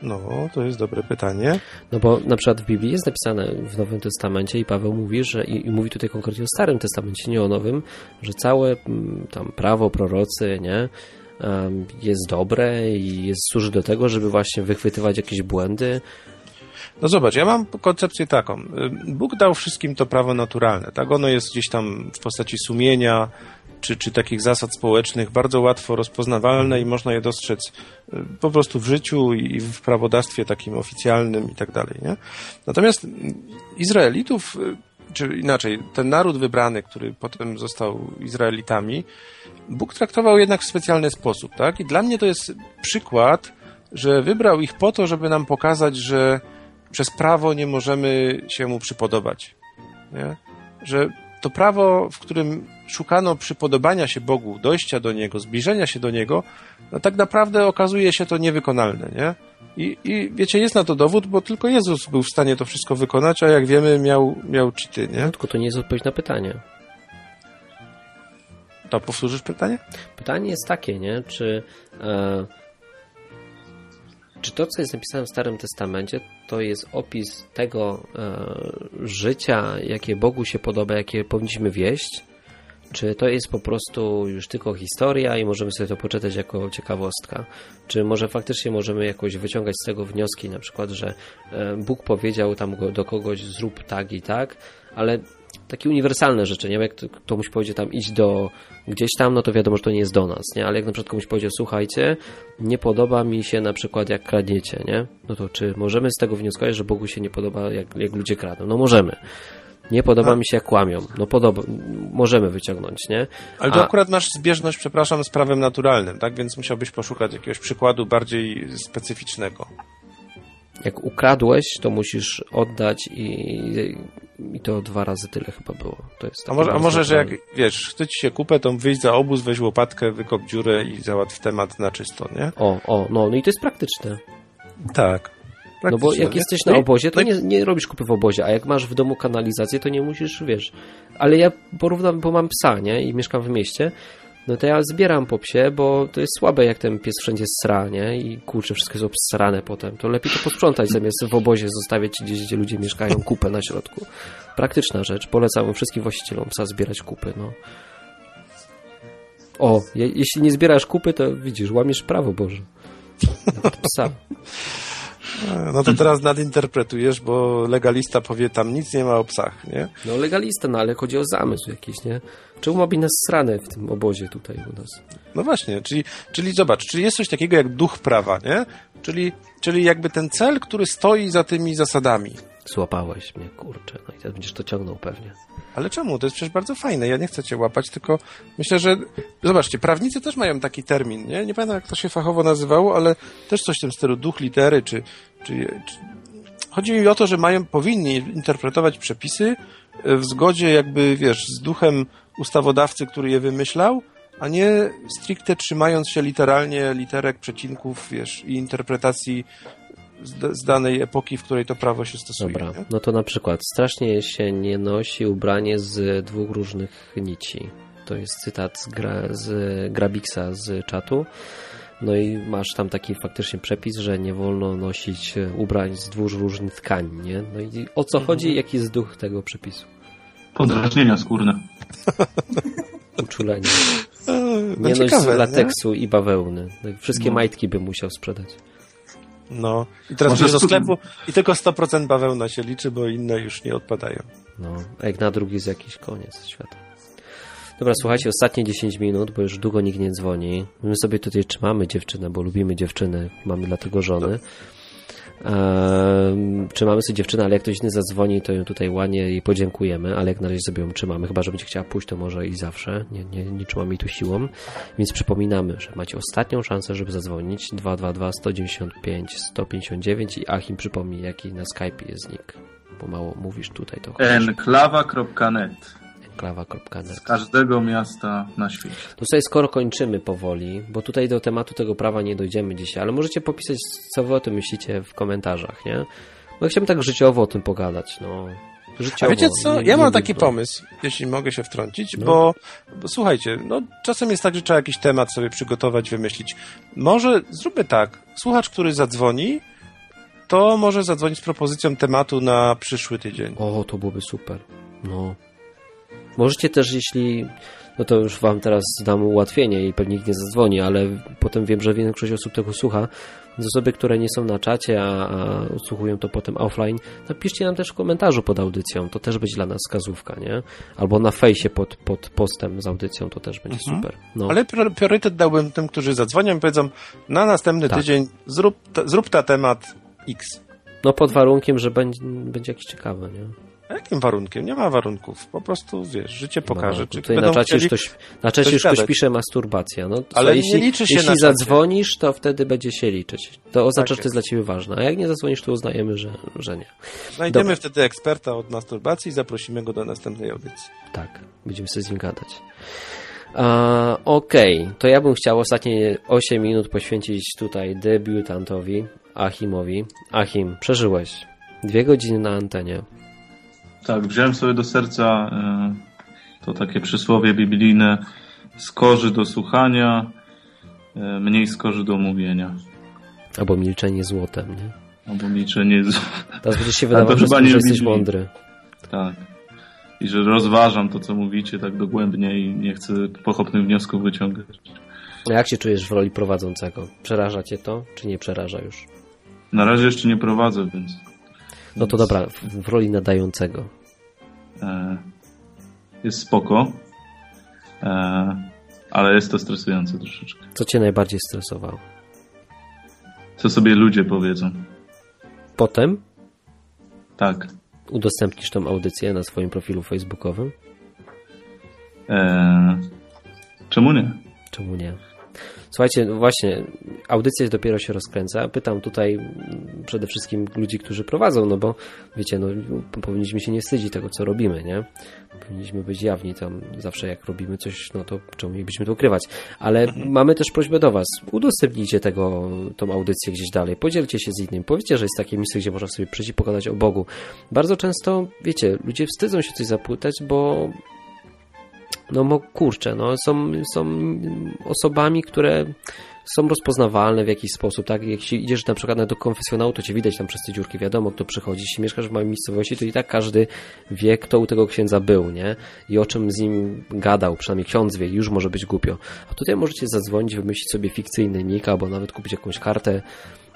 No, to jest dobre pytanie. No bo na przykład w Biblii jest napisane w Nowym Testamencie i Paweł mówi, że i, i mówi tutaj konkretnie o Starym Testamencie, nie o Nowym, że całe mm, tam prawo, prorocy, nie, jest dobre i jest, służy do tego, żeby właśnie wychwytywać jakieś błędy. No zobacz, ja mam koncepcję taką. Bóg dał wszystkim to prawo naturalne, tak? Ono jest gdzieś tam w postaci sumienia, czy, czy takich zasad społecznych, bardzo łatwo rozpoznawalne i można je dostrzec y, po prostu w życiu i w prawodawstwie takim oficjalnym i tak dalej, nie? Natomiast Izraelitów, y, czy inaczej, ten naród wybrany, który potem został Izraelitami, Bóg traktował jednak w specjalny sposób, tak? I dla mnie to jest przykład, że wybrał ich po to, żeby nam pokazać, że przez prawo nie możemy się mu przypodobać. Nie? Że to prawo, w którym szukano przypodobania się Bogu, dojścia do Niego, zbliżenia się do Niego, no tak naprawdę okazuje się to niewykonalne, nie? I, I wiecie, jest na to dowód, bo tylko Jezus był w stanie to wszystko wykonać, a jak wiemy, miał, miał cheaty, nie? No, tylko to nie jest odpowiedź na pytanie. To powtórzysz pytanie? Pytanie jest takie, nie? Czy, e, czy to, co jest napisane w Starym Testamencie, to jest opis tego e, życia, jakie Bogu się podoba, jakie powinniśmy wieść? Czy to jest po prostu już tylko historia i możemy sobie to poczytać jako ciekawostka? Czy może faktycznie możemy jakoś wyciągać z tego wnioski, na przykład, że e, Bóg powiedział tam do kogoś zrób tak i tak, ale takie uniwersalne rzeczy, nie? Jak komuś powiedzie tam idź do gdzieś tam, no to wiadomo, że to nie jest do nas, nie? Ale jak na przykład komuś powiedział, słuchajcie, nie podoba mi się na przykład jak kradniecie, nie? No to czy możemy z tego wnioskować, że Bogu się nie podoba jak, jak ludzie kradną? No możemy. Nie podoba mi się jak kłamią. No podoba, możemy wyciągnąć, nie? Ale to A- akurat masz zbieżność, przepraszam, z prawem naturalnym, tak? Więc musiałbyś poszukać jakiegoś przykładu bardziej specyficznego. Jak ukradłeś, to musisz oddać i, i to dwa razy tyle chyba było. To jest A może, a może że jak, wiesz, chce ci się kupę, to wyjść za obóz, weź łopatkę, wykop dziurę i załatw temat na czysto, nie? O, o, no, no i to jest praktyczne. Tak. No bo jak jesteś No na i- obozie, to no nie, nie robisz kupy w obozie, a jak masz w domu kanalizację, to nie musisz, wiesz. Ale ja porównam, bo mam psa, nie? I mieszkam w mieście, no to ja zbieram po psie, bo to jest słabe, jak ten pies wszędzie sra, nie? I kurczę, wszystko jest obsrane potem. To lepiej to posprzątać, zamiast w obozie zostawiać gdzieś, gdzie ludzie mieszkają, kupę na środku. Praktyczna rzecz. Polecam wszystkim właścicielom psa zbierać kupy, no. O, je, jeśli nie zbierasz kupy, to widzisz, łamiesz prawo Boże. Nawet Psa. No to teraz nadinterpretujesz, bo legalista powie, tam nic nie ma o psach, nie? No legalista, no ale chodzi o zamysł jakiś, nie? Czemu ma być nas srane w tym obozie tutaj u nas? No właśnie, czyli, czyli zobacz, czyli jest coś takiego jak duch prawa, nie? Czyli, czyli jakby ten cel, który stoi za tymi zasadami. Złapałeś mnie, kurczę, no i teraz będziesz to ciągnął pewnie. Ale czemu? To jest przecież bardzo fajne. Ja nie chcę cię łapać, tylko myślę, że. Zobaczcie, prawnicy też mają taki termin, nie? Nie pamiętam, jak to się fachowo nazywało, ale też coś w tym stylu duch litery, czy. czy, czy... Chodzi mi o to, że mają, powinni interpretować przepisy w zgodzie, jakby, wiesz, z duchem ustawodawcy, który je wymyślał, a nie stricte trzymając się literalnie literek, przecinków, wiesz, i interpretacji z, z danej epoki, w której to prawo się stosuje. Dobra, nie? no to na przykład strasznie się nie nosi ubranie z dwóch różnych nici. To jest cytat z, gra, z Grabiksa z czatu. No i masz tam taki faktycznie przepis, że nie wolno nosić ubrań z dwóch różnych tkanin, nie? No i o co chodzi? Jaki jest duch tego przepisu? Podrażnienia skórne. Uczulenie. No Nie noś z lateksu i bawełny. No Wszystkie No. majtki bym musiał sprzedać. No. I teraz Może idziesz do sklepu i tylko 100% bawełna się liczy, bo inne już nie odpadają. No, a jak na drugi jest jakiś koniec świata. Dobra, słuchajcie, ostatnie 10 minut, bo już długo nikt nie dzwoni. My sobie tutaj trzymamy dziewczynę, bo lubimy dziewczyny, mamy dlatego żony. Ehm, trzymamy sobie dziewczynę, ale jak ktoś inny zadzwoni, to ją tutaj ładnie jej podziękujemy, ale jak na razie sobie ją trzymamy. Chyba, że będzie chciała pójść, to może i zawsze. Nie, nie, nie trzymamy jej tu siłą. Więc przypominamy, że macie ostatnią szansę, żeby zadzwonić. 222 195 159 i Achim przypomni, jaki na Skype jest nick. Bo mało mówisz tutaj, to Enklawa.net enklawa.net. z każdego miasta na świecie. To sobie skoro kończymy powoli, bo tutaj do tematu tego prawa nie dojdziemy dzisiaj, ale możecie popisać, co wy o tym myślicie w komentarzach, nie? Bo chciałbym tak życiowo o tym pogadać, no. A Życiowo. wiecie co? nie- Ja nie mam taki nudno. pomysł, jeśli mogę się wtrącić, No. bo, bo słuchajcie, no czasem jest tak, że trzeba jakiś temat sobie przygotować, wymyślić. Może zróbmy tak, słuchacz, który zadzwoni, to może zadzwonić z propozycją tematu na przyszły tydzień. O, to byłoby super. No. Możecie też, jeśli. No to już wam teraz dam ułatwienie i pewnie nikt nie zadzwoni, ale potem wiem, że większość osób tego słucha. Z osoby, które nie są na czacie, a, a słuchują to potem offline, napiszcie nam też w komentarzu pod audycją. To też będzie dla nas wskazówka, nie? Albo na fejsie pod, pod postem z audycją, to też będzie Mhm. super. No. Ale prior- priorytet dałbym tym, którzy zadzwonią i powiedzą, na następny Tak. tydzień zrób, ta, zrób ta temat X. no pod warunkiem, że będzie, będzie jakiś ciekawy, nie? Jakim warunkiem? Nie ma warunków. Po prostu, wiesz, życie pokaże, czy Tutaj na czacie, ktoś, na czacie coś już ktoś pisze masturbacja. No, Ale nie jeśli, liczy się jeśli zadzwonisz, to wtedy będzie się liczyć. To oznacza, Tak że to jest dla ciebie ważne. A jak nie zadzwonisz, to uznajemy, że, że nie. Znajdziemy Dobra. wtedy eksperta od masturbacji i zaprosimy go do następnej audycji. Tak, będziemy sobie z nim gadać. A, Okej, to ja bym chciał ostatnie 8 minut poświęcić tutaj debiutantowi, Achimowi. Achim, przeżyłeś. Dwie godziny na antenie. Tak, wziąłem sobie do serca e, to takie przysłowie biblijne skorzy do słuchania, e, mniej skorzy do mówienia. Albo milczenie złotem, nie? Albo milczenie z... Teraz będzie się wydawało, że, nie jesteś mądry. Tak. I że rozważam to, co mówicie tak dogłębnie i nie chcę pochopnych wniosków wyciągać. A jak się czujesz w roli prowadzącego? Przeraża cię to, czy nie przeraża już? Na razie jeszcze nie prowadzę, więc No to dobra, w, w roli nadającego. e, jest spoko, e, ale jest to stresujące troszeczkę. Co cię najbardziej stresowało? Co sobie ludzie powiedzą. Potem Tak. udostępnisz tą audycję na swoim profilu facebookowym? E, czemu nie? Czemu nie? Słuchajcie, no właśnie, audycja dopiero się rozkręca. Pytam tutaj przede wszystkim ludzi, którzy prowadzą, no bo wiecie, no powinniśmy się nie wstydzić tego, co robimy, nie? Powinniśmy być jawni tam zawsze jak robimy coś, no to czemu mielibyśmy to ukrywać? Ale mamy też prośbę do was. Udostępnijcie tego, tą audycję gdzieś dalej. Podzielcie się z innym. Powiedzcie, że jest takie miejsce, gdzie można sobie przyjść i pogadać o Bogu. Bardzo często, wiecie, ludzie wstydzą się coś zapytać, bo no mo, kurczę, no są, są osobami, które są rozpoznawalne w jakiś sposób, tak? Jeśli idziesz na przykład do konfesjonału, to cię widać tam przez te dziurki, wiadomo kto przychodzi. Jeśli mieszkasz w małej miejscowości, to i tak każdy wie, kto u tego księdza był, nie? I o czym z nim gadał, przynajmniej ksiądz wie, już może być głupio. A tutaj możecie zadzwonić, wymyślić sobie fikcyjny nick, albo nawet kupić jakąś kartę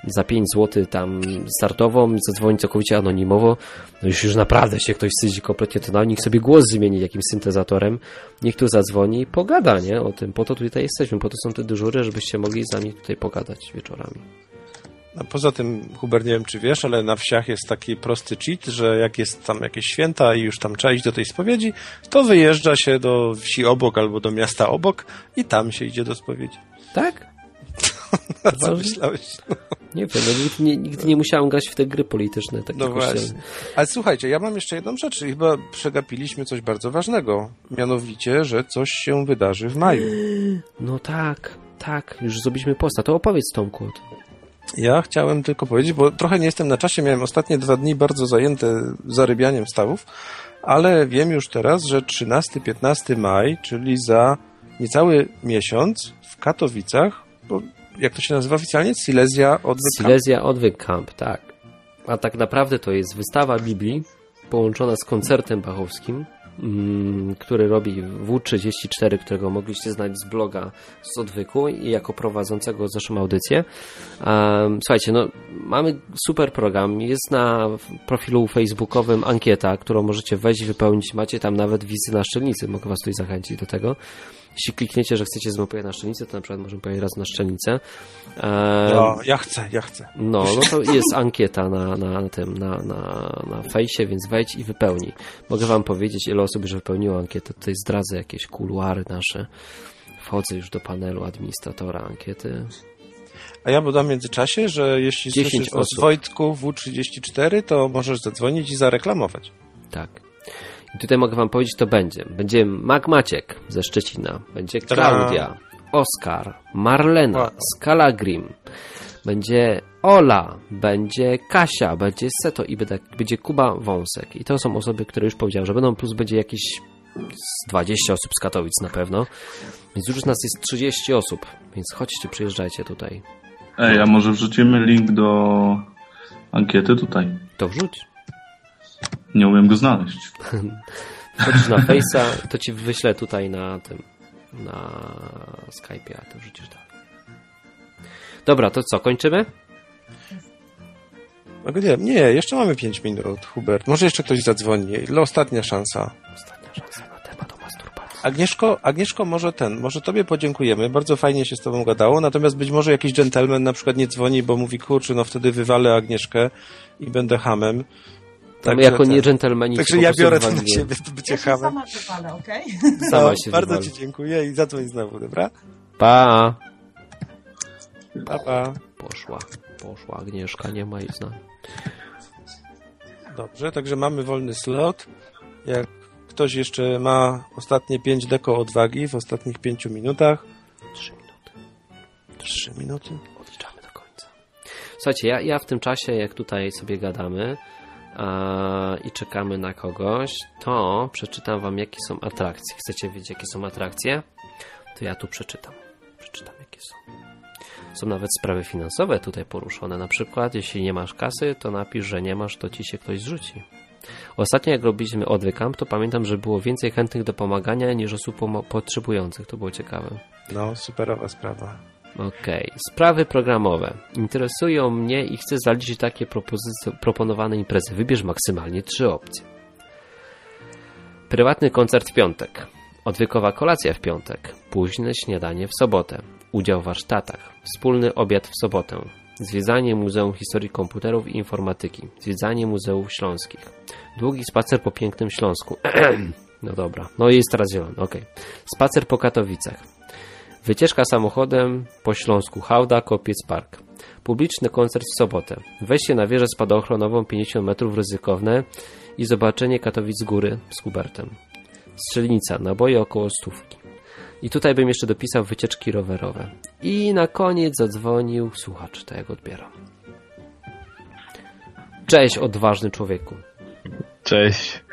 za 5 zł tam startową, zadzwonić całkowicie anonimowo, no już, już naprawdę się ktoś wstydzi kompletnie to niech sobie głos zmieni jakimś syntezatorem, niech tu zadzwoni i pogada, nie, o tym, po to tutaj jesteśmy, po to są te dyżury, żebyście mogli z nami tutaj pogadać wieczorami. A poza tym, Hubert, nie wiem czy wiesz, ale na wsiach jest taki prosty cheat, że jak jest tam jakieś święta i już tam trzeba iść do tej spowiedzi, to wyjeżdża się do wsi obok albo do miasta obok i tam się idzie do spowiedzi. Tak? Co myślałeś? Nie wiem, no, nigdy, nie, nigdy nie musiałem grać w te gry polityczne, takie No kościelne. właśnie. Ale słuchajcie, ja mam jeszcze jedną rzecz. Chyba przegapiliśmy coś bardzo ważnego. Mianowicie, że coś się wydarzy w maju. No tak, tak, już zrobiliśmy posta, to opowiedz Tomku o tym. Ja chciałem tylko powiedzieć, bo trochę nie jestem na czasie, miałem ostatnie dwa dni bardzo zajęte zarybianiem stawów, ale wiem już teraz, że 13-15 maj, czyli za niecały miesiąc w Katowicach, bo jak to się nazywa oficjalnie? Silesia Odwyk Camp. Silesia Odwyk Camp, tak. A tak naprawdę to jest wystawa Biblii połączona z koncertem bachowskim, mm, który robi W34, którego mogliście znać z bloga z Odwyku i jako prowadzącego zeszłą audycję. Słuchajcie, no mamy super program. Jest na profilu facebookowym ankieta, którą możecie wejść i wypełnić. Macie tam nawet wizy na szczelnicy. Mogę was tutaj zachęcić do tego. Jeśli klikniecie, że chcecie z mną pojechać na szczelnicę, to na przykład możemy pojechać raz na szczelnicę. Um, No, ja chcę, ja chcę. no, no to jest ankieta na, na tym, na, na, na fejsie, więc wejdź i wypełnij. Mogę wam powiedzieć, ile osób już wypełniło ankietę. Tutaj zdradzę jakieś kuluary nasze. Wchodzę już do panelu administratora ankiety. A ja dodam w międzyczasie, że jeśli 10 słyszysz o osób. Wojtku W34, to możesz zadzwonić i zareklamować. Tak. I tutaj mogę wam powiedzieć, to będzie. Będzie Mac Maciek ze Szczecina. Będzie Klaudia, Oskar, Marlena. Skalagrim. Będzie Ola, będzie Kasia, będzie Seto i będzie, będzie Kuba Wąsek. I to są osoby, które już powiedziałem, że będą, plus będzie jakieś z 20 osób z Katowic na pewno. Więc już nas jest 30 osób, więc chodźcie, przyjeżdżajcie tutaj. Ej, a może wrzucimy link do ankiety tutaj. To wrzuć. Nie umiem go znaleźć. Wchodzisz na Face'a, to ci wyślę tutaj na tym, na Skype'ie, a to wrzucisz dalej. Dobra, to co, kończymy? No nie, nie, jeszcze mamy 5 minut, Hubert. Może jeszcze ktoś zadzwoni. Ostatnia szansa. Ostatnia szansa na temat o masturbacji. Agnieszko, Agnieszko, może ten, może tobie podziękujemy. Bardzo fajnie się z tobą gadało, natomiast być może jakiś dżentelmen na przykład nie dzwoni, bo mówi, kurczę, no wtedy wywalę Agnieszkę i będę hamem. Tak, jako ten- nie dżentelmeni Także się ja biorę to na siebie, to bycie Ja się hamem. sama wywalę, okej? Sama No, się bardzo wywali. ci dziękuję i zadzwoń znowu, dobra? Pa! Pa, pa. Poszła, poszła Agnieszka, nie ma jej z nami. Dobrze, także mamy wolny slot. Jak ktoś jeszcze ma ostatnie 5 deko odwagi w ostatnich 5 minutach. Trzy minuty. 3 minuty. Odliczamy do końca. Słuchajcie, ja, ja w tym czasie, jak tutaj sobie gadamy i czekamy na kogoś, to przeczytam wam, jakie są atrakcje. Chcecie wiedzieć, jakie są atrakcje? To ja tu przeczytam. Przeczytam, jakie są. Są nawet sprawy finansowe tutaj poruszone. Na przykład, jeśli nie masz kasy, to napisz, że nie masz, to ci się ktoś zrzuci. Ostatnio, jak robiliśmy odwykamp, to pamiętam, że było więcej chętnych do pomagania niż osób potrzebujących. To było ciekawe. No, superowa sprawa. Okej, sprawy programowe. Interesują mnie i chcę zaliczyć takie proponowane imprezy. Wybierz maksymalnie trzy opcje. Prywatny koncert w piątek. Odwykowa kolacja w piątek. Późne śniadanie w sobotę. Udział w warsztatach. Wspólny obiad w sobotę. Zwiedzanie Muzeum Historii Komputerów i Informatyki. Zwiedzanie Muzeów Śląskich. Długi spacer po pięknym Śląsku. no dobra, no jest teraz zielony, okej. Spacer po Katowicach. Wycieczka samochodem po Śląsku Hałda, Kopiec Park. Publiczny koncert w sobotę. Wejście na wieżę spadochronową 50 metrów ryzykowne i zobaczenie Katowic z góry z Hubertem. Strzelnica, naboje około stówki. I tutaj bym jeszcze dopisał wycieczki rowerowe. I na koniec zadzwonił słuchacz, to jak odbieram. Cześć, odważny człowieku. Cześć.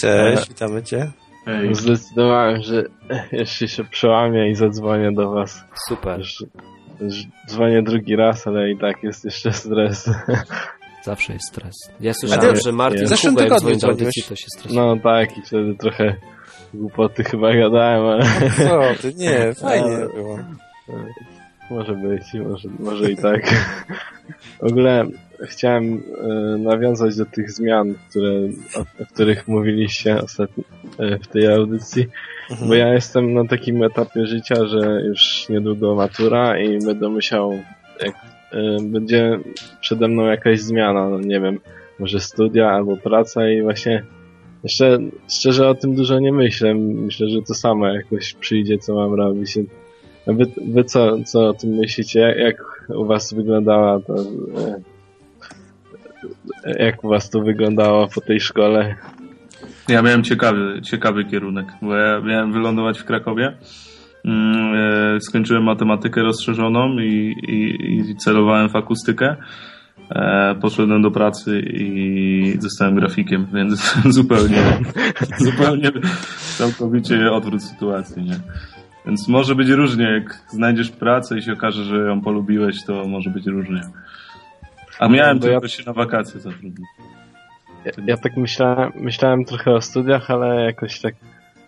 Cześć, witamy cię. Ej, Zdecydowałem, że jeszcze się przełamię i zadzwonię do was. Super, Już, już dzwonię drugi raz, ale i tak jest jeszcze stres. zawsze jest stres. Ja słyszałem, że Martin zeszłym tygodniu dzwoni do audycji, to się stresuje. No tak, i wtedy trochę głupoty chyba gadałem, ale Co ty, nie, fajnie Ale- było. może być, może, może i tak. W ogóle chciałem e, nawiązać do tych zmian, które, o, o których mówiliście ostatnio e, w tej audycji. Mhm. Bo ja jestem na takim etapie życia, że już niedługo matura i będę musiał, jak y, będzie przede mną jakaś zmiana, no nie wiem, może studia albo praca i właśnie jeszcze szczerze o tym dużo nie myślę. Myślę, że to samo jakoś przyjdzie, co mam robić. A wy, wy co, co o tym myślicie? Jak, jak u was wyglądała e, jak u was to wyglądało po tej szkole? Ja miałem ciekawy, ciekawy kierunek, bo ja miałem wylądować w Krakowie. Mm, e, Skończyłem matematykę rozszerzoną i, i, i celowałem w akustykę. E, Poszedłem do pracy i zostałem grafikiem, więc zupełnie, zupełnie całkowicie odwrót sytuacji, nie? Więc może być różnie, jak znajdziesz pracę i się okaże, że ją polubiłeś, to może być różnie. A miałem ja- tylko się na wakacje zatrudnić. Ja, ja tak myślałem, myślałem trochę o studiach, ale jakoś tak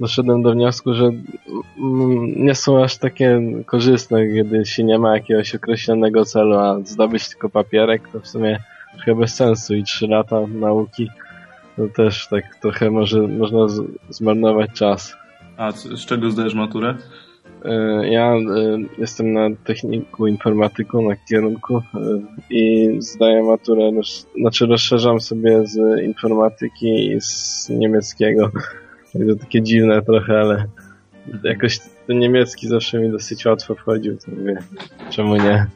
doszedłem do wniosku, że nie są aż takie korzystne, kiedy się nie ma jakiegoś określonego celu, a zdobyć tylko papierek, to w sumie trochę bez sensu i trzy lata nauki to też tak trochę może można z, zmarnować czas. A c- z czego zdajesz maturę? E, Ja e, jestem na techniku informatyku, na kierunku e, i zdaję maturę, znaczy rozszerzam sobie z informatyki i z niemieckiego. Także takie dziwne trochę, ale jakoś ten niemiecki zawsze mi dosyć łatwo wchodził, to mówię, czemu nie?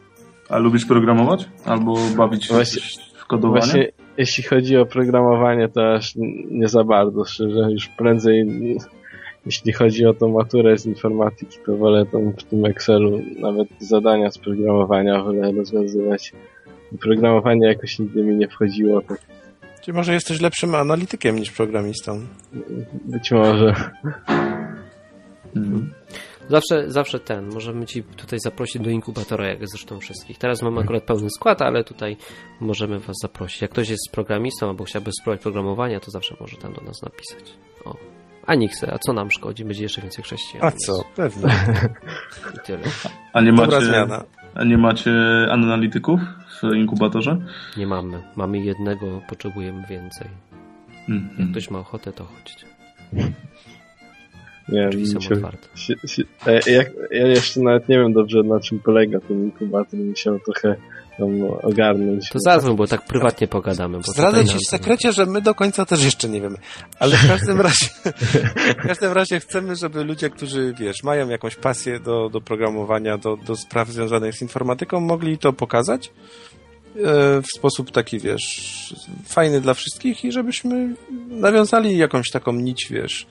A lubisz programować? Albo bawić się Właśnie- w kodowanie? Właśnie jeśli chodzi o programowanie, to aż nie za bardzo, szczerze, już prędzej jeśli chodzi o tą maturę z informatyki, to wolę tam w tym Excelu nawet zadania z programowania wolę rozwiązywać. Programowanie jakoś nigdy mi nie wchodziło, tak Czy może jesteś lepszym analitykiem niż programistą? być może. Mhm. Zawsze, zawsze ten, możemy ci tutaj zaprosić do inkubatora, jak zresztą wszystkich. Teraz mamy akurat pełny skład, ale tutaj możemy was zaprosić. Jak ktoś jest programistą albo chciałby spróbować programowania, to zawsze może tam do nas napisać. O. A Nikse, a co nam szkodzi? Będzie jeszcze więcej chrześcijan. A co? Pewnie. I tyle. A nie Dobra macie, zmiana. a nie macie analityków w inkubatorze? Nie mamy. Mamy jednego, potrzebujemy więcej. Jak Mhm. ktoś ma ochotę, to chodźcie. Nie, Drzwi są się, otwarte. się, się, jak, ja jeszcze nawet nie wiem dobrze na czym polega ten inkubator, musiał trochę tam ogarnąć. To zadzwoń, bo tak prywatnie pogadamy. Bo Zdradzę ci w sekrecie, że my do końca też jeszcze nie wiemy. Ale w każdym razie, w każdym razie chcemy, żeby ludzie, którzy, wiesz, mają jakąś pasję do, do programowania, do, do spraw związanych z informatyką, mogli to pokazać e, w sposób taki, wiesz, fajny dla wszystkich i żebyśmy nawiązali jakąś taką nić, wiesz,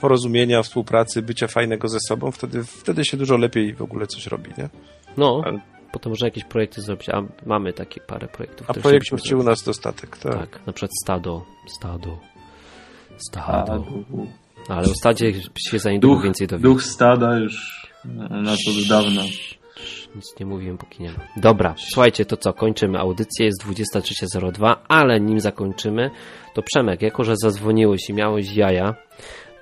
porozumienia, współpracy, bycia fajnego ze sobą, wtedy, wtedy się dużo lepiej w ogóle coś robi, nie? No, Ale- potem można jakieś projekty zrobić, a mamy takie parę projektów. A projektów ci u nas dostatek, tak. Tak, na przykład stado, stado, stado. Ale o stadzie się za niedługo Duch, więcej dowiemy. duch stada już na to od dawna. Nic nie mówiłem, póki nie ma. Dobra, słuchajcie, to co, kończymy audycję, jest 23.02, ale nim zakończymy, to Przemek, jako że zadzwoniłeś i miałeś jaja,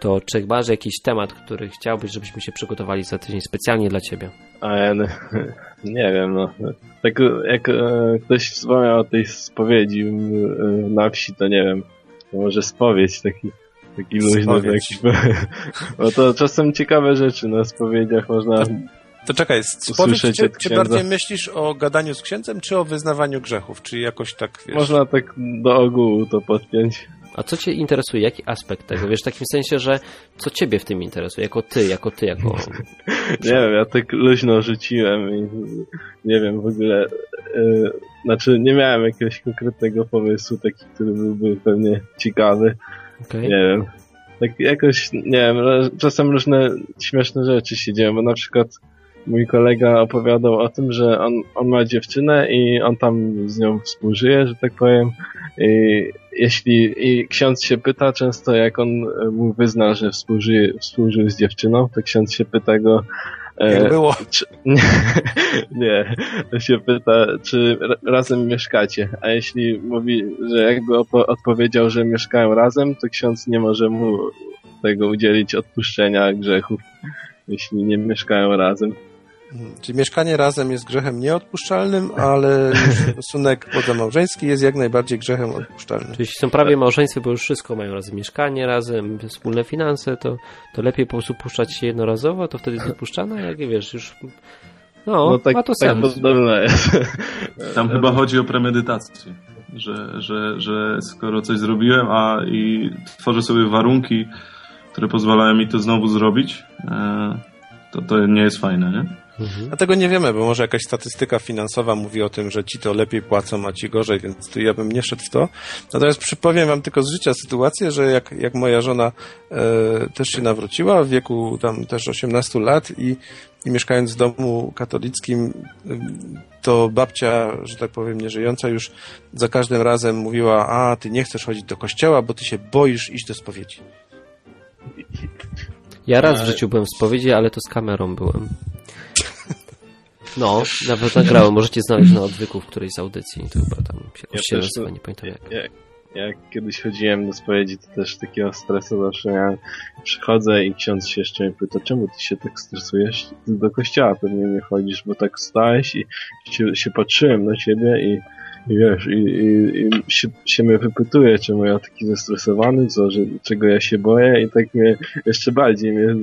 to czy masz jakiś temat, który chciałbyś, żebyśmy się przygotowali za tydzień specjalnie dla ciebie? Nie wiem, no. Tak jak e, ktoś wspomniał o tej spowiedzi e, na wsi, to nie wiem. To może spowiedź taki, taki luźny. Taki, bo to czasem ciekawe rzeczy na spowiedziach można... To czekaj, Usłyszeć czy, czy księdza. bardziej myślisz o gadaniu z księdzem, czy o wyznawaniu grzechów? Czy jakoś tak, wiesz... Można tak do ogółu to podpiąć. A co cię interesuje? Jaki aspekt tego? Wiesz, w takim sensie, że co ciebie w tym interesuje? Jako ty, jako ty, jako... Nie wiem, ja tak luźno rzuciłem i nie wiem w ogóle. e, znaczy, nie miałem jakiegoś konkretnego pomysłu, taki, który byłby pewnie ciekawy. Okej. Nie wiem. Tak jakoś, nie wiem, czasem różne śmieszne rzeczy się dzieją, bo na przykład mój kolega opowiadał o tym, że on, on ma dziewczynę i on tam z nią współżyje, że tak powiem. I jeśli i ksiądz się pyta często, jak on e, mu wyzna, że współżyje, współżył z dziewczyną, to ksiądz się pyta go, e, Jak było? czy, nie, nie, to się pyta, czy ra- razem mieszkacie, a jeśli mówi, że jakby odpowiedział, że mieszkają razem, to ksiądz nie może mu tego udzielić odpuszczenia grzechów, jeśli nie mieszkają razem. Mhm. Czyli mieszkanie razem jest grzechem nieodpuszczalnym, ale stosunek pozamałżeński jest jak najbardziej grzechem odpuszczalnym. Czyli jeśli są prawie małżeństwie, bo już wszystko mają razem, mieszkanie razem, wspólne finanse, to, to lepiej po prostu puszczać się jednorazowo, to wtedy jest odpuszczane, jak wiesz, już... No, No tak, ma to tak sens. podobne jest. Tam chyba chodzi o premedytację, że, że, że skoro coś zrobiłem, a i tworzę sobie warunki, które pozwalają mi to znowu zrobić, e, to to nie jest fajne, nie? Mhm. A tego nie wiemy, bo może jakaś statystyka finansowa mówi o tym, że ci to lepiej płacą, a ci gorzej, więc tu ja bym nie szedł w to. Natomiast przypowiem wam tylko z życia sytuację, że jak, jak moja żona e, też się nawróciła w wieku tam też 18 lat i, i mieszkając w domu katolickim, ym, to babcia, że tak powiem, nieżyjąca już za każdym razem mówiła, a ty nie chcesz chodzić do kościoła, bo ty się boisz iść do spowiedzi. Ja raz w życiu byłem w spowiedzi, ale to z kamerą byłem. No, nawet nagrałem, możecie znaleźć na odwyku w którejś z audycji, to chyba tam się Ja też to- nazywa, nie pamiętam jak. Jak, jak kiedyś chodziłem do spowiedzi, to też takiego stresu zawsze miałem. Przychodzę i ksiądz się jeszcze mnie pyta, czemu ty się tak stresujesz? Ty do kościoła pewnie nie chodzisz, bo tak stałeś i się, się patrzyłem na ciebie i, i wiesz, i, i, i się, się mnie wypytuje, czemu ja taki zestresowany, co, że, czego ja się boję i tak mnie jeszcze bardziej mnie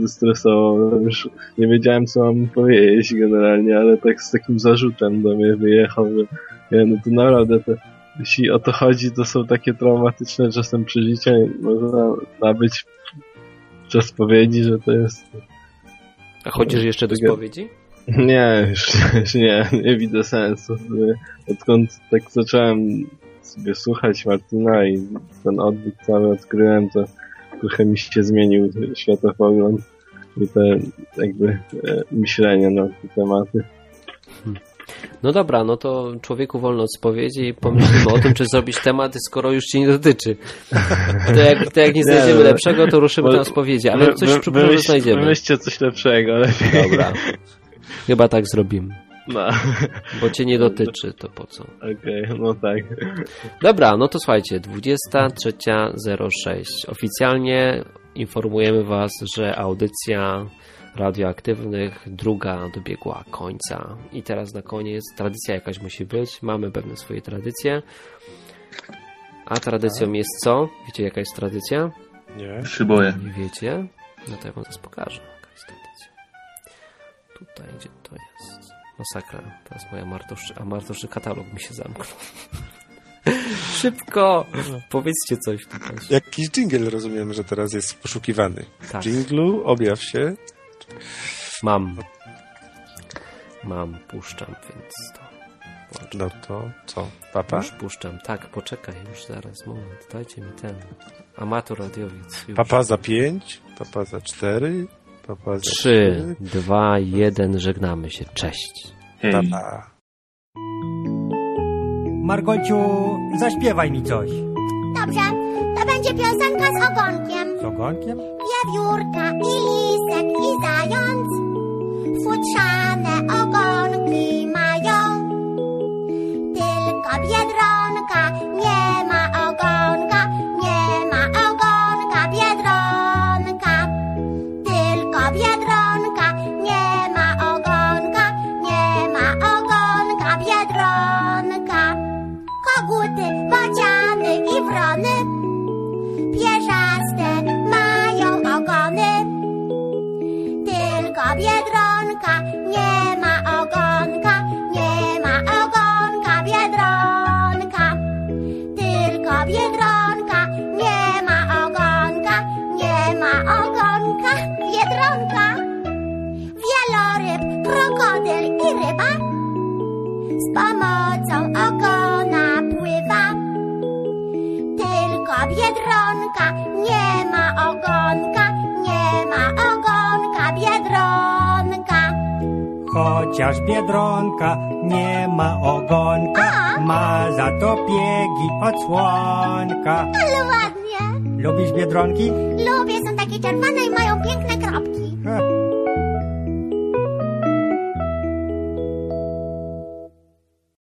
zestresowało. Już nie wiedziałem, co mam powiedzieć generalnie, ale tak z takim zarzutem do mnie wyjechał, że nie, no to naprawdę to jeśli o to chodzi, to są takie traumatyczne czasem przeżycia i można nabyć czas spowiedzi, że to jest... A chodzisz jeszcze do spowiedzi? Nie, już, już nie, nie widzę sensu. Odkąd tak zacząłem sobie słuchać Martina i ten odbyt cały odkryłem, to trochę mi się zmienił światopogląd i te jakby e, myślenie na te tematy. No dobra, no to człowieku wolno od spowiedzi i pomyślimy o tym, czy zrobić temat, skoro już ci nie dotyczy. To jak, to jak nie znajdziemy no. lepszego, to ruszymy tam spowiedzi, ale coś wy- przypuszczam, że znajdziemy. Wymyślcie coś lepszego, lepiej. Dobra. Chyba tak zrobimy. No, Bo cię nie dotyczy, to po co? okej, no tak. Dobra, no to słuchajcie, 23.06. Oficjalnie informujemy Was, że audycja radioaktywnych druga dobiegła końca. I teraz na koniec tradycja jakaś musi być. Mamy pewne swoje tradycje. A tradycją jest co? Wiecie jaka jest tradycja? Nie. Się boję. Nie wiecie? No to ja Wam zaraz pokażę. Tutaj, gdzie to jest? Masakra. Teraz moja martoszy, a martoszy katalog mi się zamknął. Szybko! Powiedzcie coś tutaj. Jakiś jingle rozumiem, że teraz jest poszukiwany. Tak. W jinglu objaw się. Mam. Mam, puszczam, więc to. włączę. No to co? Papa? Już puszczam. Tak, poczekaj, już zaraz, moment. Dajcie mi ten. Amator radiowiec. Już. Papa za pięć, papa za cztery, papa za Trzy, cztery. dwa, jeden, żegnamy się. Cześć. Hej. Papa. Margolciu, zaśpiewaj mi coś. Dobrze, to będzie piosenka z ogonkiem. Z ogonkiem? Wiewiórka i lisek i zając futrzane z pomocą ogona pływa. Tylko biedronka nie ma ogonka, nie ma ogonka biedronka. Chociaż biedronka nie ma ogonka, ma za to piegi od słonka. Ale ładnie. Lubisz biedronki? Lubię, są takie czerwone i mają piękne kropki.